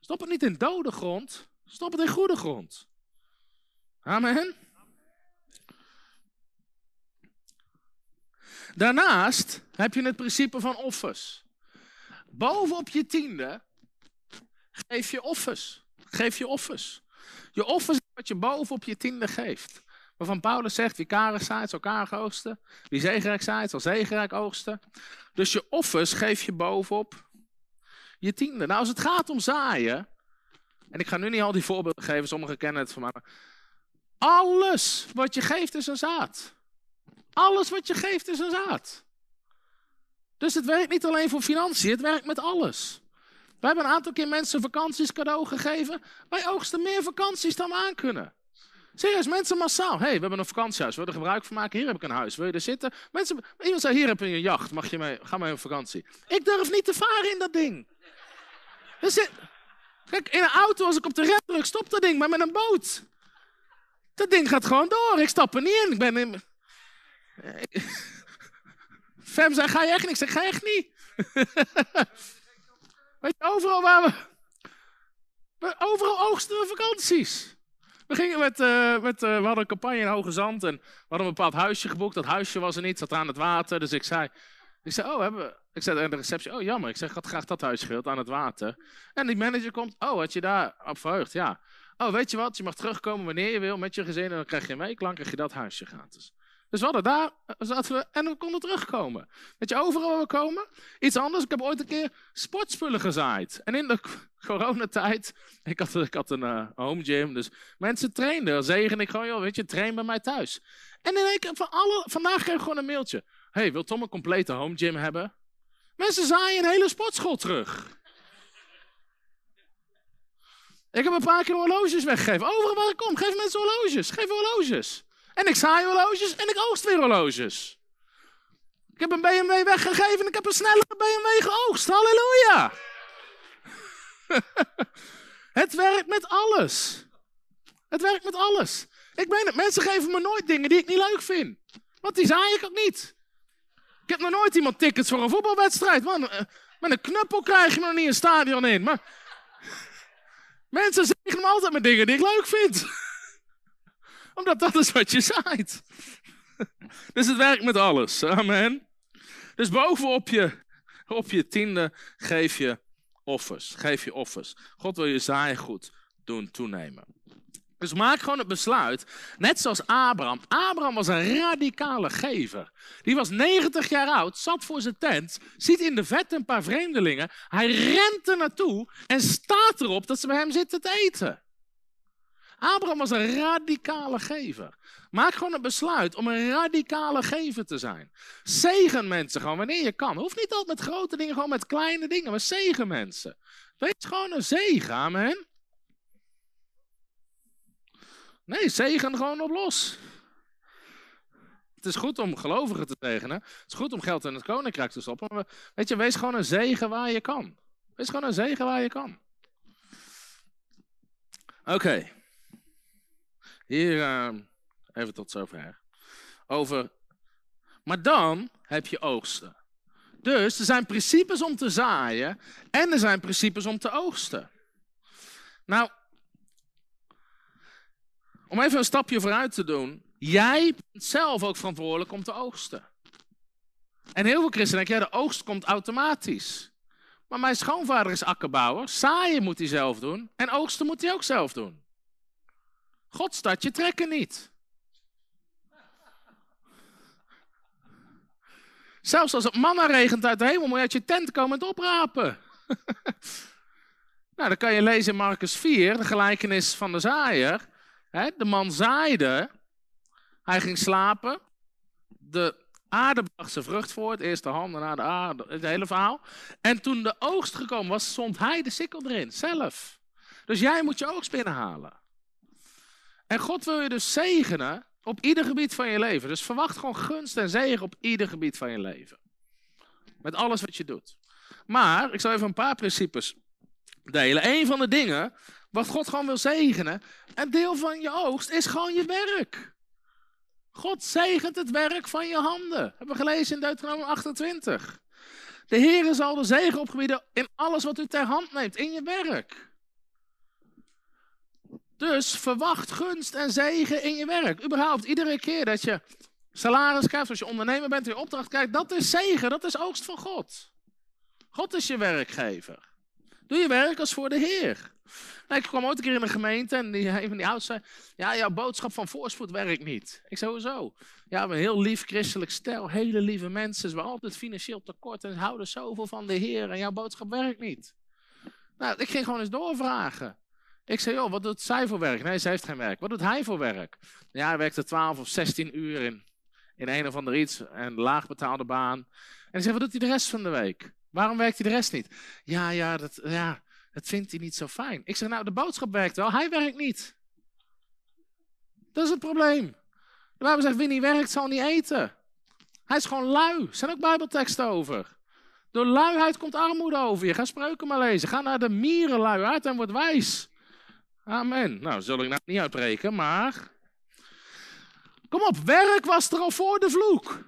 Stop het niet in dode grond. Stop het in goede grond. Amen. Daarnaast heb je het principe van offers. Bovenop je tiende geef je offers. Geef je offers. Je offers wat je bovenop je tiende geeft. Waarvan Paulus zegt, wie karig zaait, zal karig oogsten. Wie zegenrijk zaait, zal zegenrijk oogsten. Dus je offers geef je bovenop je tiende. Nou, als het gaat om zaaien, en ik ga nu niet al die voorbeelden geven, sommigen kennen het van mij. Alles wat je geeft is een zaad. Alles wat je geeft is een zaad. Dus het werkt niet alleen voor financiën, het werkt met alles. We hebben een aantal keer mensen vakanties cadeau gegeven. Wij oogsten meer vakanties dan we aan kunnen. Serieus, mensen massaal. hey, we hebben een vakantiehuis. We willen er gebruik van maken. Hier heb ik een huis. Wil je er zitten? Mensen, iemand zei, hier heb je een jacht. Mag je mee? Ga mee op vakantie. Ik durf niet te varen in dat ding. Dus, kijk, in een auto, als ik op de rem druk, stopt dat ding. Maar met een boot. Dat ding gaat gewoon door. Ik stap er niet in. Ik ben in... Fem zei, ga je echt niet? Ik zeg, ga echt niet. Weet je, overal waar we... Overal oogsten we vakanties. We, gingen met, uh, met, uh, we hadden een campagne in Hoge Zand en we hadden een bepaald huisje geboekt. Dat huisje was er niet, zat aan het water. Dus ik zei, ik zei, oh, hebben we... Ik zei aan de receptie, oh jammer. Ik zeg, ik had graag dat huis gewild aan het water. En die manager komt, oh, had je daar op verheugd? Ja. Oh, weet je wat, je mag terugkomen wanneer je wil met je gezin en dan krijg je mee. Lang krijg je dat huisje gratis. Dus we hadden daar, zaten we, en we konden terugkomen. Weet je, overal waar we komen. Iets anders, ik heb ooit een keer sportspullen gezaaid. En in de coronatijd, ik had, ik had een uh, home gym, dus mensen trainden. Dan zegen ik gewoon, joh, weet je, train bij mij thuis. En in één van alle, vandaag kreeg ik gewoon een mailtje. hey, wil Tom een complete home gym hebben? Mensen zaaien een hele sportschool terug. Ik heb een paar keer horloges weggegeven. Overal waar ik kom, geef mensen horloges. Geef horloges. En ik zaai horloges en ik oogst weer horloges. Ik heb een BMW weggegeven en ik heb een snellere BMW geoogst. Halleluja! het werkt met alles. Het werkt met alles. Ik ben het. Mensen geven me nooit dingen die ik niet leuk vind. Want die zaai ik ook niet. Ik heb nog nooit iemand tickets voor een voetbalwedstrijd. Man, eh, met een knuppel krijg je nog niet een stadion in. Maar mensen zeggen me altijd met dingen die ik leuk vind omdat dat is wat je zaait. Dus het werkt met alles. Amen. Dus bovenop je, op je tiende geef je offers. Geef je offers. God wil je zaaien goed doen toenemen. Dus maak gewoon het besluit, net zoals Abraham. Abraham was een radicale gever. Die was 90 jaar oud, zat voor zijn tent, ziet in de vet een paar vreemdelingen. Hij rent er naartoe en staat erop dat ze bij hem zitten te eten. Abraham was een radicale gever. Maak gewoon een besluit om een radicale gever te zijn. Zegen mensen gewoon wanneer je kan. Hoeft niet altijd met grote dingen, gewoon met kleine dingen. Maar zegen mensen. Wees gewoon een zegen, amen. Nee, zegen gewoon op los. Het is goed om gelovigen te zegenen. Het is goed om geld in het koninkrijk te stoppen. Maar weet je, wees gewoon een zegen waar je kan. Wees gewoon een zegen waar je kan. Oké. Hier, uh, even tot zover. Over. Maar dan heb je oogsten. Dus er zijn principes om te zaaien en er zijn principes om te oogsten. Nou, om even een stapje vooruit te doen. Jij bent zelf ook verantwoordelijk om te oogsten. En heel veel christenen denken, ja, de oogst komt automatisch. Maar mijn schoonvader is akkerbouwer. Zaaien moet hij zelf doen. En oogsten moet hij ook zelf doen. God staat je trekken niet. Zelfs als het manna regent uit de hemel, moet je uit je tent komen en oprapen. nou, dan kan je lezen in Marcus 4, de gelijkenis van de zaaier. de man zaaide, hij ging slapen, de aarde bracht zijn vrucht voort, eerst de handen, naar de aarde, het hele verhaal. En toen de oogst gekomen was, stond hij de sikkel erin, zelf. Dus jij moet je oogst binnenhalen. En God wil je dus zegenen op ieder gebied van je leven. Dus verwacht gewoon gunst en zegen op ieder gebied van je leven. Met alles wat je doet. Maar ik zal even een paar principes delen. Een van de dingen wat God gewoon wil zegenen, een deel van je oogst, is gewoon je werk. God zegent het werk van je handen. Hebben we gelezen in Deuteronomium 28. De Heer zal de zegen opgebieden in alles wat u ter hand neemt, in je werk. Dus verwacht gunst en zegen in je werk. Überhaupt, iedere keer dat je salaris krijgt, als je ondernemer bent, je opdracht krijgt, dat is zegen, dat is oogst van God. God is je werkgever. Doe je werk als voor de Heer. Nou, ik kwam ooit een keer in een gemeente en die, een van die ouders zei, ja, jouw boodschap van voorspoed werkt niet. Ik zei, hoezo? Ja, een heel lief christelijk stel, hele lieve mensen, ze hebben altijd financieel tekort en houden zoveel van de Heer en jouw boodschap werkt niet. Nou, ik ging gewoon eens doorvragen. Ik zei, joh, wat doet zij voor werk? Nee, zij heeft geen werk. Wat doet hij voor werk? Ja, hij werkte 12 of 16 uur in, in een of ander iets, een laagbetaalde baan. En ik zei, wat doet hij de rest van de week? Waarom werkt hij de rest niet? Ja, ja, dat, ja, dat vindt hij niet zo fijn. Ik zeg, nou, de boodschap werkt wel, hij werkt niet. Dat is het probleem. De Bijbel zegt, wie niet werkt, zal niet eten. Hij is gewoon lui. Er zijn ook bijbelteksten over. Door luiheid komt armoede over je. Ga spreuken maar lezen. Ga naar de mierenlui uit en word wijs. Amen. Nou, zul ik nou niet uitbreken, maar. Kom op, werk was er al voor de vloek.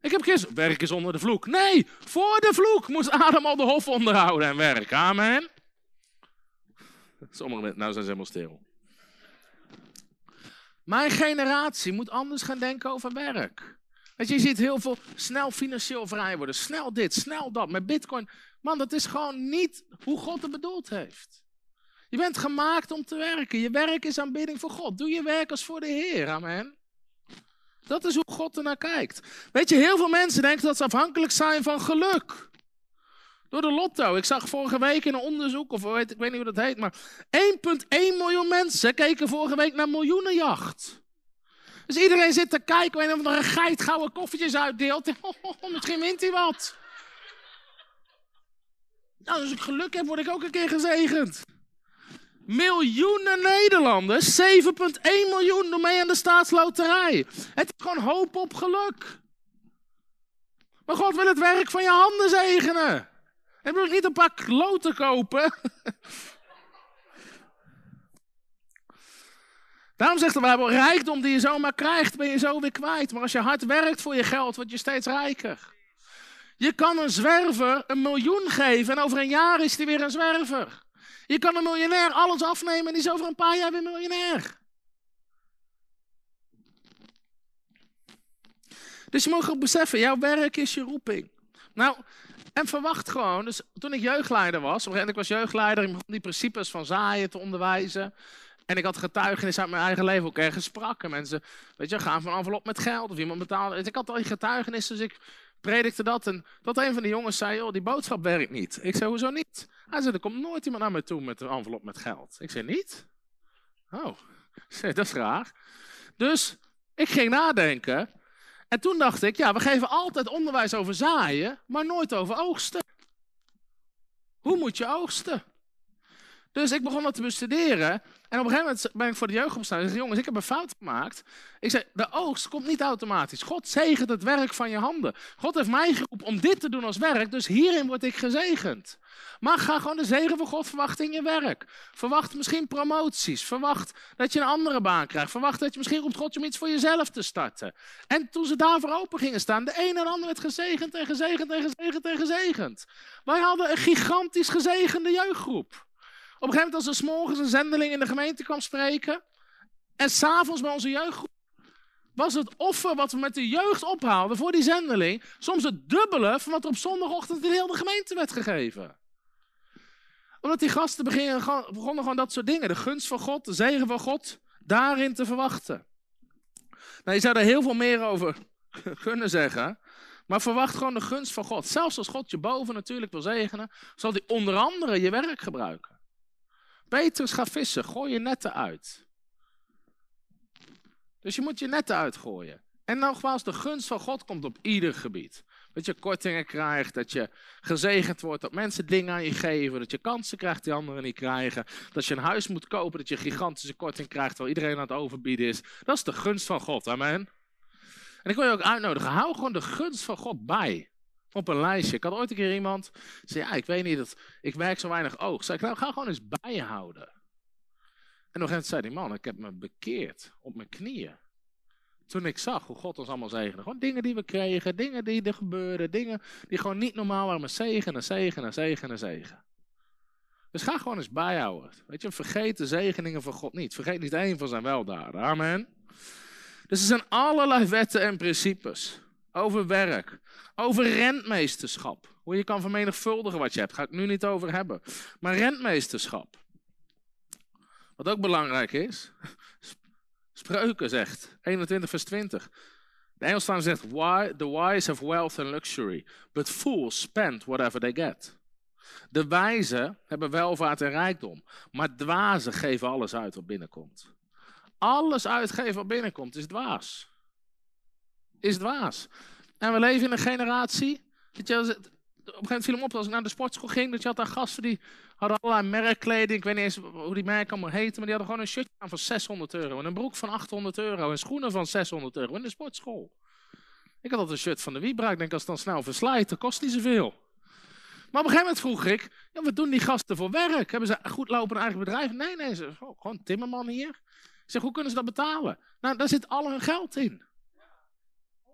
Ik heb geen werk is onder de vloek. Nee, voor de vloek moest Adam al de hof onderhouden en werken. Amen. Sommige mensen, nou zijn ze helemaal stil. Mijn generatie moet anders gaan denken over werk. Je, je ziet heel veel snel financieel vrij worden. Snel dit, snel dat. Met bitcoin. Man, dat is gewoon niet hoe God het bedoeld heeft. Je bent gemaakt om te werken. Je werk is aanbidding voor God. Doe je werk als voor de Heer. Amen. Dat is hoe God ernaar kijkt. Weet je, heel veel mensen denken dat ze afhankelijk zijn van geluk. Door de lotto. Ik zag vorige week in een onderzoek, of weet, ik weet niet hoe dat heet, maar 1,1 miljoen mensen keken vorige week naar miljoenenjacht. Dus iedereen zit te kijken en of er een geit gouden koffertjes uitdeelt. misschien wint hij wat. Nou, als ik geluk heb, word ik ook een keer gezegend. Miljoenen Nederlanders, 7,1 miljoen, doen mee aan de staatsloterij. Het is gewoon hoop op geluk. Maar God wil het werk van je handen zegenen. En wil niet een paar kloten kopen. Daarom zegt de Bijbel, rijkdom die je zomaar krijgt, ben je zo weer kwijt. Maar als je hard werkt voor je geld, word je steeds rijker. Je kan een zwerver een miljoen geven en over een jaar is hij weer een zwerver. Je kan een miljonair alles afnemen en die is over een paar jaar weer miljonair. Dus je mag ook beseffen, jouw werk is je roeping. Nou, en verwacht gewoon, dus toen ik jeugdleider was, en ik was jeugdleider, ik begon die principes van zaaien te onderwijzen. En ik had getuigenis uit mijn eigen leven ook ergens sprak. En mensen, weet je, gaan van envelop met geld of iemand betaalde. Ik had al die getuigenis, dus ik predikte dat. En tot een van de jongens zei, oh, die boodschap werkt niet. Ik zei, hoezo niet? Hij zei, er komt nooit iemand naar me toe met een envelop met geld. Ik zei, niet? Oh, dat is raar. Dus ik ging nadenken. En toen dacht ik, ja, we geven altijd onderwijs over zaaien, maar nooit over oogsten. Hoe moet je oogsten? Dus ik begon dat te bestuderen. En op een gegeven moment ben ik voor de jeugd gestaan. Ik zei, jongens, ik heb een fout gemaakt. Ik zei, de oogst komt niet automatisch. God zegent het werk van je handen. God heeft mij geroepen om dit te doen als werk, dus hierin word ik gezegend. Maar ga gewoon de zegen van God verwachten in je werk. Verwacht misschien promoties. Verwacht dat je een andere baan krijgt. Verwacht dat je misschien roept God om iets voor jezelf te starten. En toen ze daarvoor open gingen staan, de een en ander werd gezegend en gezegend en gezegend en gezegend. Wij hadden een gigantisch gezegende jeugdgroep. Op een gegeven moment als er s'morgens een zendeling in de gemeente kwam spreken. En s'avonds bij onze jeugdgroep. was het offer wat we met de jeugd ophaalden voor die zendeling soms het dubbele van wat er op zondagochtend in heel de gemeente werd gegeven. Omdat die gasten beginnen, begonnen gewoon dat soort dingen, de gunst van God, de zegen van God, daarin te verwachten. Nou, je zou er heel veel meer over kunnen zeggen, maar verwacht gewoon de gunst van God. Zelfs als God je boven natuurlijk wil zegenen, zal hij onder andere je werk gebruiken. Petrus gaat vissen, gooi je netten uit. Dus je moet je netten uitgooien. En nogmaals, de gunst van God komt op ieder gebied. Dat je kortingen krijgt, dat je gezegend wordt, dat mensen dingen aan je geven, dat je kansen krijgt die anderen niet krijgen. Dat je een huis moet kopen, dat je een gigantische korting krijgt terwijl iedereen aan het overbieden is. Dat is de gunst van God, amen. En ik wil je ook uitnodigen, hou gewoon de gunst van God bij. Op een lijstje. Ik had ooit een keer iemand, zei ja, ik weet niet, dat, ik werk zo weinig oog. Zei ik, nou ga gewoon eens bijhouden. En nog eens zei die man, ik heb me bekeerd op mijn knieën. Toen ik zag hoe God ons allemaal zegende. Gewoon dingen die we kregen, dingen die er gebeurden, dingen die gewoon niet normaal waren, maar zegen en zegen en zegen en zegen. Dus ga gewoon eens bijhouden. Weet je, vergeet de zegeningen van God niet. Vergeet niet één van zijn weldaden. Amen. Dus er zijn allerlei wetten en principes. Over werk. Over rentmeesterschap. Hoe je kan vermenigvuldigen wat je hebt. Ga ik nu niet over hebben. Maar rentmeesterschap. Wat ook belangrijk is. Spreuken zegt. 21 vers 20. De Engelstaan zegt. Why, the wise have wealth and luxury. But fools spend whatever they get. De wijzen hebben welvaart en rijkdom. Maar dwazen geven alles uit wat binnenkomt. Alles uitgeven wat binnenkomt is dwaas. Is dwaas. En we leven in een generatie. Weet je, op een gegeven moment viel hem op als ik naar de sportschool ging. Dat je had daar gasten die hadden allerlei merkkleding. Ik weet niet eens hoe die merken allemaal heten. Maar die hadden gewoon een shirtje aan van 600 euro. En een broek van 800 euro. En schoenen van 600 euro in de sportschool. Ik had altijd een shirt van de Wiebra. Ik denk als het dan snel verslijt, dan kost niet zoveel. Maar op een gegeven moment vroeg ik, ja, wat doen die gasten voor werk? Hebben ze goed lopen eigen bedrijf? Nee, nee, ze, oh, gewoon timmerman hier. Ik zeg, hoe kunnen ze dat betalen? Nou, daar zit al hun geld in.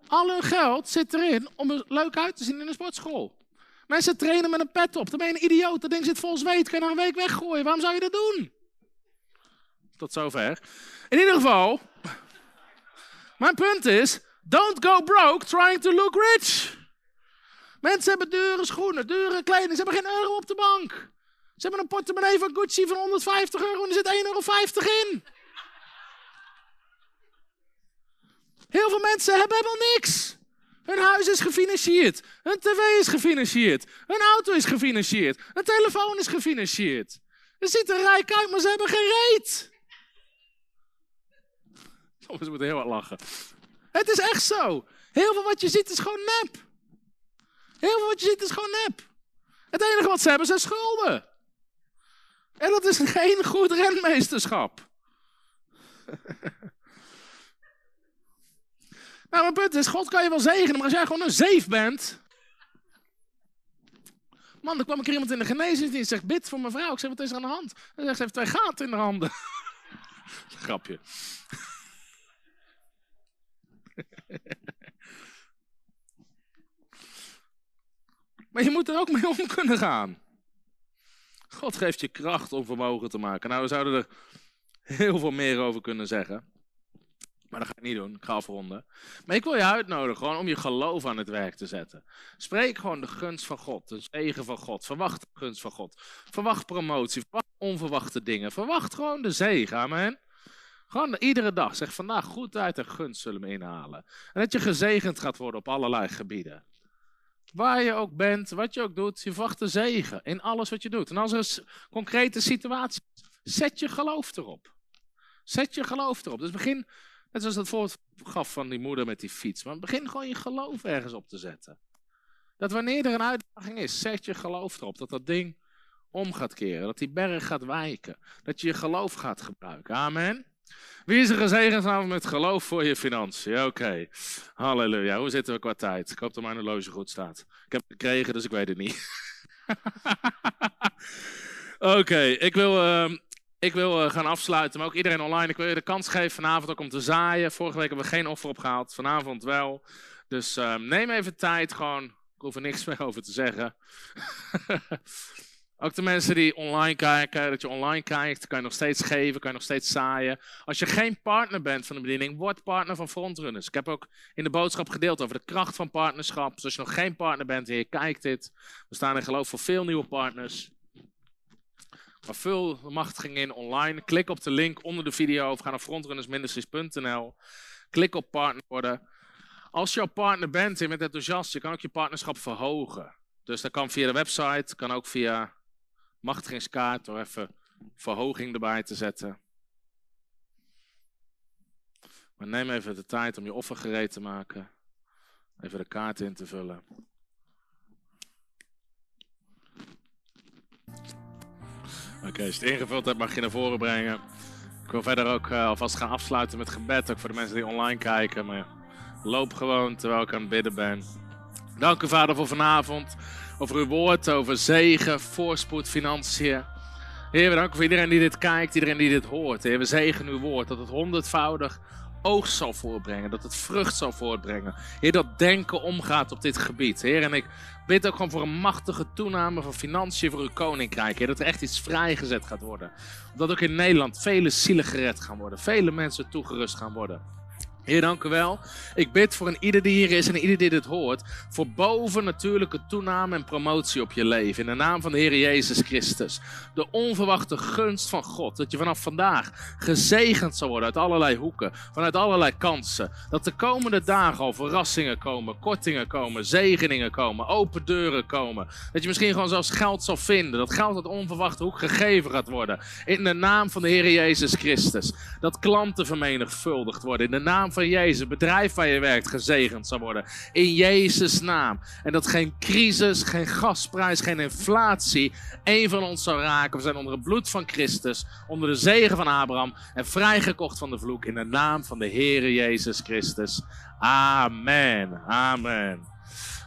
Al hun geld zit erin om er leuk uit te zien in een sportschool. Mensen trainen met een pet op. Dan ben je een idioot. Dat ding zit vol zweet. Kun je na een week weggooien. Waarom zou je dat doen? Tot zover. In ieder geval, mijn punt is, don't go broke trying to look rich. Mensen hebben dure schoenen, dure kleding. Ze hebben geen euro op de bank. Ze hebben een portemonnee van Gucci van 150 euro en er zit 1,50 euro in. Heel veel mensen hebben helemaal niks. Hun huis is gefinancierd. Hun tv is gefinancierd. Hun auto is gefinancierd. Hun telefoon is gefinancierd. Ze ziet er rijk uit, maar ze hebben geen reet. Soms moeten heel wat lachen. Het is echt zo. Heel veel wat je ziet is gewoon nep. Heel veel wat je ziet is gewoon nep. Het enige wat ze hebben zijn schulden. En dat is geen goed rentmeesterschap. Nou, mijn punt is, God kan je wel zegenen, maar als jij gewoon een zeef bent... Man, er kwam ik iemand in de genezingsdienst en zegt, bid voor mijn vrouw. Ik zeg, wat is er aan de hand? Hij zegt, ze heeft twee gaten in de handen. Grapje. maar je moet er ook mee om kunnen gaan. God geeft je kracht om vermogen te maken. Nou, we zouden er heel veel meer over kunnen zeggen. Maar dat ga ik niet doen. Ik ga afronden. Maar ik wil je uitnodigen gewoon om je geloof aan het werk te zetten. Spreek gewoon de gunst van God, de zegen van God. Verwacht de gunst van God. Verwacht promotie, verwacht onverwachte dingen. Verwacht gewoon de zegen, amen. Gewoon iedere dag. Zeg vandaag goedheid en gunst zullen me inhalen. En dat je gezegend gaat worden op allerlei gebieden. Waar je ook bent, wat je ook doet, je verwacht de zegen in alles wat je doet. En als er een concrete situatie is, zet je geloof erop. Zet je geloof erop. Dus begin Net zoals dat voorbeeld gaf van die moeder met die fiets. Maar begin gewoon je geloof ergens op te zetten. Dat wanneer er een uitdaging is, zet je geloof erop. Dat dat ding om gaat keren. Dat die berg gaat wijken. Dat je je geloof gaat gebruiken. Amen. Wie is er gezegend met geloof voor je financiën? Oké. Halleluja. Hoe zitten we qua tijd? Ik hoop dat mijn horloge goed staat. Ik heb het gekregen, dus ik weet het niet. Oké, ik wil uh, ik wil uh, gaan afsluiten, maar ook iedereen online. Ik wil je de kans geven vanavond ook om te zaaien. Vorige week hebben we geen offer opgehaald, vanavond wel. Dus uh, neem even tijd, gewoon. Ik hoef er niks meer over te zeggen. Ook de mensen die online kijken, dat je online kijkt, kan je nog steeds geven, kan je nog steeds zaaien. Als je geen partner bent van de bediening, word partner van Frontrunners. Ik heb ook in de boodschap gedeeld over de kracht van partnerschap. Dus als je nog geen partner bent en je kijkt dit, we staan in geloof voor veel nieuwe partners. Maar vul de machtiging in online. Klik op de link onder de video of ga naar frontrunnersministries.nl. Klik op partner worden. Als je al partner bent en bent enthousiast, je kan ook je partnerschap verhogen. Dus dat kan via de website, kan ook via machtigingskaart door even verhoging erbij te zetten. Maar neem even de tijd om je offer gereed te maken. Even de kaart in te vullen. Oké, als je het ingevuld hebt, mag je naar voren brengen. Ik wil verder ook uh, alvast gaan afsluiten met gebed, ook voor de mensen die online kijken. Maar loop gewoon terwijl ik aan het bidden ben. Dank u, Vader, voor vanavond. Over uw woord, over zegen, voorspoed, financiën. Heer, we danken voor iedereen die dit kijkt, iedereen die dit hoort. Heer, we zegen uw woord, dat het honderdvoudig oogst zal voortbrengen, dat het vrucht zal voortbrengen. Heer, dat denken omgaat op dit gebied. Heer, en ik bid ook gewoon voor een machtige toename van financiën voor uw koninkrijk. Dat er echt iets vrijgezet gaat worden. Dat ook in Nederland vele zielen gered gaan worden, vele mensen toegerust gaan worden. Heer, dank u wel. Ik bid voor een ieder die hier is en ieder die dit hoort. Voor bovennatuurlijke toename en promotie op je leven. In de naam van de Heer Jezus Christus. De onverwachte gunst van God. Dat je vanaf vandaag gezegend zal worden uit allerlei hoeken. Vanuit allerlei kansen. Dat de komende dagen al verrassingen komen. Kortingen komen. Zegeningen komen. Open deuren komen. Dat je misschien gewoon zelfs geld zal vinden. Dat geld uit onverwachte hoek gegeven gaat worden. In de naam van de Heer Jezus Christus. Dat klanten vermenigvuldigd worden. In de naam van Jezus, bedrijf waar je werkt, gezegend zal worden. In Jezus' naam. En dat geen crisis, geen gasprijs, geen inflatie één van ons zal raken. We zijn onder het bloed van Christus, onder de zegen van Abraham en vrijgekocht van de vloek in de naam van de Heere Jezus Christus. Amen. Amen.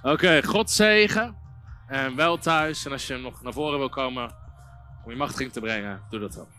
Oké, God zegen. En wel thuis. En als je nog naar voren wil komen om je machtiging te brengen, doe dat dan.